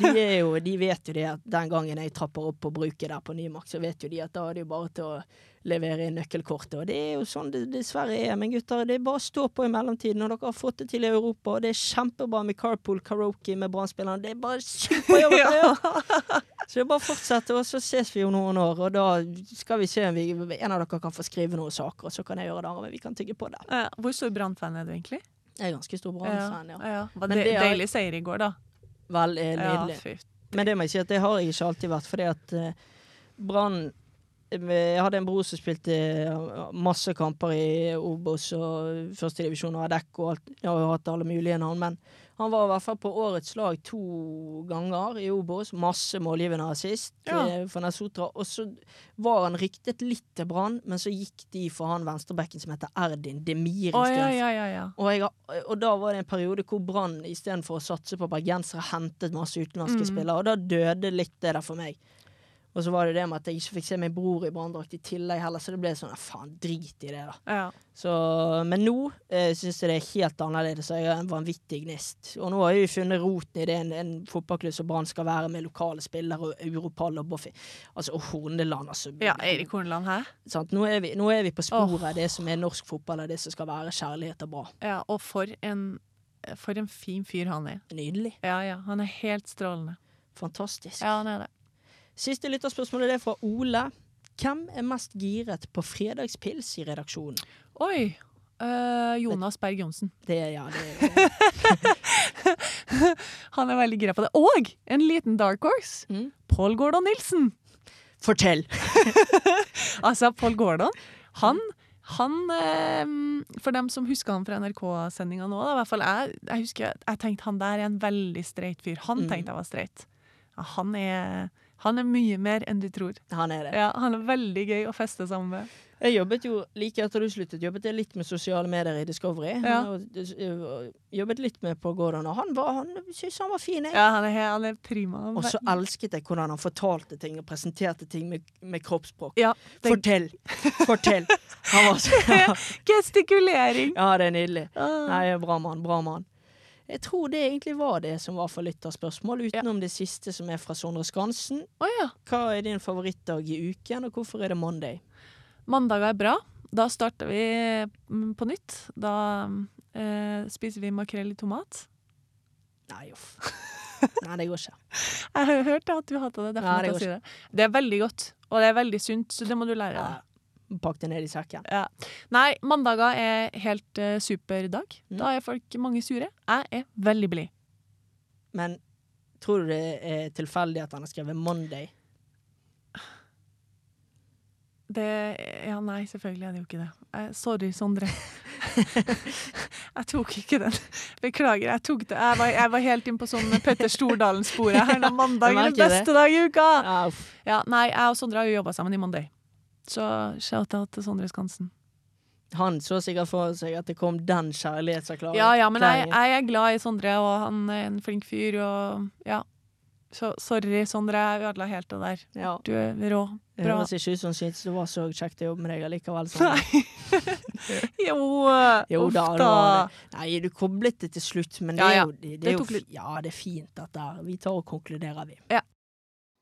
Speaker 1: De, jo, de vet jo det at den gangen jeg trapper opp på bruket der på Nymark, så vet jo de at da er det jo bare til å levere inn nøkkelkortet. Og det er jo sånn det dessverre er. Men gutter, det er bare å stå på i mellomtiden. Og dere har fått det til i Europa, og det er kjempebra med carpool karaoke med Brann-spillerne. Det er bare superjobb å gjøre! Så det er bare å fortsette, og så ses vi om noen år. Og da skal vi se om vi, en av dere kan få skrive noen saker, og så kan jeg gjøre det andre. Men vi kan tygge på det.
Speaker 2: Eh, Hvor stor Brann-fan er du egentlig?
Speaker 1: Jeg er ganske stor brannfan, ja.
Speaker 2: ja.
Speaker 1: ja.
Speaker 2: Det,
Speaker 1: det
Speaker 2: Deilig seier i går, da.
Speaker 1: Vel
Speaker 2: Ja,
Speaker 1: nydelig.
Speaker 2: fy.
Speaker 1: Men det må jeg si at det har jeg ikke alltid vært, fordi at uh, Brann Jeg hadde en bror som spilte masse kamper i Obos og førstedivisjon og Adecco og alt. Jeg har jo hatt alle mulige navn, men han var i hvert fall på årets lag to ganger i Obos. Masse målgivende assist
Speaker 2: Ja.
Speaker 1: eh, for Nesotra. Og så var han ryktet litt til Brann, men så gikk de for han venstrebekken som heter Erdin Demir. Oh,
Speaker 2: ja, ja.
Speaker 1: Og, jeg, og da var det en periode hvor Brann istedenfor å satse på bergensere, hentet masse utenlandske
Speaker 2: Mm.
Speaker 1: spillere. Og da døde litt det der for meg. Og så var det det med at jeg ikke fikk se min bror i Branndrakt i tillegg heller, så det ble sånn faen, drit i det, da.
Speaker 2: ja.
Speaker 1: Så, men nå eh, syns jeg det er helt annerledes, og jeg har en vanvittig gnist. Og nå har jeg jo funnet roten i det en, en fotballklubb som Brann skal være, med lokale spillere og Europall og Boffi. Altså, og Horneland, altså.
Speaker 2: ja Eirik Horneland, her.
Speaker 1: Sant? Nå, er vi, nå er vi på sporet av det som er norsk fotball, og det som skal være kjærlighet og bra.
Speaker 2: Ja, og for en For en fin fyr han er.
Speaker 1: Nydelig.
Speaker 2: Ja, ja. Han er helt strålende.
Speaker 1: Fantastisk.
Speaker 2: Ja, han er det.
Speaker 1: Siste lytterspørsmål er det fra Ole. Hvem er mest giret på fredagspils i redaksjonen?
Speaker 2: Oi! eh, Jonas Berg Johnsen.
Speaker 1: Det ja, det er,
Speaker 2: Han er veldig gira på det. Og en liten dark horse!
Speaker 1: Mm.
Speaker 2: Pål Gordon Nilsen.
Speaker 1: Fortell!
Speaker 2: Altså, Pål Gordon, han han, eh, For dem som husker han fra NRK-sendinga nå, da, i hvert fall jeg, jeg husker jeg tenkte han der er en veldig streit fyr. Han
Speaker 1: Mm.
Speaker 2: tenkte jeg var streit. Ja, han, er, han er mye mer enn du tror.
Speaker 1: Han er det.
Speaker 2: Ja, Han er veldig gøy å feste sammen med.
Speaker 1: Jeg jobbet jo like etter du sluttet, jobbet jeg litt med sosiale medier i Discovery.
Speaker 2: Ja.
Speaker 1: Og, øh, jobbet litt med på Gordon, og han, var, han synes han var fin, jeg.
Speaker 2: Ja, han er, han er prima.
Speaker 1: Og så elsket jeg hvordan han fortalte ting og presenterte ting med, med kroppsspråk.
Speaker 2: ja, det,
Speaker 1: Fortell! Fortell! Han var så,
Speaker 2: Gestikulering!
Speaker 1: ja, det er nydelig.
Speaker 2: Ah.
Speaker 1: Nei, bra mann, bra mann. Jeg tror det egentlig var det som var for lytterspørsmål, utenom det siste som er fra Sondre Skansen.
Speaker 2: Oh, ja.
Speaker 1: Hva er din favorittdag i uken, og hvorfor er det mandag?
Speaker 2: Mandag er bra. Da starter vi mm, på nytt. Da eh, spiser vi makrell i tomat.
Speaker 1: Nei, uff. Nei, det går ikke.
Speaker 2: Jeg har hørt at du hater det. derfor
Speaker 1: Ja,
Speaker 2: måtte
Speaker 1: det
Speaker 2: jeg si det. Det er veldig godt, og det er veldig sunt, så det må du lære deg.
Speaker 1: Ja, Pakk det ned i sekken.
Speaker 2: Ja. Nei, mandager er helt uh, super dag.
Speaker 1: Mm.
Speaker 2: Da er folk mange sure. Jeg er veldig blid.
Speaker 1: Men tror du det er tilfeldig at han har skrevet Monday?
Speaker 2: Det Ja, nei, selvfølgelig er det jo ikke det. Eh, sorry, Sondre. jeg tok ikke den. Beklager, jeg tok det. Jeg var, jeg var helt inn på sånn Petter Stordalen-sporet her mandag er den beste dag i uka!
Speaker 1: Ja.
Speaker 2: Ja, nei, jeg og Sondre har jo jobba sammen i Monday. Så shout-out til Sondre Skansen.
Speaker 1: Han så sikkert for seg at det kom den kjærlighetserklæringen.
Speaker 2: Ja, ja, men jeg, jeg er glad i Sondre, og han er en flink fyr, og ja. Så sorry, Sondre, jeg ødela helt det der.
Speaker 1: Ja.
Speaker 2: Du er rå.
Speaker 1: Det
Speaker 2: Bra.
Speaker 1: høres ikke ut som syntes det var så kjekt å jobbe med deg allikevel. Sånn.
Speaker 2: Jo,
Speaker 1: Jo
Speaker 2: uff
Speaker 1: da, det. Nei, du koblet det til slutt, men det
Speaker 2: Ja,
Speaker 1: er jo, det, det
Speaker 2: Det
Speaker 1: er jo
Speaker 2: litt-
Speaker 1: Ja, det er fint, dette her. Vi tar og konkluderer, vi.
Speaker 2: Ja.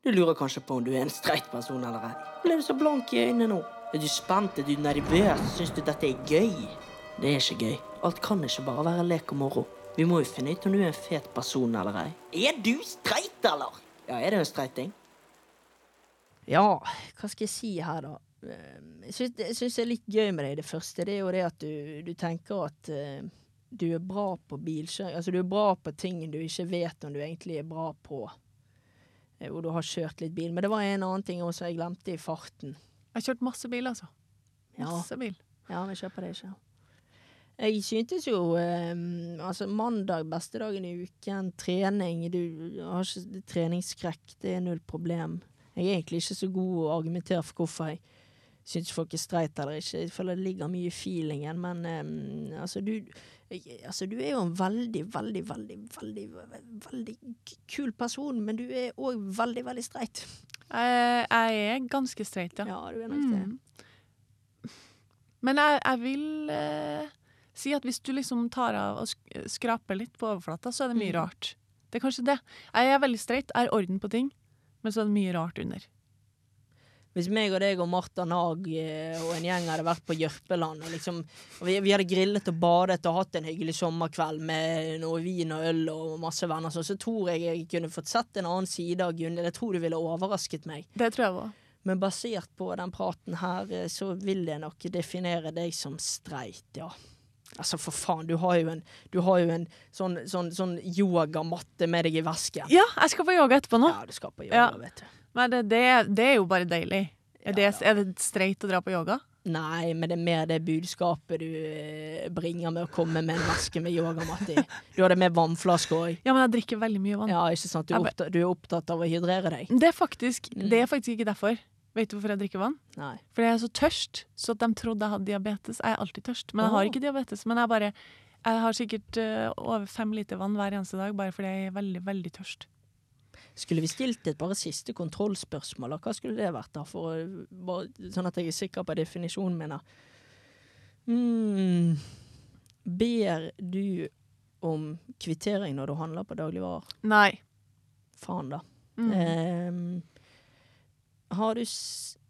Speaker 1: Du lurer kanskje på om du er en streit person eller ei. Ble du så blank i øynene nå? Er du spent? Er du nervøs? Syns du dette er gøy? Det er ikke gøy. Alt kan ikke bare være lek og moro. Vi må jo finne ut om du er en fet person eller ei. Er du streit, eller? Ja, er det en streiting? Ja, hva skal jeg si her, da? Eh, Jeg syns, det er litt gøy med deg, det første. Det er jo det at du, du tenker at uh, du er bra på bilkjøring. Altså, du er bra på ting du ikke vet om du egentlig er bra på. Eh, Hvor du har kjørt litt bil. Men det var en annen ting også jeg glemte i farten.
Speaker 2: Jeg har kjørt masse bil, altså.
Speaker 1: Ja,
Speaker 2: Masse bil.
Speaker 1: ja vi kjøper det ikke. Jeg syntes jo eh, Altså, mandag, beste dagen i uken, trening Du har ikke treningsskrekk, det er null problem. Jeg er egentlig ikke så god å argumentere for hvorfor jeg syns folk er streit eller ikke. Jeg føler det ligger mye i feelingen, men eh, altså, du Altså, du er jo en veldig, veldig, veldig, veldig, veldig kul person, men du er òg veldig, veldig streit.
Speaker 2: Jeg, jeg er ganske streit, ja.
Speaker 1: Ja, du er nok det.
Speaker 2: Mm. Men jeg, jeg vil eh, si at hvis du liksom tar av og skraper litt på overflata, så er det mye
Speaker 1: Mm.
Speaker 2: rart. Det er kanskje det. Jeg er veldig streit, jeg har orden på ting, men så er det mye rart under.
Speaker 1: Hvis meg og deg og Martha Nag eh, og en gjeng hadde vært på Jørpeland, og, liksom, og vi, vi hadde grillet og badet og hatt en hyggelig sommerkveld med noe vin og øl og masse venner, så, så tror jeg jeg kunne fått sett en annen side av Gunhild. Jeg tror du ville overrasket meg.
Speaker 2: Det tror jeg òg.
Speaker 1: Men basert på den praten her, eh, så vil jeg nok definere deg som streit, ja. Altså, for faen, du har jo en, du har jo en sånn, sånn, sånn yogamatte med deg i vesken.
Speaker 2: Ja, jeg skal på yoga etterpå nå.
Speaker 1: Ja, du skal på yoga,
Speaker 2: Ja.
Speaker 1: vet du.
Speaker 2: Men det, det, det er jo bare deilig. Er det,
Speaker 1: Ja,
Speaker 2: er det streit å dra på yoga?
Speaker 1: Nei, men det er mer det budskapet du eh, bringer med å komme med en veske med yogamatte i. Du har det med vannflaske òg.
Speaker 2: Ja, men jeg drikker veldig mye vann.
Speaker 1: Ja, ikke sant? Du er, opptatt, du er opptatt av å hydrere deg?
Speaker 2: Det, er faktisk,
Speaker 1: Mm.
Speaker 2: det er faktisk ikke derfor. Vet du hvorfor jeg drikker vann?
Speaker 1: Nei.
Speaker 2: Fordi jeg er så tørst, så de trodde jeg hadde diabetes. Jeg er alltid tørst, men jeg har ikke diabetes. Men jeg bare Jeg har sikkert eh, over fem liter vann hver eneste dag, bare fordi jeg er veldig, veldig tørst.
Speaker 1: Skulle vi stilt et bare siste kontrollspørsmål. Hva skulle det vært, da? For, bare, sånn at jeg er sikker på definisjonen min. Mm. Ber du om kvittering når du handler på dagligvarer?
Speaker 2: Nei.
Speaker 1: Faen, da.
Speaker 2: Mm.
Speaker 1: Um, har du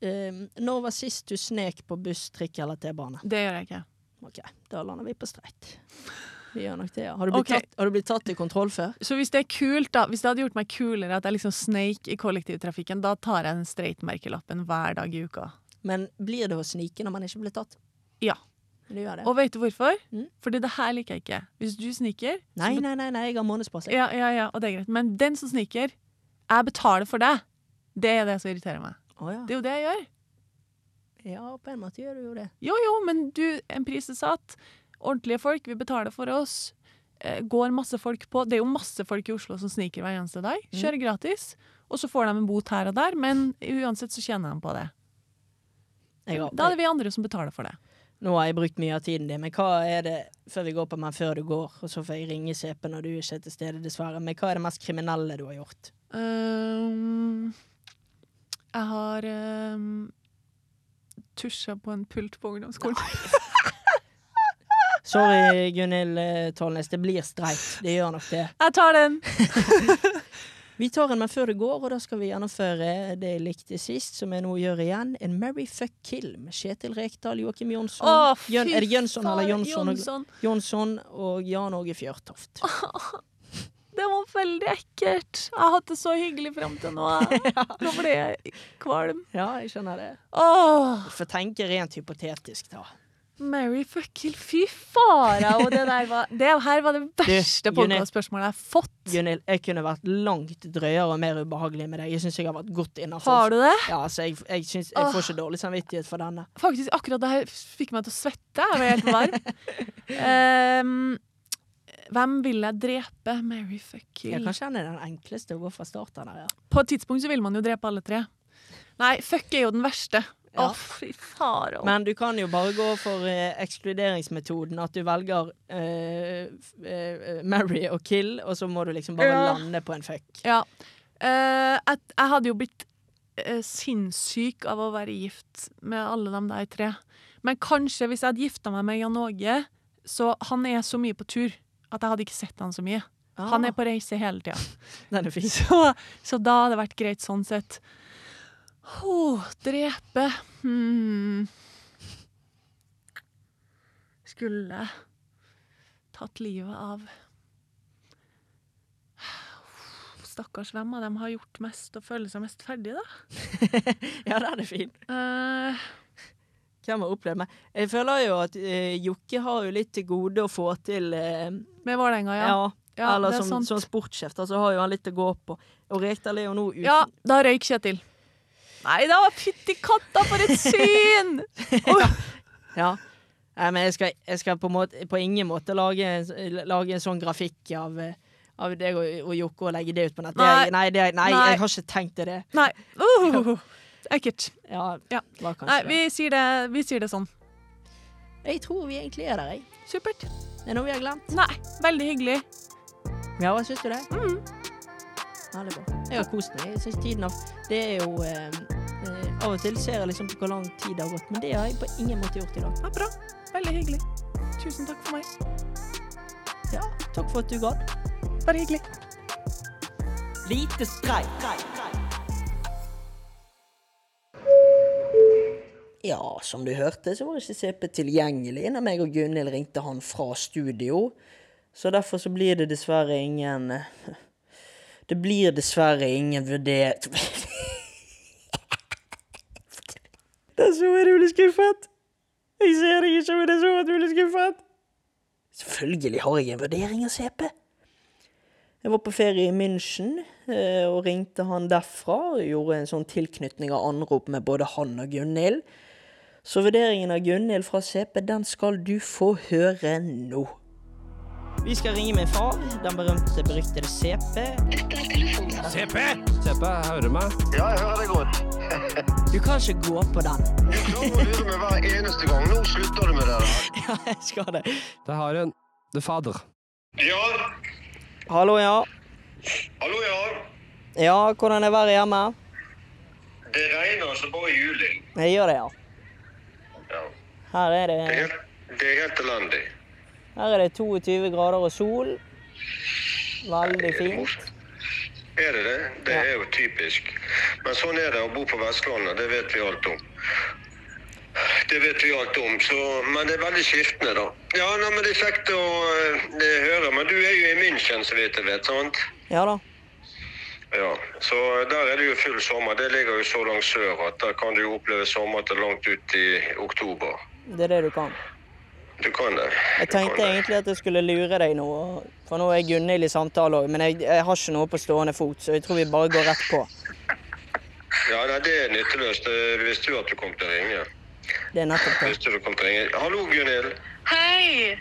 Speaker 1: ehm, Når var sist du snek på buss, trikk eller T-bane?
Speaker 2: Det gjør jeg ikke.
Speaker 1: Ok, da lander vi på streit. Gjør nok det, ja. Har du blitt,
Speaker 2: okay.
Speaker 1: tatt, har du blitt tatt i kontroll før?
Speaker 2: Så hvis det er kult, da, hvis det hadde gjort meg kulere at jeg liksom sneik i kollektivtrafikken, da tar jeg den streit-merkelappen hver dag i uka.
Speaker 1: Men blir det å snike når man ikke blir tatt?
Speaker 2: Ja.
Speaker 1: Det gjør det.
Speaker 2: Og vet du hvorfor?
Speaker 1: Mm.
Speaker 2: Fordi det her liker jeg ikke. Hvis du sniker
Speaker 1: Nei, nei, nei, nei, jeg har månedspass.
Speaker 2: Ja, ja, ja, og det er greit. Men den som sniker, jeg betaler for det. Det er det som irriterer meg.
Speaker 1: Oh, ja.
Speaker 2: Det er jo det jeg gjør.
Speaker 1: ja, på en måte gjør du jo det.
Speaker 2: Jo, jo, men du, en pris er satt. Ordentlige folk, vi betaler for oss. Eh, går masse folk på. Det er jo masse folk i Oslo som sniker hver eneste dag. Kjører gratis. Og så får de en bot her og der, men uansett så tjener de på det. Da er det vi andre som betaler for det.
Speaker 1: Nå har jeg brukt mye av tiden din, men hva er det før vi går på meg før du går, og så får jeg ringe CP når du ikke er til stede, dessverre. Men hva er det mest kriminelle du har gjort?
Speaker 2: Um, jeg har um, tusja på en pult på ungdomsskolen.
Speaker 1: Sorry, Gunhild eh, Tollnes, det blir streit. Det gjør nok det.
Speaker 2: Jeg tar den!
Speaker 1: Vi tar en Men før det går, og da skal vi gjennomføre det jeg likte sist, som jeg nå gjør igjen. En Mary fuck kill med Kjetil Rekdal, Joakim Jonsson Jøn, Er det Jønsson eller Jonsson?
Speaker 2: Jonsson.
Speaker 1: Jonsson og Jan Åge Fjørtoft.
Speaker 2: Det var veldig ekkelt. Jeg har hatt det så hyggelig frem til nå. Nå ble jeg kvalm.
Speaker 1: Ja, jeg skjønner det.
Speaker 2: Åh,
Speaker 1: For tenke rent hypotetisk, da.
Speaker 2: Mary fucking fy fara! Og det der var Det her var det verste podkastspørsmålet jeg har fått.
Speaker 1: Gunhild, jeg kunne vært langt drøyere og mer ubehagelig med deg. Jeg syns jeg har vært godt innafor.
Speaker 2: Har du det?
Speaker 1: Ja, så jeg, jeg, synes, jeg får ikke dårlig samvittighet for denne.
Speaker 2: Faktisk, akkurat det her fikk meg til å svette. Jeg var helt varm. um, hvem vil jeg drepe? Mary fuck
Speaker 1: Ja,
Speaker 2: kill.
Speaker 1: kanskje den er den enkleste å gå fra starten av. Ja.
Speaker 2: På et tidspunkt så vil man jo drepe alle tre. Nei, fuck er jo den verste. Å,
Speaker 1: Oh,
Speaker 2: fy fara.
Speaker 1: Men du kan jo bare gå for eh, ekskluderingsmetoden. At du velger eh, eh, marry og kill, og så må du liksom bare
Speaker 2: Ja.
Speaker 1: lande på en fuck.
Speaker 2: Ja. Uh, jeg, jeg hadde jo blitt uh, sinnssyk av å være gift med alle de der tre. Men kanskje hvis jeg hadde gifta meg med Jan Åge, så han er så mye på tur at jeg hadde ikke sett han så mye. Han er på reise hele tida. Så, så da hadde det vært greit sånn sett. Åh, drepe hmm. Skulle tatt livet av Stakkars, hvem av dem har gjort mest og føler seg mest ferdig, da?
Speaker 1: Ja, det er det
Speaker 2: fint.
Speaker 1: Uh, Hvem har opplevd meg? Jeg føler jo at uh, Jokke har jo litt til gode å få til uh,
Speaker 2: med Vålerenga, ja.
Speaker 1: Ja.
Speaker 2: Ja,
Speaker 1: eller
Speaker 2: er
Speaker 1: som, som sportssjef, da, så har jo han litt å gå på. Og Rekdal er jo nå uten
Speaker 2: Ja, da røyk Kjetil. Nei da, fytti katta, for et syn!
Speaker 1: Ja. Nei, men jeg skal, jeg skal på, måte, på ingen måte lage lage en sånn grafikk av, av deg og, og Jokke og legge det ut på nett. Det er-
Speaker 2: Nei.
Speaker 1: Nei, det, nei,
Speaker 2: Nei.
Speaker 1: jeg har ikke tenkt til det.
Speaker 2: Nei. Uh, ekkelt.
Speaker 1: Ja,
Speaker 2: Ja. Nei, vi sier det, vi sier det sånn.
Speaker 1: Jeg tror vi egentlig er der, jeg.
Speaker 2: Supert.
Speaker 1: Det er noe vi har glemt.
Speaker 2: Nei, veldig hyggelig.
Speaker 1: Ja, hva syns du det?
Speaker 2: Mm.
Speaker 1: Veldig bra. Jeg har kost meg. Jeg synes tiden har Det er jo eh, eh, Av og til ser jeg liksom på hvor lang tid det har gått, men det har jeg på ingen måte gjort i dag.
Speaker 2: Ja, bra. Veldig hyggelig. Tusen takk for meg.
Speaker 1: Ja, takk for at du gadd.
Speaker 2: Bare hyggelig.
Speaker 3: Lite streik.
Speaker 1: Ja, som du hørte, så var ikke CP tilgjengelig når meg og Gunhild ringte han fra studio. Så derfor så blir det dessverre ingen Det blir dessverre ingen vurdert Det er så utrolig skuffet. Jeg ser deg ikke, men det er så utrolig skuffet. Selvfølgelig har jeg en vurdering av CP. Jeg var på ferie i München eh, og ringte han derfra. og Gjorde en sånn tilknytning av anrop med både han og Gunhild. Så vurderingen av Gunhild fra CP, den skal du få høre nå. Vi skal ringe min far, den berømte, beryktede CP.
Speaker 3: CP!
Speaker 6: CP, hører du meg?
Speaker 7: Ja, jeg hører deg godt.
Speaker 1: Du kan ikke gå på den.
Speaker 7: Du klarer å lure meg hver eneste gang. Nå slutter du med det der.
Speaker 1: Ja, jeg skal det.
Speaker 6: Det har en Det er fader.
Speaker 7: Ja,
Speaker 1: Hallo, ja.
Speaker 7: hallo ja.
Speaker 1: Ja, hvordan er været hjemme?
Speaker 7: Det regner altså bare i juli.
Speaker 1: Jeg gjør det, ja.
Speaker 7: Ja.
Speaker 1: Her er
Speaker 7: Det er
Speaker 1: det,
Speaker 7: helt, det er helt elendig.
Speaker 1: Her er det 22 grader og sol. Veldig fint.
Speaker 7: Er det det? Det er jo typisk. Men sånn er det å bo på Vestlandet. Det vet vi alt om. det vet vi alt om, så, men det er veldig skiftende, da. Ja, nei, men Det er kjekt å det, høre. Men du er jo i München, så vidt jeg vet, sant?
Speaker 1: Ja da.
Speaker 7: Ja, så der er det jo full sommer. Det ligger jo så langt sør at der kan du oppleve sommer til langt ut i oktober.
Speaker 1: Det er det du kan.
Speaker 7: Du kan det.
Speaker 1: Jeg tenkte
Speaker 7: det.
Speaker 1: egentlig at jeg skulle lure deg nå, for nå er Gunhild i samtale òg, men jeg, jeg har ikke noe på stående fot, så jeg tror vi bare går rett på.
Speaker 7: Ja, nei, det er nytteløst. Jeg visste jo at du kom til å ringe.
Speaker 1: Det er nettopp det.
Speaker 7: Visste du kom til å ringe. Hallo, Gunhild.
Speaker 8: Hei!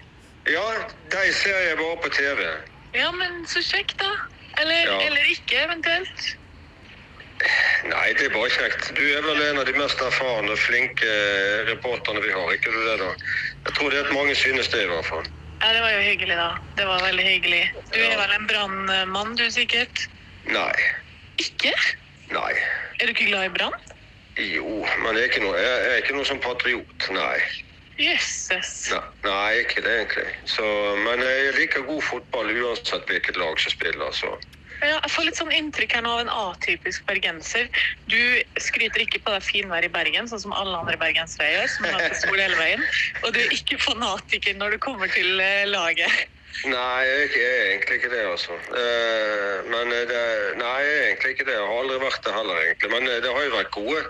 Speaker 7: Ja, deg ser jeg bare på TV.
Speaker 8: Ja, men så kjekt, da. Eller,
Speaker 7: Ja.
Speaker 8: eller ikke, eventuelt.
Speaker 7: Nei, det er bare kjekt. Du er vel en av de mest erfarne flinke reporterne vi har, ikke du det da? Jeg tror det at mange synes det i hvert fall.
Speaker 8: Ja, det var jo hyggelig, da. Det var veldig hyggelig. Du er vel en brannmann, du sikkert?
Speaker 7: Nei.
Speaker 8: Ikke?
Speaker 7: Nei.
Speaker 8: Er du ikke glad i brann?
Speaker 7: Jo, men jeg er ikke noe, jeg er ikke noe som patriot. Nei.
Speaker 8: Jøsses.
Speaker 7: Nei, nei, ikke det egentlig. Så, men jeg liker god fotball uansett hvilket lag som spiller, så.
Speaker 8: Jeg får litt sånn inntrykk her nå av en atypisk bergenser. Du skryter ikke på deg finvær i Bergen, sånn som alle andre bergensere gjør, som har hatt sol hele veien. Og du er ikke fanatiker når du kommer til eh, laget.
Speaker 7: Nei, jeg er egentlig ikke det, altså. Eh, men det, nei, jeg er egentlig ikke det. Jeg har aldri vært det heller, egentlig. Men eh, det har jo vært gode,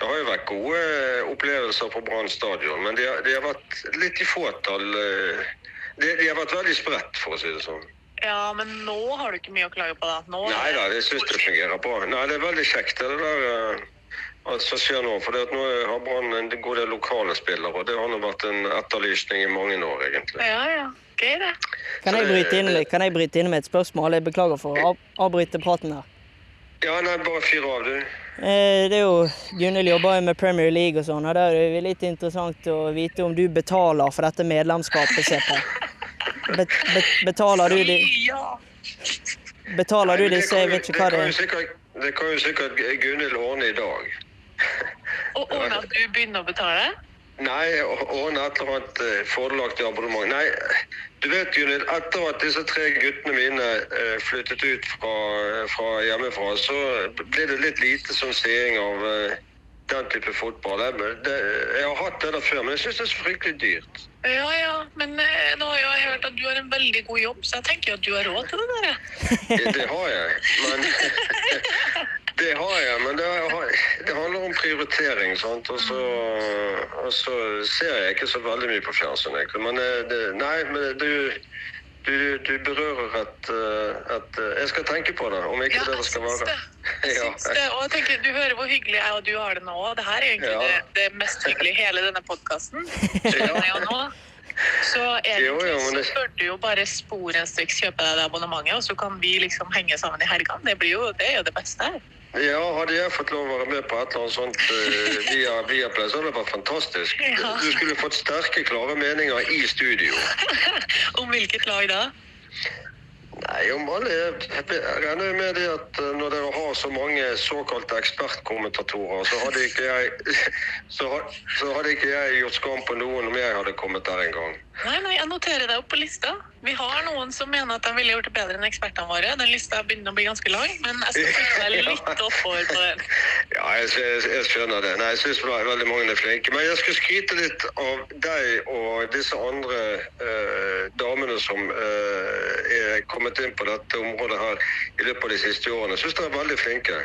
Speaker 7: jo vært gode eh, opplevelser på Brann stadion. Men de, har- de har vært litt i fåtall. eh, De, de har vært veldig spredt, for å si det sånn.
Speaker 8: Ja, men nå har du ikke mye å klage på, da. Nå
Speaker 7: Nei da, jeg syns det fungerer bra. Nei, det er veldig kjekt det der eh, alt som skjer nå. For det nå har Brann en god del lokale spillere, og det har nå vært en etterlysning i mange år, egentlig.
Speaker 8: Ja, ja. Gøy, det.
Speaker 1: Kan jeg bryte inn, kan jeg bryte inn med et spørsmål? Jeg beklager for å avbryte praten her.
Speaker 7: Ja, nei, bare fyr av, du.
Speaker 1: Eh, det er jo, Gunhild jobber jo med Premier League og sånn, og da er det litt interessant å vite om du betaler for dette medlemskapet, CP. Bet, be betaler du de, betaler du
Speaker 7: de, det
Speaker 1: disse, jeg vet ikke hva det er.
Speaker 7: Det kan jo sikkert Gunhild ordne i dag.
Speaker 8: Og ordne at du begynner å betale?
Speaker 7: Nei, ordne et eller annet eh, fordelaktig abonnement. Nei, du vet Gunhild, etter at disse tre guttene mine eh, flyttet ut fra, fra hjemmefra, så ble det litt lite sånn seing av eh, den type fotball. Jeg, det, jeg har hatt det der før, men jeg syns det er så fryktelig dyrt.
Speaker 8: Ja, ja. Men eh, nå har jeg hørt at du har en veldig god jobb, så jeg tenker at du har råd til det der.
Speaker 7: Det, har jeg, men Det har jeg, men det, har, det handler om prioritering. sant? Og så, og så ser jeg ikke så veldig mye på fjernsyn. Men eh, det, nei, men du, du, du berører et, eh, et eh, Jeg skal tenke på det, om ikke
Speaker 8: Ja,
Speaker 7: det det skal være.
Speaker 8: det.
Speaker 7: Ja.
Speaker 8: det. Og jeg tenker, Du hører hvor hyggelig jeg og du har det nå. Det her er egentlig
Speaker 7: Ja.
Speaker 8: det, det mest hyggelige i hele denne podkasten. Så egentlig så bør du jo bare sporenstreks kjøpe deg det abonnementet, og så kan vi liksom henge sammen i helgene. Det, blir jo, det er jo det beste her.
Speaker 7: Ja, Hadde jeg fått lov å være med på et eller annet sånt uh, via Viaplay, så hadde det vært fantastisk.
Speaker 8: Ja.
Speaker 7: Du skulle fått sterke, klare meninger i studio.
Speaker 8: Om hvilket lag da?
Speaker 7: Nei, om alle Jeg regner med det at eh, når dere har så mange såkalte ekspertkommentatorer, så hadde ikke jeg så, så hadde ikke jeg gjort skam på noen om jeg hadde kommet der en gang.
Speaker 8: Nei, nei, jeg noterer deg opp på lista. Vi har noen som mener at de ville gjort det bedre enn ekspertene våre. Den lista begynner å bli ganske lang, men jeg skal putte deg litt oppover på den.
Speaker 7: Ja, jeg, jeg, jeg skjønner det. Nei, jeg syns veldig mange er flinke. Men jeg skal skryte litt av deg og disse andre eh, damene som eh, er kommet inn på dette området her i løpet av de siste årene. Jeg syns dere er veldig flinke.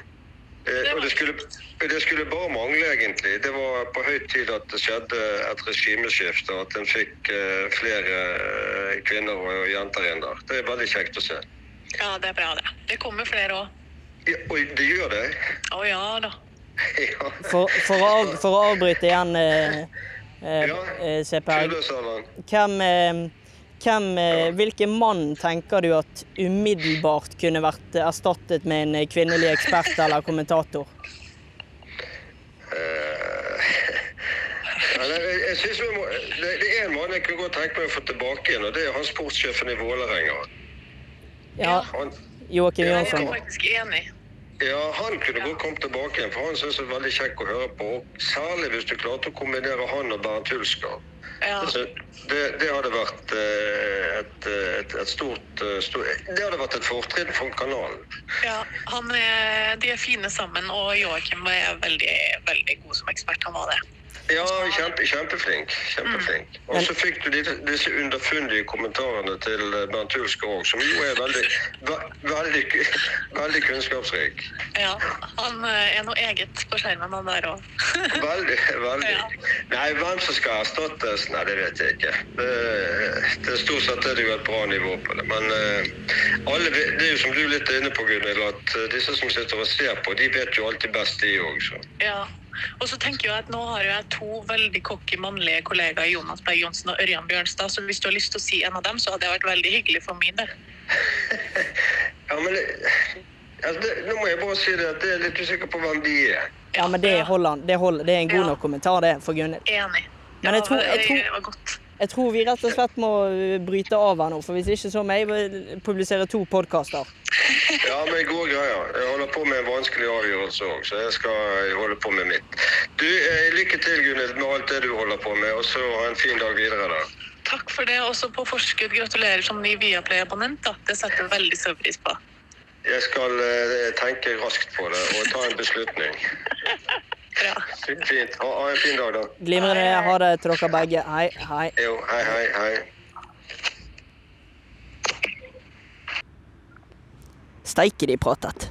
Speaker 7: Eh, og det skulle, det skulle bare mangle, egentlig. Det var på høy tid at det skjedde et regimeskifte, og at en fikk eh, flere eh, kvinner og jenter inn der. Det er veldig kjekt å se.
Speaker 8: Ja, det er bra, det. Det kommer flere òg.
Speaker 7: Ja, og det gjør det?
Speaker 8: Å ja da.
Speaker 7: ja.
Speaker 1: For, for, å, av, for å avbryte igjen, eh, eh,
Speaker 7: Ja.
Speaker 1: eh, CPR,
Speaker 7: Kulesalven.
Speaker 1: hvem, eh, hvem eh, Hvilken mann tenker du at umiddelbart kunne vært erstattet med en kvinnelig ekspert eller kommentator?
Speaker 7: Eh, jeg, synes vi må, det, det er en mann jeg kunne godt tenke meg å få tilbake igjen, og det er han sportssjefen i Vålerenga.
Speaker 1: Ja, Joakim
Speaker 7: Jansson.
Speaker 8: Jeg er faktisk enig.
Speaker 7: Ja, han kunne godt kommet tilbake igjen, for han synes det er veldig kjekk å høre på. Særlig hvis du klarte å kombinere han og Bernt Hulsker.
Speaker 8: Ja.
Speaker 7: Altså, det, det hadde vært eh, et, et, et stort, eh, stort Det hadde vært et fortrinn for kanalen.
Speaker 8: ja han de er fine sammen, og Joakim er veldig, veldig god som ekspert. Han var det.
Speaker 7: Ja, kjempe, kjempeflink. kjempeflink. Og så fikk du disse, underfundige kommentarene til eh, Bernt Hulsker òg, som jo er veldig, veldig, veldig kunnskapsrik.
Speaker 8: Ja, han eh, er noe eget på skjermen, han der òg.
Speaker 7: Veldig. veldig.
Speaker 8: Ja.
Speaker 7: Nei, hvem som skal erstattes, nei, det vet jeg ikke. Det, det Stort sett er det jo et bra nivå på det. Men eh, alle, det er jo som du er litt inne på, Gunhild, at disse som sitter og ser på, de vet jo alltid best, de òg.
Speaker 8: Ja. Og så tenker jeg at nå har jeg to veldig cocky mannlige kollegaer, Jonas Berg Johnsen og Ørjan Bjørnstad, så hvis du har lyst til å si en av dem, så hadde det vært veldig hyggelig for min del.
Speaker 7: Ja, men altså, det, nå må jeg bare si det at jeg er litt usikker på hvem de er.
Speaker 1: Ja, men det holder han. Det, holder. det er en god
Speaker 8: Ja.
Speaker 1: nok kommentar, det, for Gunhild.
Speaker 8: Enig.
Speaker 1: Men jeg tror- jeg
Speaker 8: det var godt.
Speaker 1: Jeg tror vi rett og slett må uh, bryte av her nå, for hvis ikke så må jeg publisere to podkaster.
Speaker 7: Ja, men gode greier. Jeg holder på med en vanskelig avgjørelse òg, så jeg skal holde på med mitt. Du, eh, Lykke til, Gunhild, med alt det du holder på med, og så ha en fin dag videre. da.
Speaker 8: Takk for det. Også på forskudd gratulerer som ny Viaplay-abonnent. Det setter jeg veldig stor pris på.
Speaker 7: Jeg skal eh, tenke raskt på det og ta en beslutning.
Speaker 8: Bra.
Speaker 7: Fint. Ha, ha en fin dag, da.
Speaker 1: Glimrende. Ha det til dere begge. Hei, hei.
Speaker 7: Jo, hei, hei, hei.
Speaker 1: Steike de pratet.